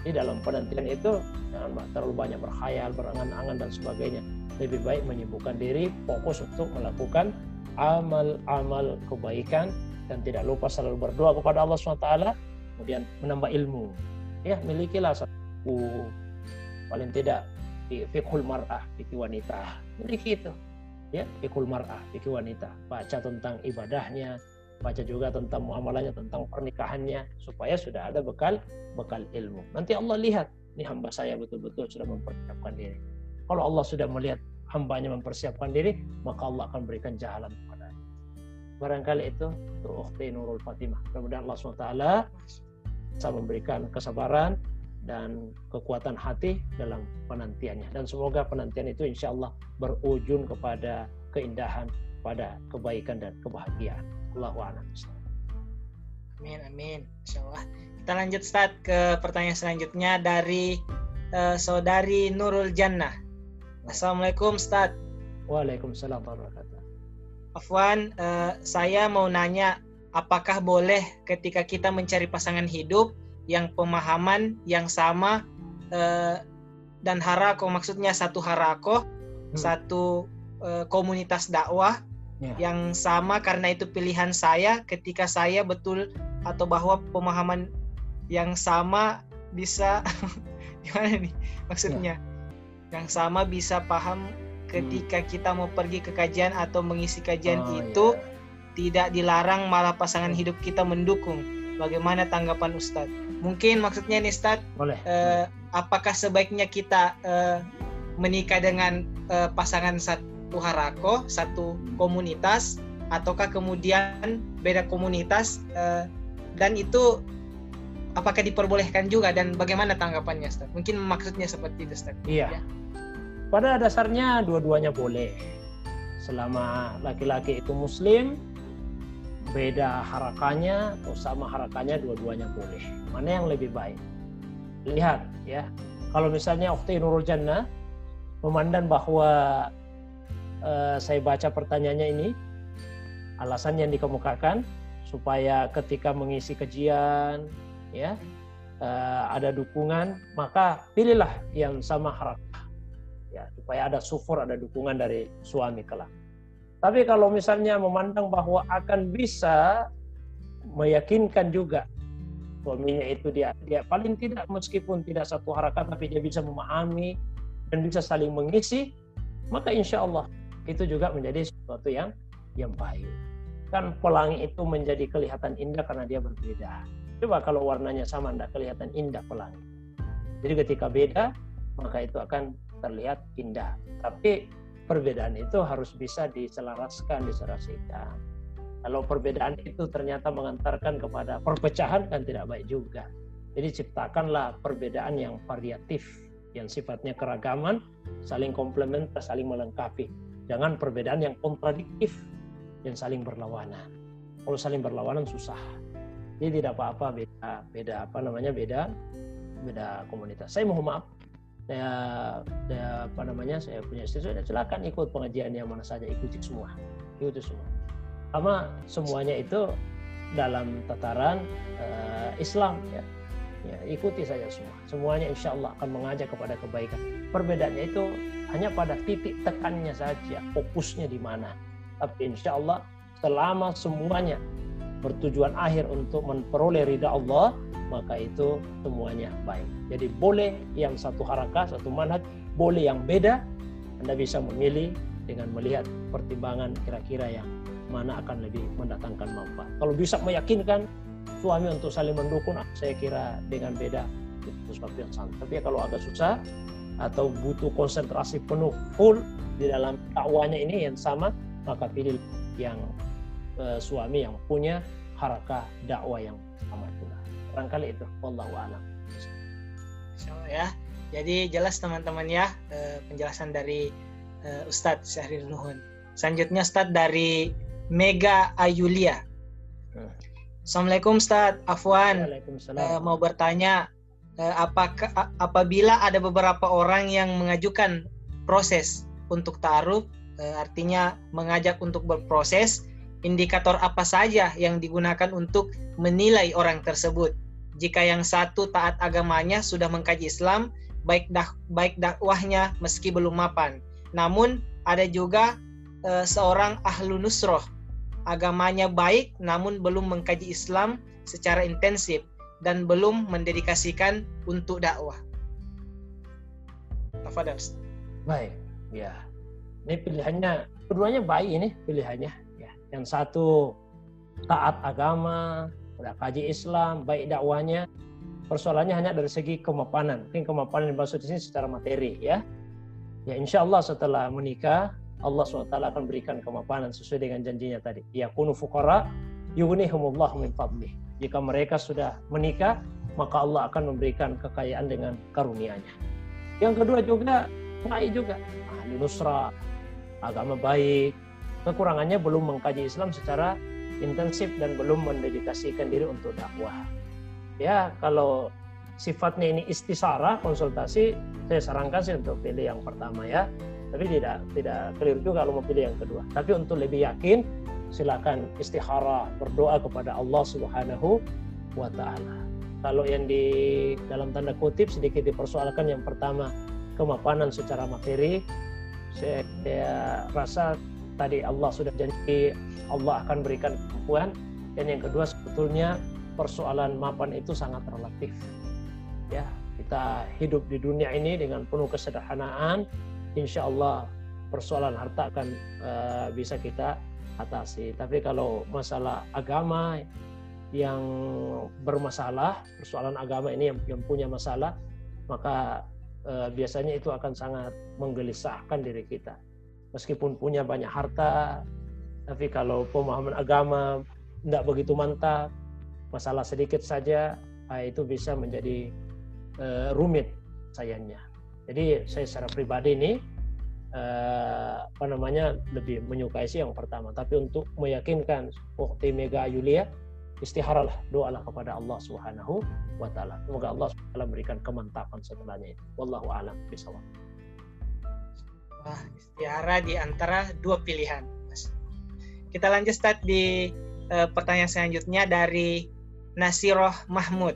Di dalam penantian itu jangan terlalu banyak berkhayal, berangan-angan dan sebagainya. Lebih baik menyibukkan diri, fokus untuk melakukan amal-amal kebaikan dan tidak lupa selalu berdoa kepada Allah SWT, kemudian menambah ilmu. Ya, milikilah satu paling tidak di fikhul mar'ah, fikih wanita. Miliki itu ya fikul mar'ah fikih wanita. Baca tentang ibadahnya baca juga tentang muamalahnya tentang pernikahannya supaya sudah ada bekal bekal ilmu. Nanti Allah lihat ini hamba saya betul-betul sudah mempersiapkan diri. Kalau Allah sudah melihat hambanya mempersiapkan diri maka Allah akan berikan jalan kepada barangkali itu untuk Nurul Fatimah. Mudah-mudahan Allah SWT bisa memberikan kesabaran dan kekuatan hati dalam penantiannya. Dan semoga penantian itu insya Allah berujung kepada keindahan pada kebaikan dan kebahagiaan. Allahu Amin amin. Insya Allah kita lanjut start ke pertanyaan selanjutnya dari uh, saudari Nurul Jannah. Assalamualaikum Ustaz. Waalaikumsalam warahmatullahi Afwan, uh, saya mau nanya apakah boleh ketika kita mencari pasangan hidup yang pemahaman yang sama uh, dan harako maksudnya satu harako, hmm. satu uh, komunitas dakwah yeah. yang sama karena itu pilihan saya ketika saya betul atau bahwa pemahaman yang sama bisa (laughs) gimana nih maksudnya yeah. yang sama bisa paham ketika hmm. kita mau pergi ke kajian atau mengisi kajian oh, itu yeah. tidak dilarang malah pasangan hidup kita mendukung bagaimana tanggapan Ustadz mungkin maksudnya nih Ustadz boleh, eh, apakah sebaiknya kita eh, menikah dengan eh, pasangan satu harako satu komunitas ataukah kemudian beda komunitas eh, dan itu apakah diperbolehkan juga dan bagaimana tanggapannya Ustaz? Mungkin maksudnya seperti itu Ustaz. Iya. Ya. Pada dasarnya dua-duanya boleh. Selama laki-laki itu muslim, beda harakannya atau sama harakannya dua-duanya boleh. Mana yang lebih baik? Lihat ya. Kalau misalnya Ukhti Nurul Jannah memandang bahwa uh, saya baca pertanyaannya ini alasan yang dikemukakan supaya ketika mengisi kajian ya uh, ada dukungan maka pilihlah yang sama harakah ya supaya ada support ada dukungan dari suami kelak tapi kalau misalnya memandang bahwa akan bisa meyakinkan juga suaminya itu dia dia paling tidak meskipun tidak satu harakat tapi dia bisa memahami dan bisa saling mengisi maka insya Allah itu juga menjadi sesuatu yang yang baik kan pelangi itu menjadi kelihatan indah karena dia berbeda Coba kalau warnanya sama tidak kelihatan indah pelangi. Jadi ketika beda, maka itu akan terlihat indah. Tapi perbedaan itu harus bisa diselaraskan, diserasikan. Kalau perbedaan itu ternyata mengantarkan kepada perpecahan kan tidak baik juga. Jadi ciptakanlah perbedaan yang variatif, yang sifatnya keragaman, saling komplementer, saling melengkapi. Jangan perbedaan yang kontradiktif, yang saling berlawanan. Kalau saling berlawanan susah. Jadi tidak apa-apa beda beda apa namanya beda beda komunitas. Saya mohon maaf saya, saya apa namanya saya punya istri saya silakan ikut pengajian yang mana saja ikuti semua ikuti semua. Sama semuanya itu dalam tataran uh, Islam ya. Ya ikuti saja semua. Semuanya insya Allah akan mengajak kepada kebaikan. Perbedaannya itu hanya pada titik tekannya saja fokusnya di mana. Tapi insya Allah selama semuanya bertujuan akhir untuk memperoleh ridha Allah, maka itu semuanya baik. Jadi boleh yang satu harakah, satu manhaj, boleh yang beda, Anda bisa memilih dengan melihat pertimbangan kira-kira yang mana akan lebih mendatangkan manfaat. Kalau bisa meyakinkan suami untuk saling mendukung, ah, saya kira dengan beda itu sesuatu yang sama. Tapi kalau agak susah atau butuh konsentrasi penuh full di dalam dakwanya ini yang sama, maka pilih yang uh, suami yang punya harakah dakwah yang sama pula. Barangkali itu, wallahu a'lam. ya. Jadi jelas teman-teman ya uh, penjelasan dari uh, Ustadz Syahril Nuhun. Selanjutnya Ustadz dari Mega Ayulia. Hmm. Assalamualaikum Ustadz Afwan. Uh, mau bertanya apakah apabila ada beberapa orang yang mengajukan proses untuk taruh artinya mengajak untuk berproses indikator apa saja yang digunakan untuk menilai orang tersebut. Jika yang satu taat agamanya sudah mengkaji Islam, baik dah baik dakwahnya meski belum mapan. Namun ada juga e, seorang ahlu nusroh, agamanya baik namun belum mengkaji Islam secara intensif dan belum mendedikasikan untuk dakwah. Baik, ya. Ini pilihannya keduanya baik ini pilihannya yang satu taat agama, udah kaji Islam, baik dakwanya. Persoalannya hanya dari segi kemapanan. Mungkin kemapanan dimaksud di sini secara materi ya. Ya insya Allah setelah menikah, Allah SWT akan berikan kemapanan sesuai dengan janjinya tadi. Ya kunu fukara yughnihumullah min fadlih. Jika mereka sudah menikah, maka Allah akan memberikan kekayaan dengan karunia-Nya. Yang kedua juga baik juga ahli nusra, agama baik, kekurangannya belum mengkaji Islam secara intensif dan belum mendedikasikan diri untuk dakwah. Ya, kalau sifatnya ini istisara konsultasi saya sarankan sih untuk pilih yang pertama ya. Tapi tidak tidak keliru juga kalau mau pilih yang kedua. Tapi untuk lebih yakin silakan istikharah berdoa kepada Allah Subhanahu wa taala. Kalau yang di dalam tanda kutip sedikit dipersoalkan yang pertama kemapanan secara materi saya, saya rasa tadi Allah sudah janji Allah akan berikan kemampuan. Dan yang kedua sebetulnya persoalan mapan itu sangat relatif. Ya kita hidup di dunia ini dengan penuh kesederhanaan. Insya Allah persoalan harta akan uh, bisa kita atasi. Tapi kalau masalah agama yang bermasalah persoalan agama ini yang, yang punya masalah maka uh, biasanya itu akan sangat menggelisahkan diri kita meskipun punya banyak harta tapi kalau pemahaman agama tidak begitu mantap masalah sedikit saja itu bisa menjadi uh, rumit sayangnya. Jadi saya secara pribadi ini uh, apa namanya lebih menyukai sih yang pertama. Tapi untuk meyakinkan Ukti Mega Yulia istiharalah doalah kepada Allah Subhanahu wa taala. Semoga Allah SWT memberikan kemantapan setelahnya itu. Wallahu a'lam bishawab. Wah, istihara di antara dua pilihan. Kita lanjut start di uh, pertanyaan selanjutnya dari Nasiroh Mahmud.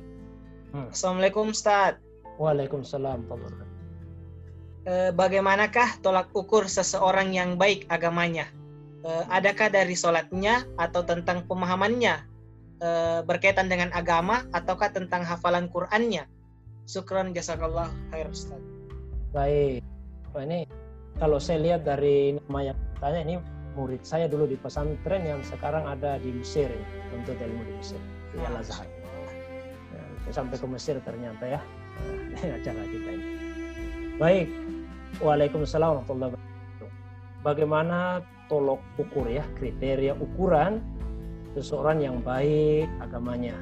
Hmm. Assalamualaikum Ustaz. Waalaikumsalam. E, bagaimanakah tolak ukur seseorang yang baik agamanya? E, adakah dari sholatnya atau tentang pemahamannya e, berkaitan dengan agama ataukah tentang hafalan Qur'annya? Syukran jazakallah khair Ustaz. Baik. Oh, ini kalau saya lihat dari nama yang tanya ini murid saya dulu di pesantren yang sekarang ada di Mesir, untuk ilmu di Mesir, di Al Azhar sampai ke Mesir ternyata ya nah, (laughs) acara kita ini. Baik, Waalaikumsalam warahmatullahi wabarakatuh. Bagaimana tolok ukur ya kriteria ukuran seseorang yang baik agamanya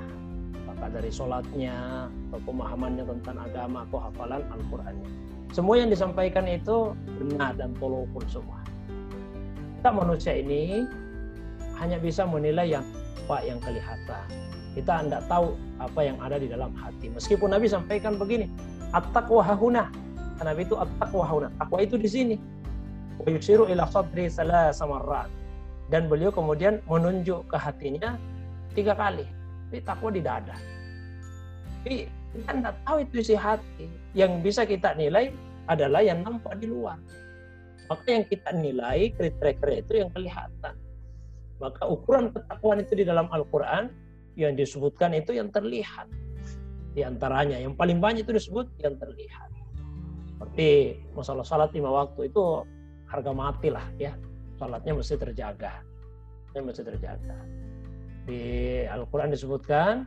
apakah dari sholatnya atau pemahamannya tentang agama atau hafalan Al-Qur'annya semua yang disampaikan itu benar dan ukur semua kita manusia ini hanya bisa menilai yang apa yang kelihatan kita tidak tahu apa yang ada di dalam hati. Meskipun Nabi sampaikan begini, at-taqwa hahuna. Nabi itu at-taqwa hahuna. Takwa itu di sini. Wa yusiru ila sadri samarrat. Dan beliau kemudian menunjuk ke hatinya tiga kali. Tapi takwa di dada. Tapi kita tidak tahu itu isi hati. Yang bisa kita nilai adalah yang nampak di luar. Maka yang kita nilai kriteria itu yang kelihatan. Maka ukuran ketakwaan itu di dalam Al-Quran yang disebutkan itu yang terlihat di antaranya yang paling banyak itu disebut yang terlihat seperti masalah salat lima waktu itu harga mati lah ya salatnya mesti terjaga mesti terjaga di Al-Quran disebutkan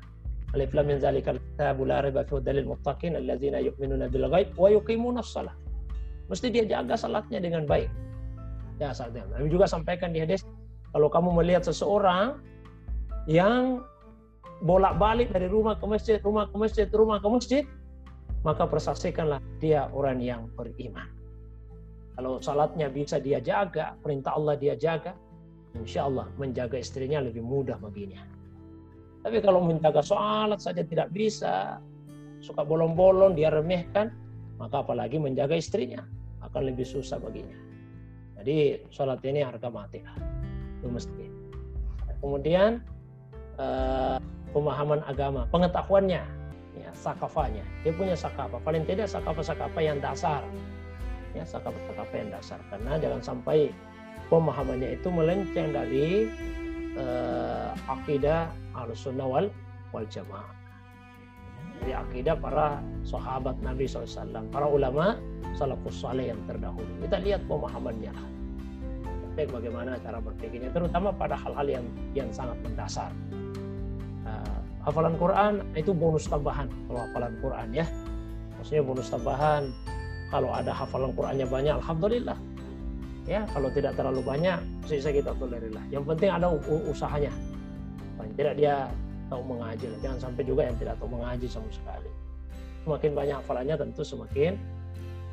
Alif lam min zalikal kitabul la raiba fihi dalil muttaqin alladzina yu'minuna bil ghaib wa yuqimuna shalah. Mesti dia jaga salatnya dengan baik. Ya, salatnya. Nabi juga sampaikan di hadis kalau kamu melihat seseorang yang bolak-balik dari rumah ke masjid, rumah ke masjid, rumah ke masjid, maka persaksikanlah dia orang yang beriman. Kalau salatnya bisa dia jaga, perintah Allah dia jaga, insya Allah menjaga istrinya lebih mudah baginya. Tapi kalau menjaga salat saja tidak bisa, suka bolong-bolong, dia remehkan, maka apalagi menjaga istrinya akan lebih susah baginya. Jadi salat ini harga mati lah, itu mesti. Kemudian eh, pemahaman agama, pengetahuannya, ya, sakafanya. Dia punya sakafa, paling tidak sakafa-sakafa yang dasar. Ya, sakafa-sakafa yang dasar. Karena jangan sampai pemahamannya itu melenceng dari uh, akidah al-sunnah wal, wal jamaah. Dari akidah para sahabat Nabi SAW, para ulama salafus saleh yang terdahulu. Kita lihat pemahamannya. Baik bagaimana cara berpikirnya, terutama pada hal-hal yang yang sangat mendasar hafalan Quran itu bonus tambahan kalau hafalan Quran ya maksudnya bonus tambahan kalau ada hafalan Qurannya banyak alhamdulillah ya kalau tidak terlalu banyak sisa kita tolerirlah yang penting ada usahanya paling tidak dia tahu mengaji jangan sampai juga yang tidak tahu mengaji sama sekali semakin banyak hafalannya tentu semakin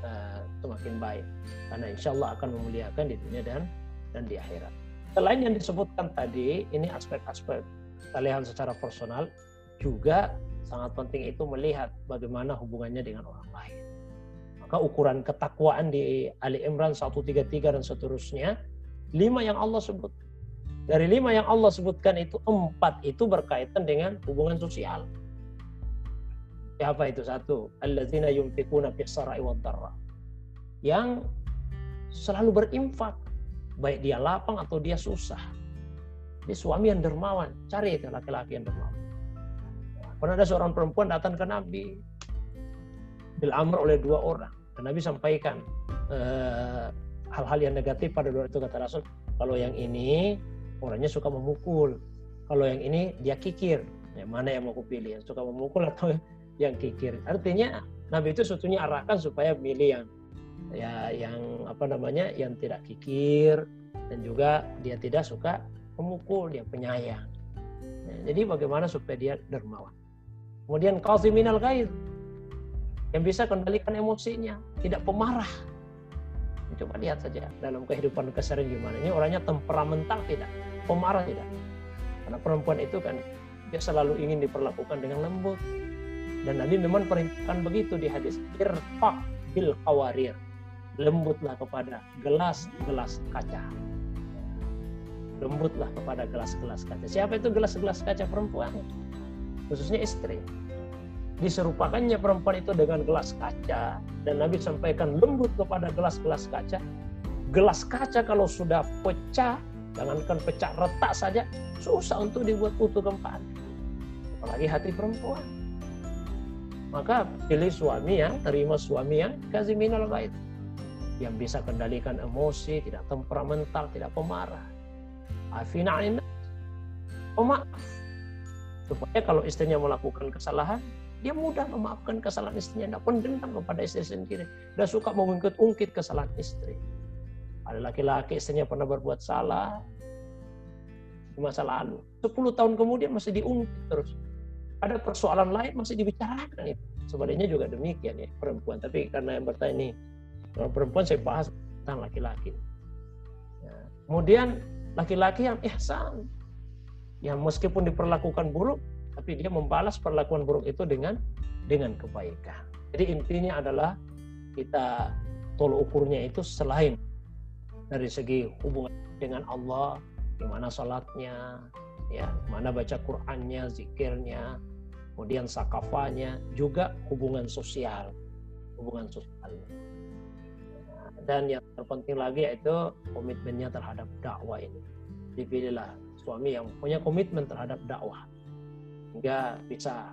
uh, semakin baik karena insya Allah akan memuliakan di dunia dan dan di akhirat selain yang disebutkan tadi ini aspek-aspek kita lihat secara personal juga sangat penting itu melihat bagaimana hubungannya dengan orang lain. Maka ukuran ketakwaan di Ali Imran 133 dan seterusnya, lima yang Allah sebut. Dari lima yang Allah sebutkan itu, empat itu berkaitan dengan hubungan sosial. Siapa itu satu? Alladzina yunfikuna fis sarai Yang selalu berinfak, baik dia lapang atau dia susah. Dia suami yang dermawan, cari itu laki-laki yang dermawan. Pernah ada seorang perempuan datang ke Nabi, bil amr oleh dua orang. Dan Nabi sampaikan eh, hal-hal yang negatif pada dua itu kata Rasul. Kalau yang ini orangnya suka memukul, kalau yang ini dia kikir. Ya, mana yang mau kupilih? Yang suka memukul atau (laughs) yang kikir? Artinya Nabi itu sebetulnya arahkan supaya milih yang ya yang apa namanya yang tidak kikir dan juga dia tidak suka memukul dia penyayang ya, jadi bagaimana supaya dia dermawan Kemudian qaziminal ghair yang bisa kendalikan emosinya, tidak pemarah. Coba lihat saja dalam kehidupan keseharian gimana. Ini orangnya temperamental tidak, pemarah tidak. Karena perempuan itu kan dia selalu ingin diperlakukan dengan lembut. Dan Nabi memang perintahkan begitu di hadis. Irfaq bil qawarir. Lembutlah kepada gelas-gelas kaca. Lembutlah kepada gelas-gelas kaca. Siapa itu gelas-gelas kaca perempuan? khususnya istri. Diserupakannya perempuan itu dengan gelas kaca dan Nabi sampaikan lembut kepada gelas-gelas kaca. Gelas kaca kalau sudah pecah, jangankan pecah retak saja, susah untuk dibuat utuh kembali. Apalagi hati perempuan. Maka pilih suami yang terima suami yang kasih minal baik yang bisa kendalikan emosi, tidak temperamental, tidak pemarah. Afina pemaaf. Supaya kalau istrinya melakukan kesalahan dia mudah memaafkan kesalahan istrinya. Tidak pendendam kepada istri sendiri. Dan suka mengungkit-ungkit kesalahan istri ada laki-laki istrinya pernah berbuat salah. Di masa lalu. 10 tahun kemudian masih diungkit terus. Ada persoalan lain masih dibicarakan itu. Sebaliknya juga demikian ya perempuan. Tapi karena yang bertanya ini perempuan saya bahas tentang laki-laki. Ya. kemudian laki-laki yang ihsan. Yang meskipun diperlakukan buruk tapi dia membalas perlakuan buruk itu dengan dengan kebaikan. Jadi intinya adalah kita tolok ukurnya itu selain dari segi hubungan dengan Allah, gimana salatnya, ya, mana baca Qur'annya, zikirnya, kemudian sakafanya, juga hubungan sosial, hubungan sosial. Dan yang terpenting lagi yaitu komitmennya terhadap dakwah ini. Dipilihlah suami yang punya komitmen terhadap dakwah hingga bisa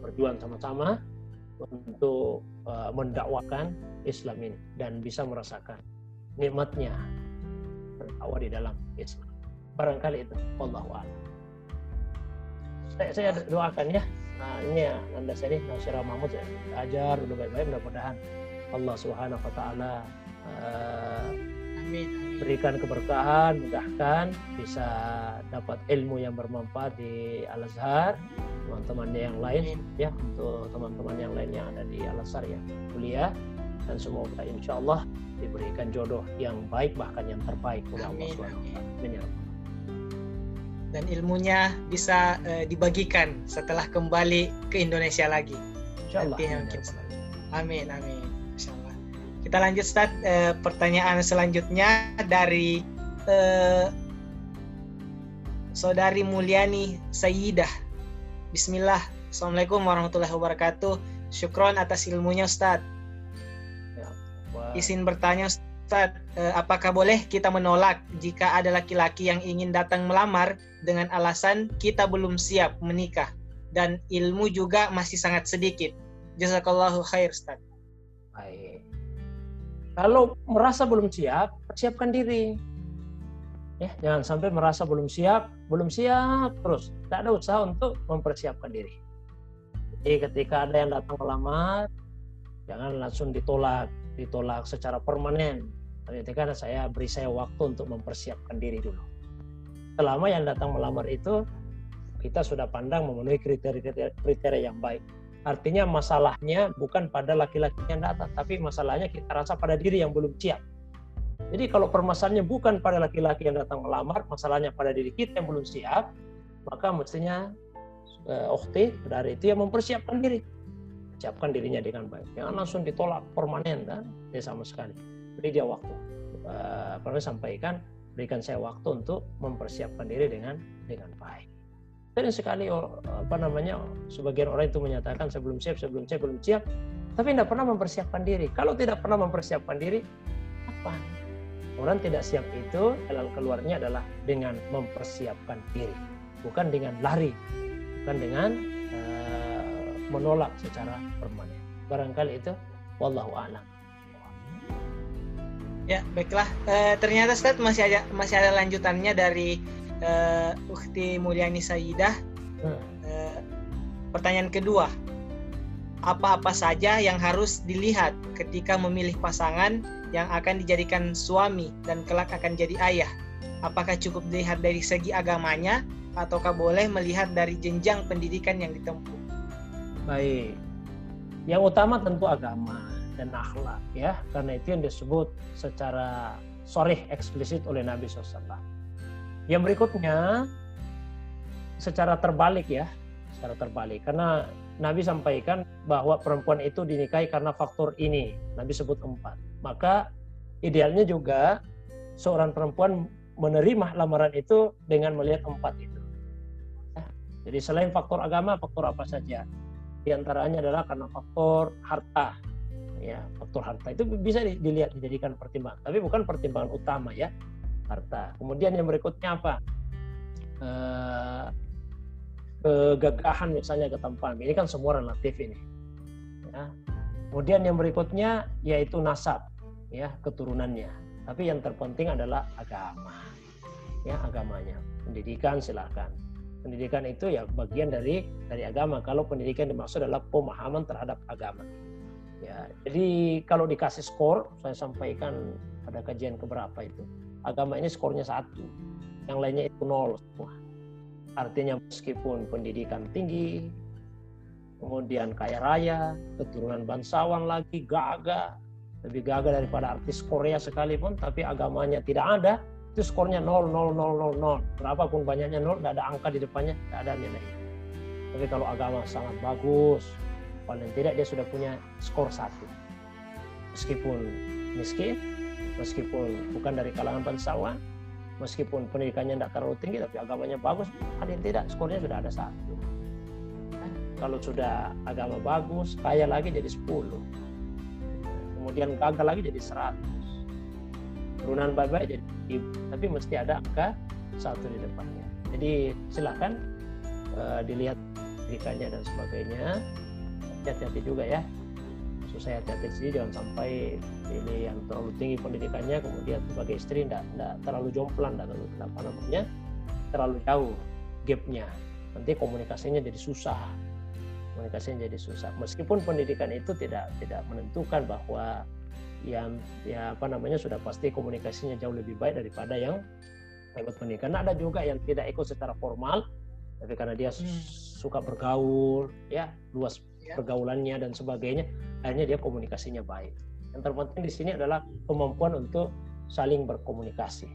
berjuang sama-sama untuk uh, mendakwakan Islam ini dan bisa merasakan nikmatnya berdakwah di dalam Islam. Barangkali itu. Allah Saya, saya doakan ya. Nah, ini ya Anda saya Nasyirah Mahmud ya, ajar udah baik-baik mudah-mudahan Allah Subhanahu wa taala uh, berikan keberkahan, mudahkan bisa dapat ilmu yang bermanfaat di Al Azhar, teman-temannya yang lain ya untuk teman-teman yang lain yang ada di Al Azhar ya kuliah. Dan semoga insya Allah diberikan jodoh yang baik bahkan yang terbaik oleh Allah SWT. Dan ilmunya bisa uh, dibagikan setelah kembali ke Indonesia lagi. Insya Allah. Amin amin. Kita lanjut start eh, pertanyaan selanjutnya dari eh, Saudari Mulyani Sayyidah. Bismillah. Assalamualaikum warahmatullahi wabarakatuh. Syukron atas ilmunya Ustaz. Izin bertanya Ustaz, eh, apakah boleh kita menolak jika ada laki-laki yang ingin datang melamar dengan alasan kita belum siap menikah dan ilmu juga masih sangat sedikit? Jazakallahu khair Ustaz. Baik. Kalau merasa belum siap, persiapkan diri. Ya, jangan sampai merasa belum siap, belum siap terus. Tidak ada usaha untuk mempersiapkan diri. Jadi ketika ada yang datang melamar, jangan langsung ditolak, ditolak secara permanen. Ketika saya beri saya waktu untuk mempersiapkan diri dulu. Selama yang datang melamar itu kita sudah pandang memenuhi kriteria-kriteria yang baik. Artinya masalahnya bukan pada laki-laki yang datang, tapi masalahnya kita rasa pada diri yang belum siap. Jadi kalau permasalahannya bukan pada laki-laki yang datang melamar, masalahnya pada diri kita yang belum siap, maka mestinya uh, ukhti, dari itu yang mempersiapkan diri. Siapkan dirinya dengan baik. Jangan langsung ditolak permanen kan, dia sama sekali. Beri dia waktu. Uh, perlu sampaikan, berikan saya waktu untuk mempersiapkan diri dengan dengan baik. Sering sekali apa namanya sebagian orang itu menyatakan sebelum siap, sebelum siap, belum siap, tapi tidak pernah mempersiapkan diri. Kalau tidak pernah mempersiapkan diri, apa? Orang tidak siap itu jalan keluarnya adalah dengan mempersiapkan diri, bukan dengan lari, bukan dengan menolak secara permanen. Barangkali itu, wallahu a'lam. Ya, baiklah. E, ternyata Ustaz masih ada masih ada lanjutannya dari e, Ukti Mulyani Sayyidah. Hmm. E, pertanyaan kedua, apa-apa saja yang harus dilihat ketika memilih pasangan yang akan dijadikan suami dan kelak akan jadi ayah? Apakah cukup dilihat dari segi agamanya ataukah boleh melihat dari jenjang pendidikan yang ditempuh? Baik. Yang utama tentu agama dan akhlak ya. Karena itu yang disebut secara sorih eksplisit oleh Nabi SAW. Yang berikutnya secara terbalik ya. Secara terbalik. Karena Nabi sampaikan bahwa perempuan itu dinikahi karena faktor ini. Nabi sebut empat. Maka idealnya juga seorang perempuan menerima lamaran itu dengan melihat empat itu. Jadi selain faktor agama faktor apa saja di antaranya adalah karena faktor harta. Ya faktor harta itu bisa dilihat dijadikan pertimbangan. Tapi bukan pertimbangan utama ya harta. Kemudian yang berikutnya apa? Eh, kegagahan misalnya ketampanan ini kan semua relatif ini. Ya. kemudian yang berikutnya yaitu nasab ya keturunannya. Tapi yang terpenting adalah agama. Ya agamanya. Pendidikan silakan pendidikan itu ya bagian dari dari agama kalau pendidikan dimaksud adalah pemahaman terhadap agama Ya, jadi kalau dikasih skor, saya sampaikan pada kajian keberapa itu. Agama ini skornya satu, yang lainnya itu nol semua. Artinya meskipun pendidikan tinggi, kemudian kaya raya, keturunan bangsawan lagi, gagah, lebih gagah daripada artis Korea sekalipun, tapi agamanya tidak ada, itu skornya nol, nol, nol, nol, nol. Berapapun banyaknya nol, tidak ada angka di depannya, tidak ada nilai. Tapi kalau agama sangat bagus, paling tidak dia sudah punya skor satu meskipun miskin meskipun bukan dari kalangan bangsawan meskipun pendidikannya tidak terlalu tinggi tapi agamanya bagus paling tidak skornya sudah ada satu kalau sudah agama bagus kaya lagi jadi 10 kemudian gagal lagi jadi 100 turunan baik jadi ibu tapi mesti ada angka satu di depannya. Jadi silahkan uh, dilihat pendidikannya dan sebagainya. Hati-hati juga ya. Saya hati-hati sih jangan sampai ini yang terlalu tinggi pendidikannya kemudian sebagai istri tidak terlalu jomplang terlalu apa namanya terlalu jauh gapnya. Nanti komunikasinya jadi susah. Komunikasinya jadi susah. Meskipun pendidikan itu tidak tidak menentukan bahwa yang ya apa namanya sudah pasti komunikasinya jauh lebih baik daripada yang ikut pendidikan ada juga yang tidak ikut secara formal tapi karena dia hmm. suka bergaul ya luas ya. pergaulannya dan sebagainya akhirnya dia komunikasinya baik. Yang terpenting di sini adalah kemampuan untuk saling berkomunikasi.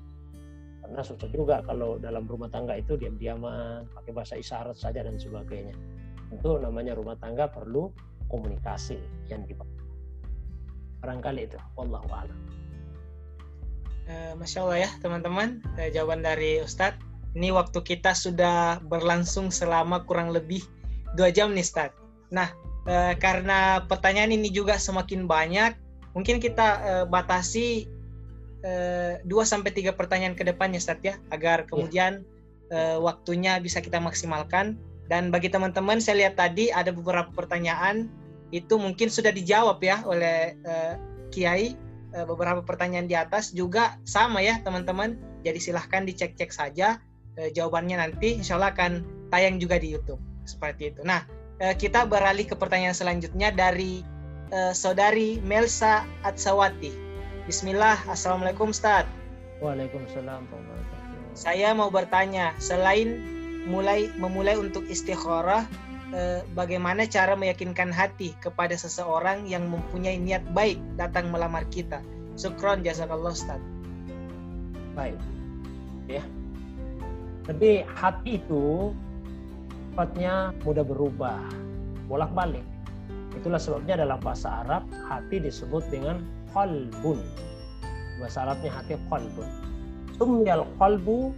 Karena susah juga kalau dalam rumah tangga itu diam-diaman pakai bahasa isyarat saja dan sebagainya. Itu namanya rumah tangga perlu komunikasi yang dipakai barangkali itu. Wallahu a'lam. Uh, Masya Allah ya teman-teman. Uh, jawaban dari Ustadz ini waktu kita sudah berlangsung selama kurang lebih dua jam nih Ustadz. Nah, e, karena pertanyaan ini juga semakin banyak, mungkin kita batasi eh, dua sampai tiga pertanyaan ke depannya, Ustaz ya, agar iya. kemudian e, waktunya bisa kita maksimalkan. Dan bagi teman-teman, saya lihat tadi ada beberapa pertanyaan itu mungkin sudah dijawab ya oleh e, Kiai. E, beberapa pertanyaan di atas juga sama ya, teman-teman. Jadi silahkan dicek-cek saja e, jawabannya nanti, insya Allah akan tayang juga di YouTube seperti itu. Nah, Eh, kita beralih ke pertanyaan selanjutnya dari uh, saudari Melsa Atsawati. Bismillah, Assalamualaikum Ustaz. Waalaikumsalam. Saya mau bertanya, selain mulai memulai untuk istikharah, eh, bagaimana cara meyakinkan hati kepada seseorang yang mempunyai niat baik datang melamar kita? Sukron jazakallah Ustaz. Baik. Ya. Tapi hati itu sifatnya mudah berubah, bolak-balik. Itulah sebabnya dalam bahasa Arab hati disebut dengan qalbun. Bahasa Arabnya hati qalbun. Sumyal qalbu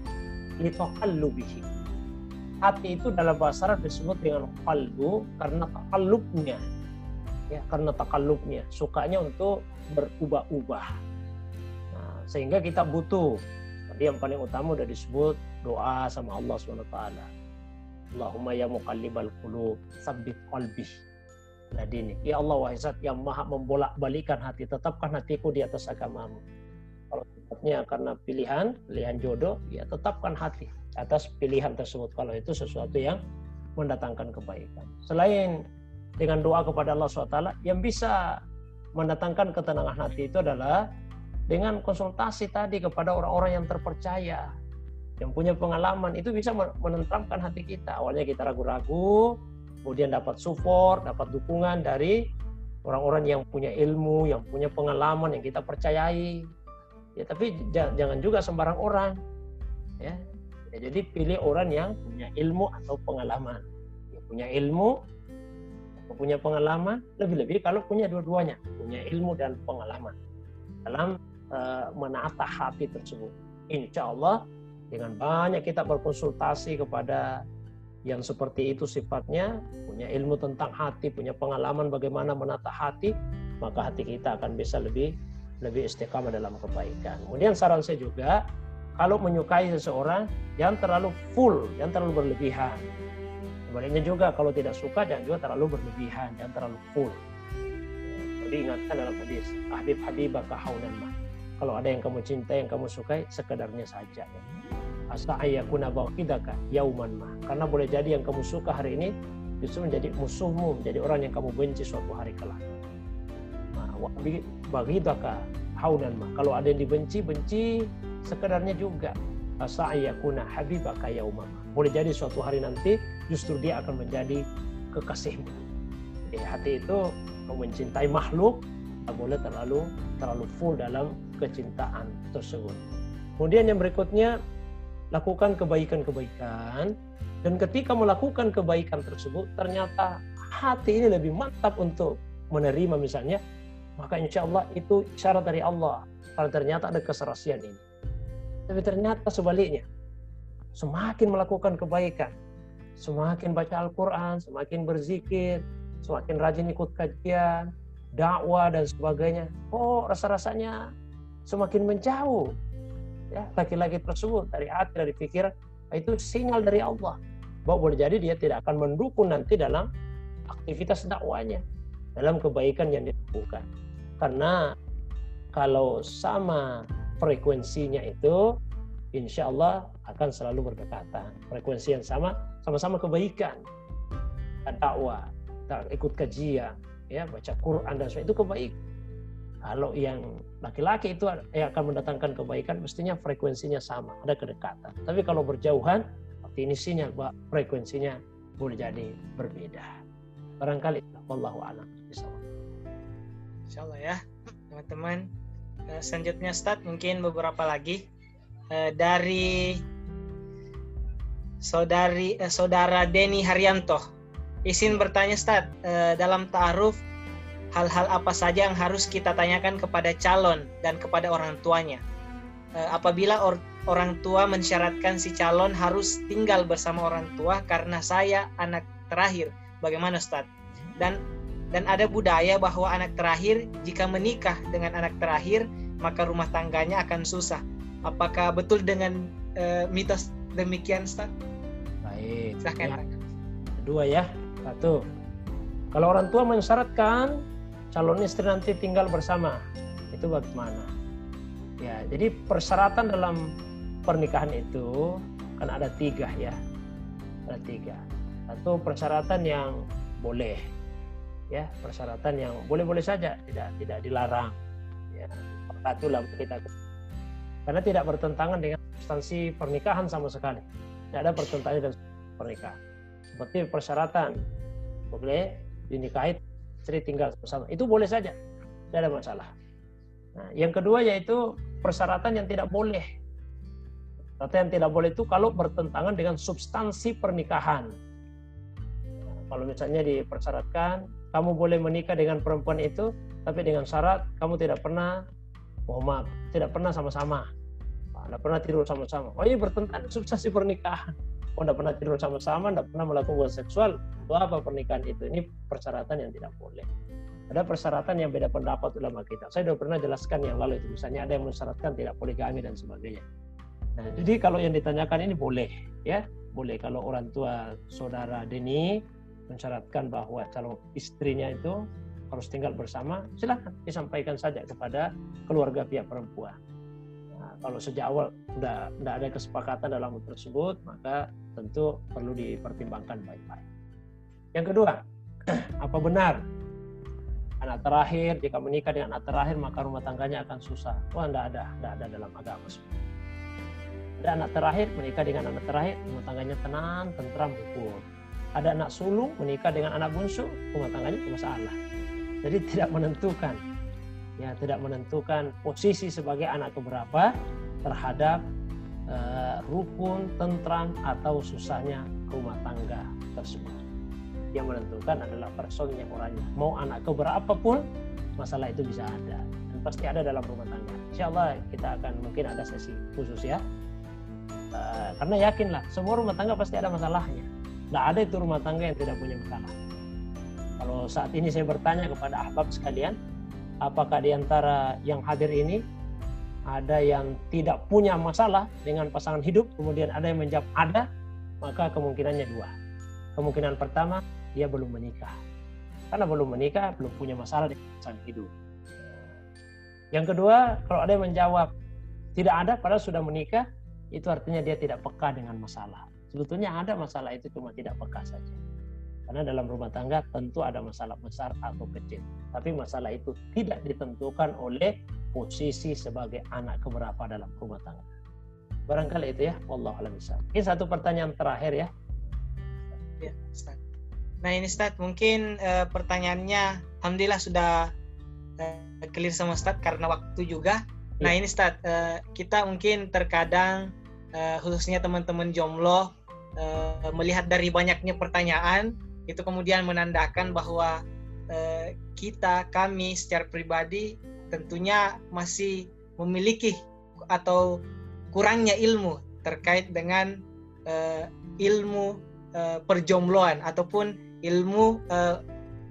litaqallubihi. Hati itu dalam bahasa Arab disebut dengan qalbu karena takallubnya. Ya, karena takallubnya, sukanya untuk berubah-ubah. Nah, sehingga kita butuh tadi yang paling utama udah disebut doa sama Allah SWT. Allahumma ya muqallibal qulub, sabbit qalbi ladini. Ya Allah wahai zat yang maha membolak-balikan hati, tetapkan hatiku di atas agamamu. Kalau sifatnya karena pilihan, pilihan jodoh, ya tetapkan hati atas pilihan tersebut. Kalau itu sesuatu yang mendatangkan kebaikan. Selain dengan doa kepada Allah SWT, yang bisa mendatangkan ketenangan hati itu adalah dengan konsultasi tadi kepada orang-orang yang terpercaya, yang punya pengalaman, itu bisa menentramkan hati kita. Awalnya kita ragu-ragu, kemudian dapat support, dapat dukungan dari orang-orang yang punya ilmu, yang punya pengalaman, yang kita percayai. Ya, tapi jangan juga sembarang orang. Ya. Ya jadi pilih orang yang punya ilmu atau pengalaman. Yang punya ilmu punya pengalaman, lebih-lebih kalau punya dua-duanya, punya ilmu dan pengalaman dalam uh, menata hati tersebut. Insya Allah dengan banyak kita berkonsultasi kepada yang seperti itu sifatnya, punya ilmu tentang hati, punya pengalaman bagaimana menata hati, maka hati kita akan bisa lebih lebih istiqamah dalam kebaikan. Kemudian saran saya juga, kalau menyukai seseorang, jangan terlalu full, jangan terlalu berlebihan. Sebaliknya juga, kalau tidak suka, jangan juga terlalu berlebihan, jangan terlalu full. Jadi ingatkan dalam hadis, Habib Habibah kahaunan mah. Kalau ada yang kamu cintai, yang kamu sukai, sekedarnya saja asa ayakuna baqidaka yauman ma. Karena boleh jadi yang kamu suka hari ini justru menjadi musuhmu, menjadi orang yang kamu benci suatu hari kelak. Wa bagidaka haunan ma. Kalau ada yang dibenci, benci sekedarnya juga. Asa ayakuna habibaka yauman ma. Boleh jadi suatu hari nanti justru dia akan menjadi kekasihmu. Jadi hati itu mencintai makhluk, tak boleh terlalu terlalu full dalam kecintaan tersebut. Kemudian yang berikutnya lakukan kebaikan-kebaikan dan ketika melakukan kebaikan tersebut ternyata hati ini lebih mantap untuk menerima misalnya maka insya Allah itu syarat dari Allah. Kalau ternyata ada keserasian ini. Tapi ternyata sebaliknya semakin melakukan kebaikan semakin baca Al-Quran semakin berzikir semakin rajin ikut kajian dakwah dan sebagainya oh rasa-rasanya semakin menjauh. Ya laki-laki tersebut dari hati dari pikiran itu sinyal dari Allah. Bahwa boleh jadi dia tidak akan mendukung nanti dalam aktivitas dakwanya dalam kebaikan yang dilakukan karena kalau sama frekuensinya itu insya Allah akan selalu berdekatan frekuensi yang sama sama-sama kebaikan dakwah ikut kajian ya baca Quran dan sebagainya itu kebaikan kalau yang laki-laki itu yang akan mendatangkan kebaikan, mestinya frekuensinya sama, ada kedekatan. Tapi kalau berjauhan, definisinya bahwa frekuensinya boleh jadi berbeda. Barangkali wallahu a'lam Insya Allah ya, teman-teman. Eh, selanjutnya Stad mungkin beberapa lagi eh, dari saudari eh, saudara Denny Haryanto. Izin bertanya Stad, dalam ta'aruf hal-hal apa saja yang harus kita tanyakan kepada calon dan kepada orang tuanya. Eh, apabila or orang tua mensyaratkan si calon harus tinggal bersama orang tua karena saya anak terakhir, bagaimana Ustaz? Dan dan ada budaya bahwa anak terakhir jika menikah dengan anak terakhir maka rumah tangganya akan susah. Apakah betul dengan uh, mitos demikian Ustaz? Baik. Silahkan. Ya. Kedua ya. Satu. Kalau orang tua mensyaratkan calon istri nanti tinggal bersama itu bagaimana ya jadi persyaratan dalam pernikahan itu kan ada tiga ya ada tiga satu persyaratan yang boleh ya persyaratan yang boleh-boleh saja tidak tidak dilarang ya lah kita karena tidak bertentangan dengan substansi pernikahan sama sekali tidak ada pertentangan dengan pernikahan seperti persyaratan boleh dinikahi istri tinggal bersama. Itu boleh saja, tidak ada masalah. Nah, yang kedua yaitu persyaratan yang tidak boleh. Persyaratan yang tidak boleh itu kalau bertentangan dengan substansi pernikahan. kalau misalnya dipersyaratkan kamu boleh menikah dengan perempuan itu tapi dengan syarat kamu tidak pernah mohon maaf tidak pernah sama-sama. Tidak pernah tidur sama-sama. Oh iya bertentangan substansi pernikahan. Oh tidak pernah tidur sama-sama tidak pernah melakukan seksual. Itu apa pernikahan itu? Ini persyaratan yang tidak boleh. Ada persyaratan yang beda pendapat ulama kita. Saya sudah pernah jelaskan yang lalu itu. Misalnya ada yang mensyaratkan tidak poligami dan sebagainya. Nah, jadi kalau yang ditanyakan ini boleh ya. Boleh kalau orang tua saudara Deni mensyaratkan bahwa calon istrinya itu harus tinggal bersama, silahkan disampaikan saja kepada keluarga pihak perempuan. Nah, kalau sejak awal tidak ada kesepakatan dalam hal tersebut, maka tentu perlu dipertimbangkan baik-baik. Yang kedua, (clears throat) apa benar anak terakhir jika menikah dengan anak terakhir maka rumah tangganya akan susah? Wah, tidak ada, tidak ada dalam agama. Ada anak terakhir menikah dengan anak terakhir, rumah tangganya tenang, tentram, rukun. Ada anak sulung menikah dengan anak bungsu, rumah tangganya bermasalah jadi tidak menentukan, ya tidak menentukan posisi sebagai anak keberapa terhadap uh, rukun, tentram atau susahnya rumah tangga tersebut. Yang menentukan adalah personnya orangnya. Mau anak keberapa pun masalah itu bisa ada dan pasti ada dalam rumah tangga. Insya Allah kita akan mungkin ada sesi khusus ya. Uh, karena yakinlah semua rumah tangga pasti ada masalahnya. Tidak ada itu rumah tangga yang tidak punya masalah. Kalau saat ini saya bertanya kepada ahbab sekalian, apakah di antara yang hadir ini ada yang tidak punya masalah dengan pasangan hidup, kemudian ada yang menjawab ada, maka kemungkinannya dua. Kemungkinan pertama, dia belum menikah. Karena belum menikah, belum punya masalah dengan pasangan hidup. Yang kedua, kalau ada yang menjawab tidak ada padahal sudah menikah, itu artinya dia tidak peka dengan masalah. Sebetulnya ada masalah itu cuma tidak peka saja. Karena dalam rumah tangga tentu ada masalah besar atau kecil. Tapi masalah itu tidak ditentukan oleh posisi sebagai anak keberapa dalam rumah tangga. Barangkali itu ya, Allah alam Ini satu pertanyaan terakhir ya. Ya, Ustaz. Nah ini Ustaz, mungkin uh, pertanyaannya Alhamdulillah sudah uh, clear sama Ustaz karena waktu juga. Ya. Nah ini Ustaz, uh, kita mungkin terkadang uh, khususnya teman-teman jomblo uh, melihat dari banyaknya pertanyaan itu kemudian menandakan bahwa eh, kita kami secara pribadi tentunya masih memiliki atau kurangnya ilmu terkait dengan eh, ilmu eh, perjombloan ataupun ilmu eh,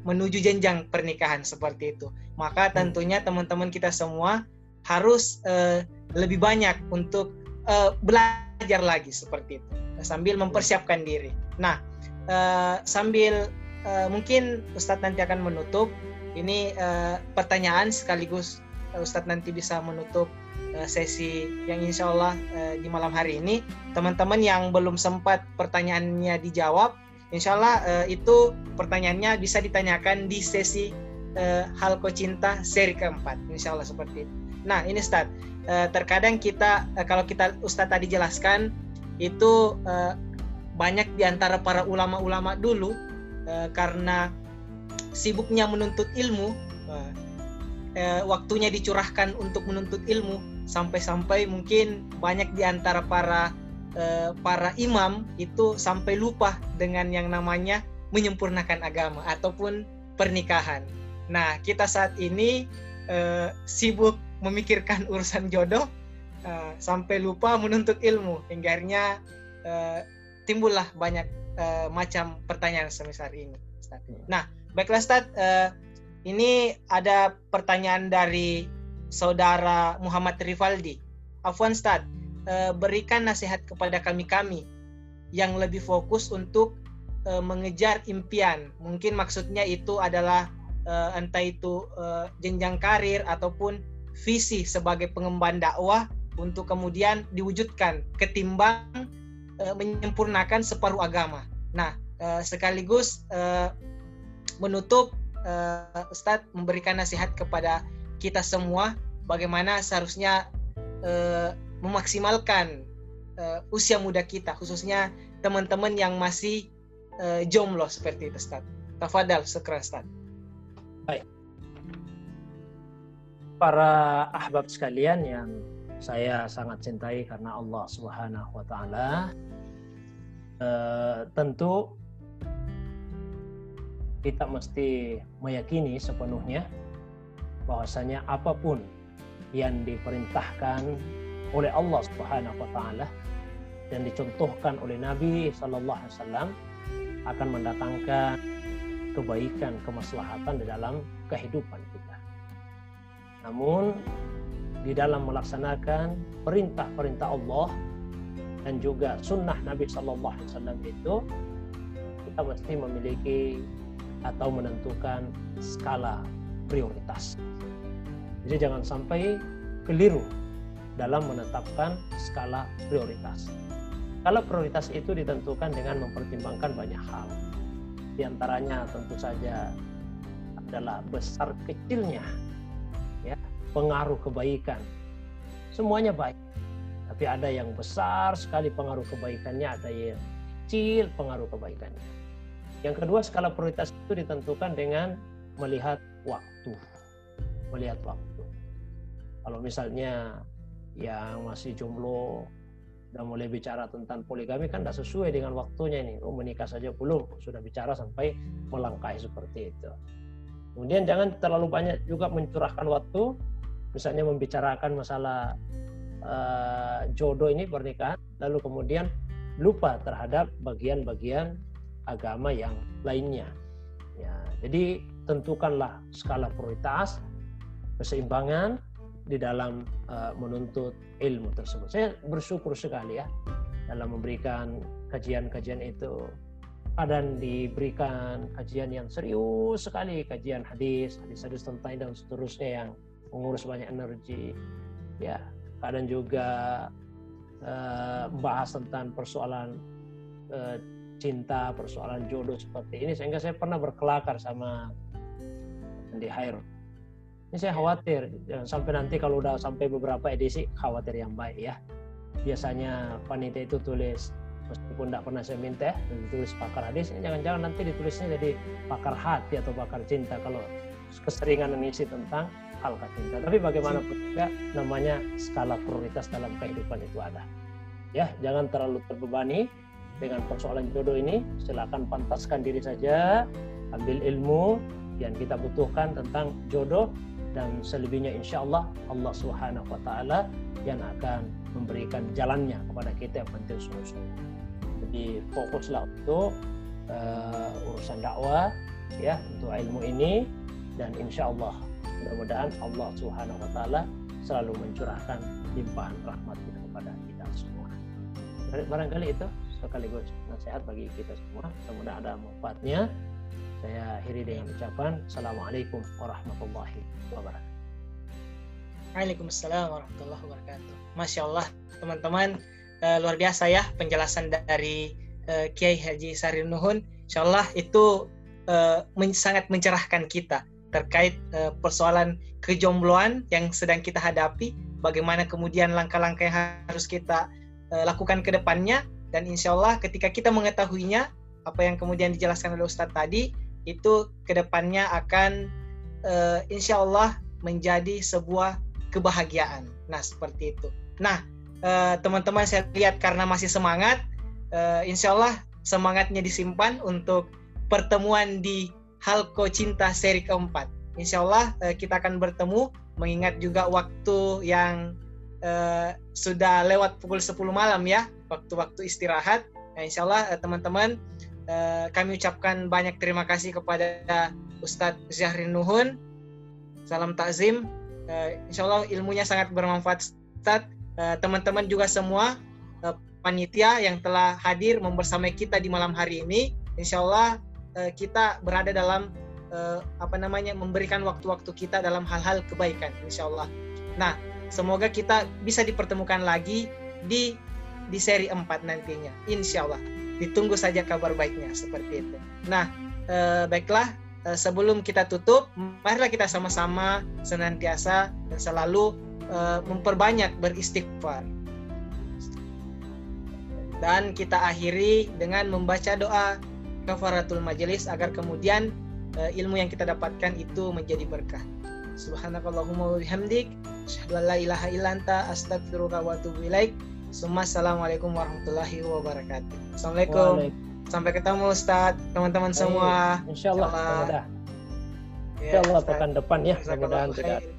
menuju jenjang pernikahan seperti itu. Maka hmm. tentunya teman-teman kita semua harus eh, lebih banyak untuk eh, belajar lagi seperti itu sambil mempersiapkan diri. Nah, uh, sambil uh, mungkin Ustadz nanti akan menutup. Ini uh, pertanyaan sekaligus Ustadz nanti bisa menutup uh, sesi yang insya Allah uh, di malam hari ini. Teman-teman yang belum sempat pertanyaannya dijawab insya Allah uh, itu pertanyaannya bisa ditanyakan di sesi uh, Halko Cinta seri keempat insya Allah seperti itu. Nah ini Ustadz terkadang kita kalau kita Ustadz tadi jelaskan itu uh, banyak di antara para ulama-ulama dulu uh, karena sibuknya menuntut ilmu uh, uh, waktunya dicurahkan untuk menuntut ilmu sampai-sampai mungkin banyak di antara para uh, para imam itu sampai lupa dengan yang namanya menyempurnakan agama ataupun pernikahan. Nah, kita saat ini uh, sibuk memikirkan urusan jodoh uh, sampai lupa menuntut ilmu hingga akhirnya uh, timbullah banyak uh, macam pertanyaan semisal ini. Ustaz. Hmm. Nah, baiklah Ustaz, uh, ini ada pertanyaan dari saudara Muhammad Rivaldi. Afwan Ustaz, uh, berikan nasihat kepada kami-kami yang lebih fokus untuk uh, mengejar impian. Mungkin maksudnya itu adalah uh, entah itu uh, jenjang karir ataupun visi sebagai pengemban dakwah untuk kemudian diwujudkan ketimbang uh, menyempurnakan separuh agama. Nah, uh, sekaligus uh, menutup uh, Ustadz memberikan nasihat kepada kita semua bagaimana seharusnya uh, memaksimalkan uh, usia muda kita, khususnya teman-teman yang masih uh, jomblo seperti itu, Ustadz. Tafadal, sekeras Ustadz. Baik. Para ahbab sekalian yang saya sangat cintai karena Allah Subhanahu wa taala. E, tentu kita mesti meyakini sepenuhnya bahwasanya apa pun yang diperintahkan oleh Allah Subhanahu wa taala dan dicontohkan oleh Nabi sallallahu alaihi wasallam akan mendatangkan kebaikan, kemaslahatan di dalam kehidupan kita. Namun di dalam melaksanakan perintah-perintah Allah dan juga sunnah Nabi Shallallahu Alaihi Wasallam itu kita mesti memiliki atau menentukan skala prioritas. Jadi jangan sampai keliru dalam menetapkan skala prioritas. Skala prioritas itu ditentukan dengan mempertimbangkan banyak hal. Di antaranya tentu saja adalah besar kecilnya ya, pengaruh kebaikan. Semuanya baik. Tapi ada yang besar sekali pengaruh kebaikannya, ada yang kecil pengaruh kebaikannya. Yang kedua, skala prioritas itu ditentukan dengan melihat waktu. Melihat waktu. Kalau misalnya yang masih jomblo dan mulai bicara tentang poligami kan tidak sesuai dengan waktunya ini. Oh menikah saja belum, sudah bicara sampai melangkahi seperti itu. Kemudian jangan terlalu banyak juga mencurahkan waktu, misalnya membicarakan masalah uh, jodoh ini pernikahan, lalu kemudian lupa terhadap bagian-bagian agama yang lainnya. Ya, jadi tentukanlah skala prioritas, keseimbangan di dalam uh, menuntut ilmu tersebut. Saya bersyukur sekali ya dalam memberikan kajian-kajian itu. Dan diberikan kajian yang serius sekali, kajian hadis, hadis-hadis tentang dan seterusnya yang mengurus banyak energi. Ya, kadang juga uh, tentang persoalan uh, cinta, persoalan jodoh seperti ini sehingga saya pernah berkelakar sama di Hair ini saya khawatir jangan sampai nanti kalau udah sampai beberapa edisi khawatir yang baik ya. Biasanya panitia itu tulis meskipun tidak pernah saya minta ya, ditulis pakar hadis, jangan-jangan nanti ditulisnya jadi pakar hati atau pakar cinta kalau keseringan mengisi tentang hal cinta. Tapi bagaimanapun juga namanya skala prioritas dalam kehidupan itu ada. Ya, jangan terlalu terbebani dengan persoalan jodoh ini. Silakan pantaskan diri saja, ambil ilmu yang kita butuhkan tentang jodoh dan selebihnya insya Allah Allah Subhanahu wa taala yang akan memberikan jalannya kepada kita yang penting sungguh-sungguh. Jadi fokuslah untuk uh, urusan dakwah ya untuk ilmu ini dan insya Allah mudah-mudahan Allah Subhanahu wa taala selalu mencurahkan limpahan rahmatnya kepada kita semua. Barangkali itu sekaligus nasihat bagi kita semua. Mudah-mudahan ada manfaatnya. Saya akhiri dengan ucapan Assalamualaikum warahmatullahi wabarakatuh. Waalaikumsalam warahmatullahi wabarakatuh. Masya Allah teman-teman uh, luar biasa ya penjelasan dari uh, Kiai Haji Sari Nuhun. Insya Allah itu uh, men sangat mencerahkan kita terkait uh, persoalan kejombloan yang sedang kita hadapi. Bagaimana kemudian langkah-langkah yang harus kita uh, lakukan ke depannya dan insya Allah ketika kita mengetahuinya apa yang kemudian dijelaskan oleh Ustadz tadi itu ke depannya akan uh, insya Allah menjadi sebuah kebahagiaan. Nah seperti itu. Nah uh, teman-teman saya lihat karena masih semangat, uh, insya Allah semangatnya disimpan untuk pertemuan di Halko Cinta seri keempat. Insya Allah uh, kita akan bertemu mengingat juga waktu yang uh, sudah lewat pukul 10 malam ya, waktu-waktu istirahat. Nah, insya Allah teman-teman Eh, kami ucapkan banyak terima kasih kepada Ustadz Zahrin Nuhun. Salam takzim. Uh, insya Allah ilmunya sangat bermanfaat Ustadz. Uh, teman-teman juga semua uh, panitia yang telah hadir membersamai kita di malam hari ini. Insya Allah uh, kita berada dalam uh, apa namanya memberikan waktu-waktu kita dalam hal-hal kebaikan. Insya Allah. Nah, semoga kita bisa dipertemukan lagi di di seri 4 nantinya. Insya Allah ditunggu saja kabar baiknya seperti itu. Nah, eh, baiklah sebelum kita tutup, marilah kita sama-sama senantiasa dan selalu eh, memperbanyak beristighfar. Dan kita akhiri dengan membaca doa kafaratul majelis agar kemudian eh, ilmu yang kita dapatkan itu menjadi berkah. Subhanakallahumma wa bihamdik, asyhadu an la ilaha illa anta, astaghfiruka wa atubu ilaik. Assalamualaikum warahmatullahi wabarakatuh. Assalamualaikum. Sampai ketemu Ustadz, teman-teman semua. Insya Allah. Insyaallah. Ya, Insya Allah pekan depan ya. Mudah-mudahan tidak.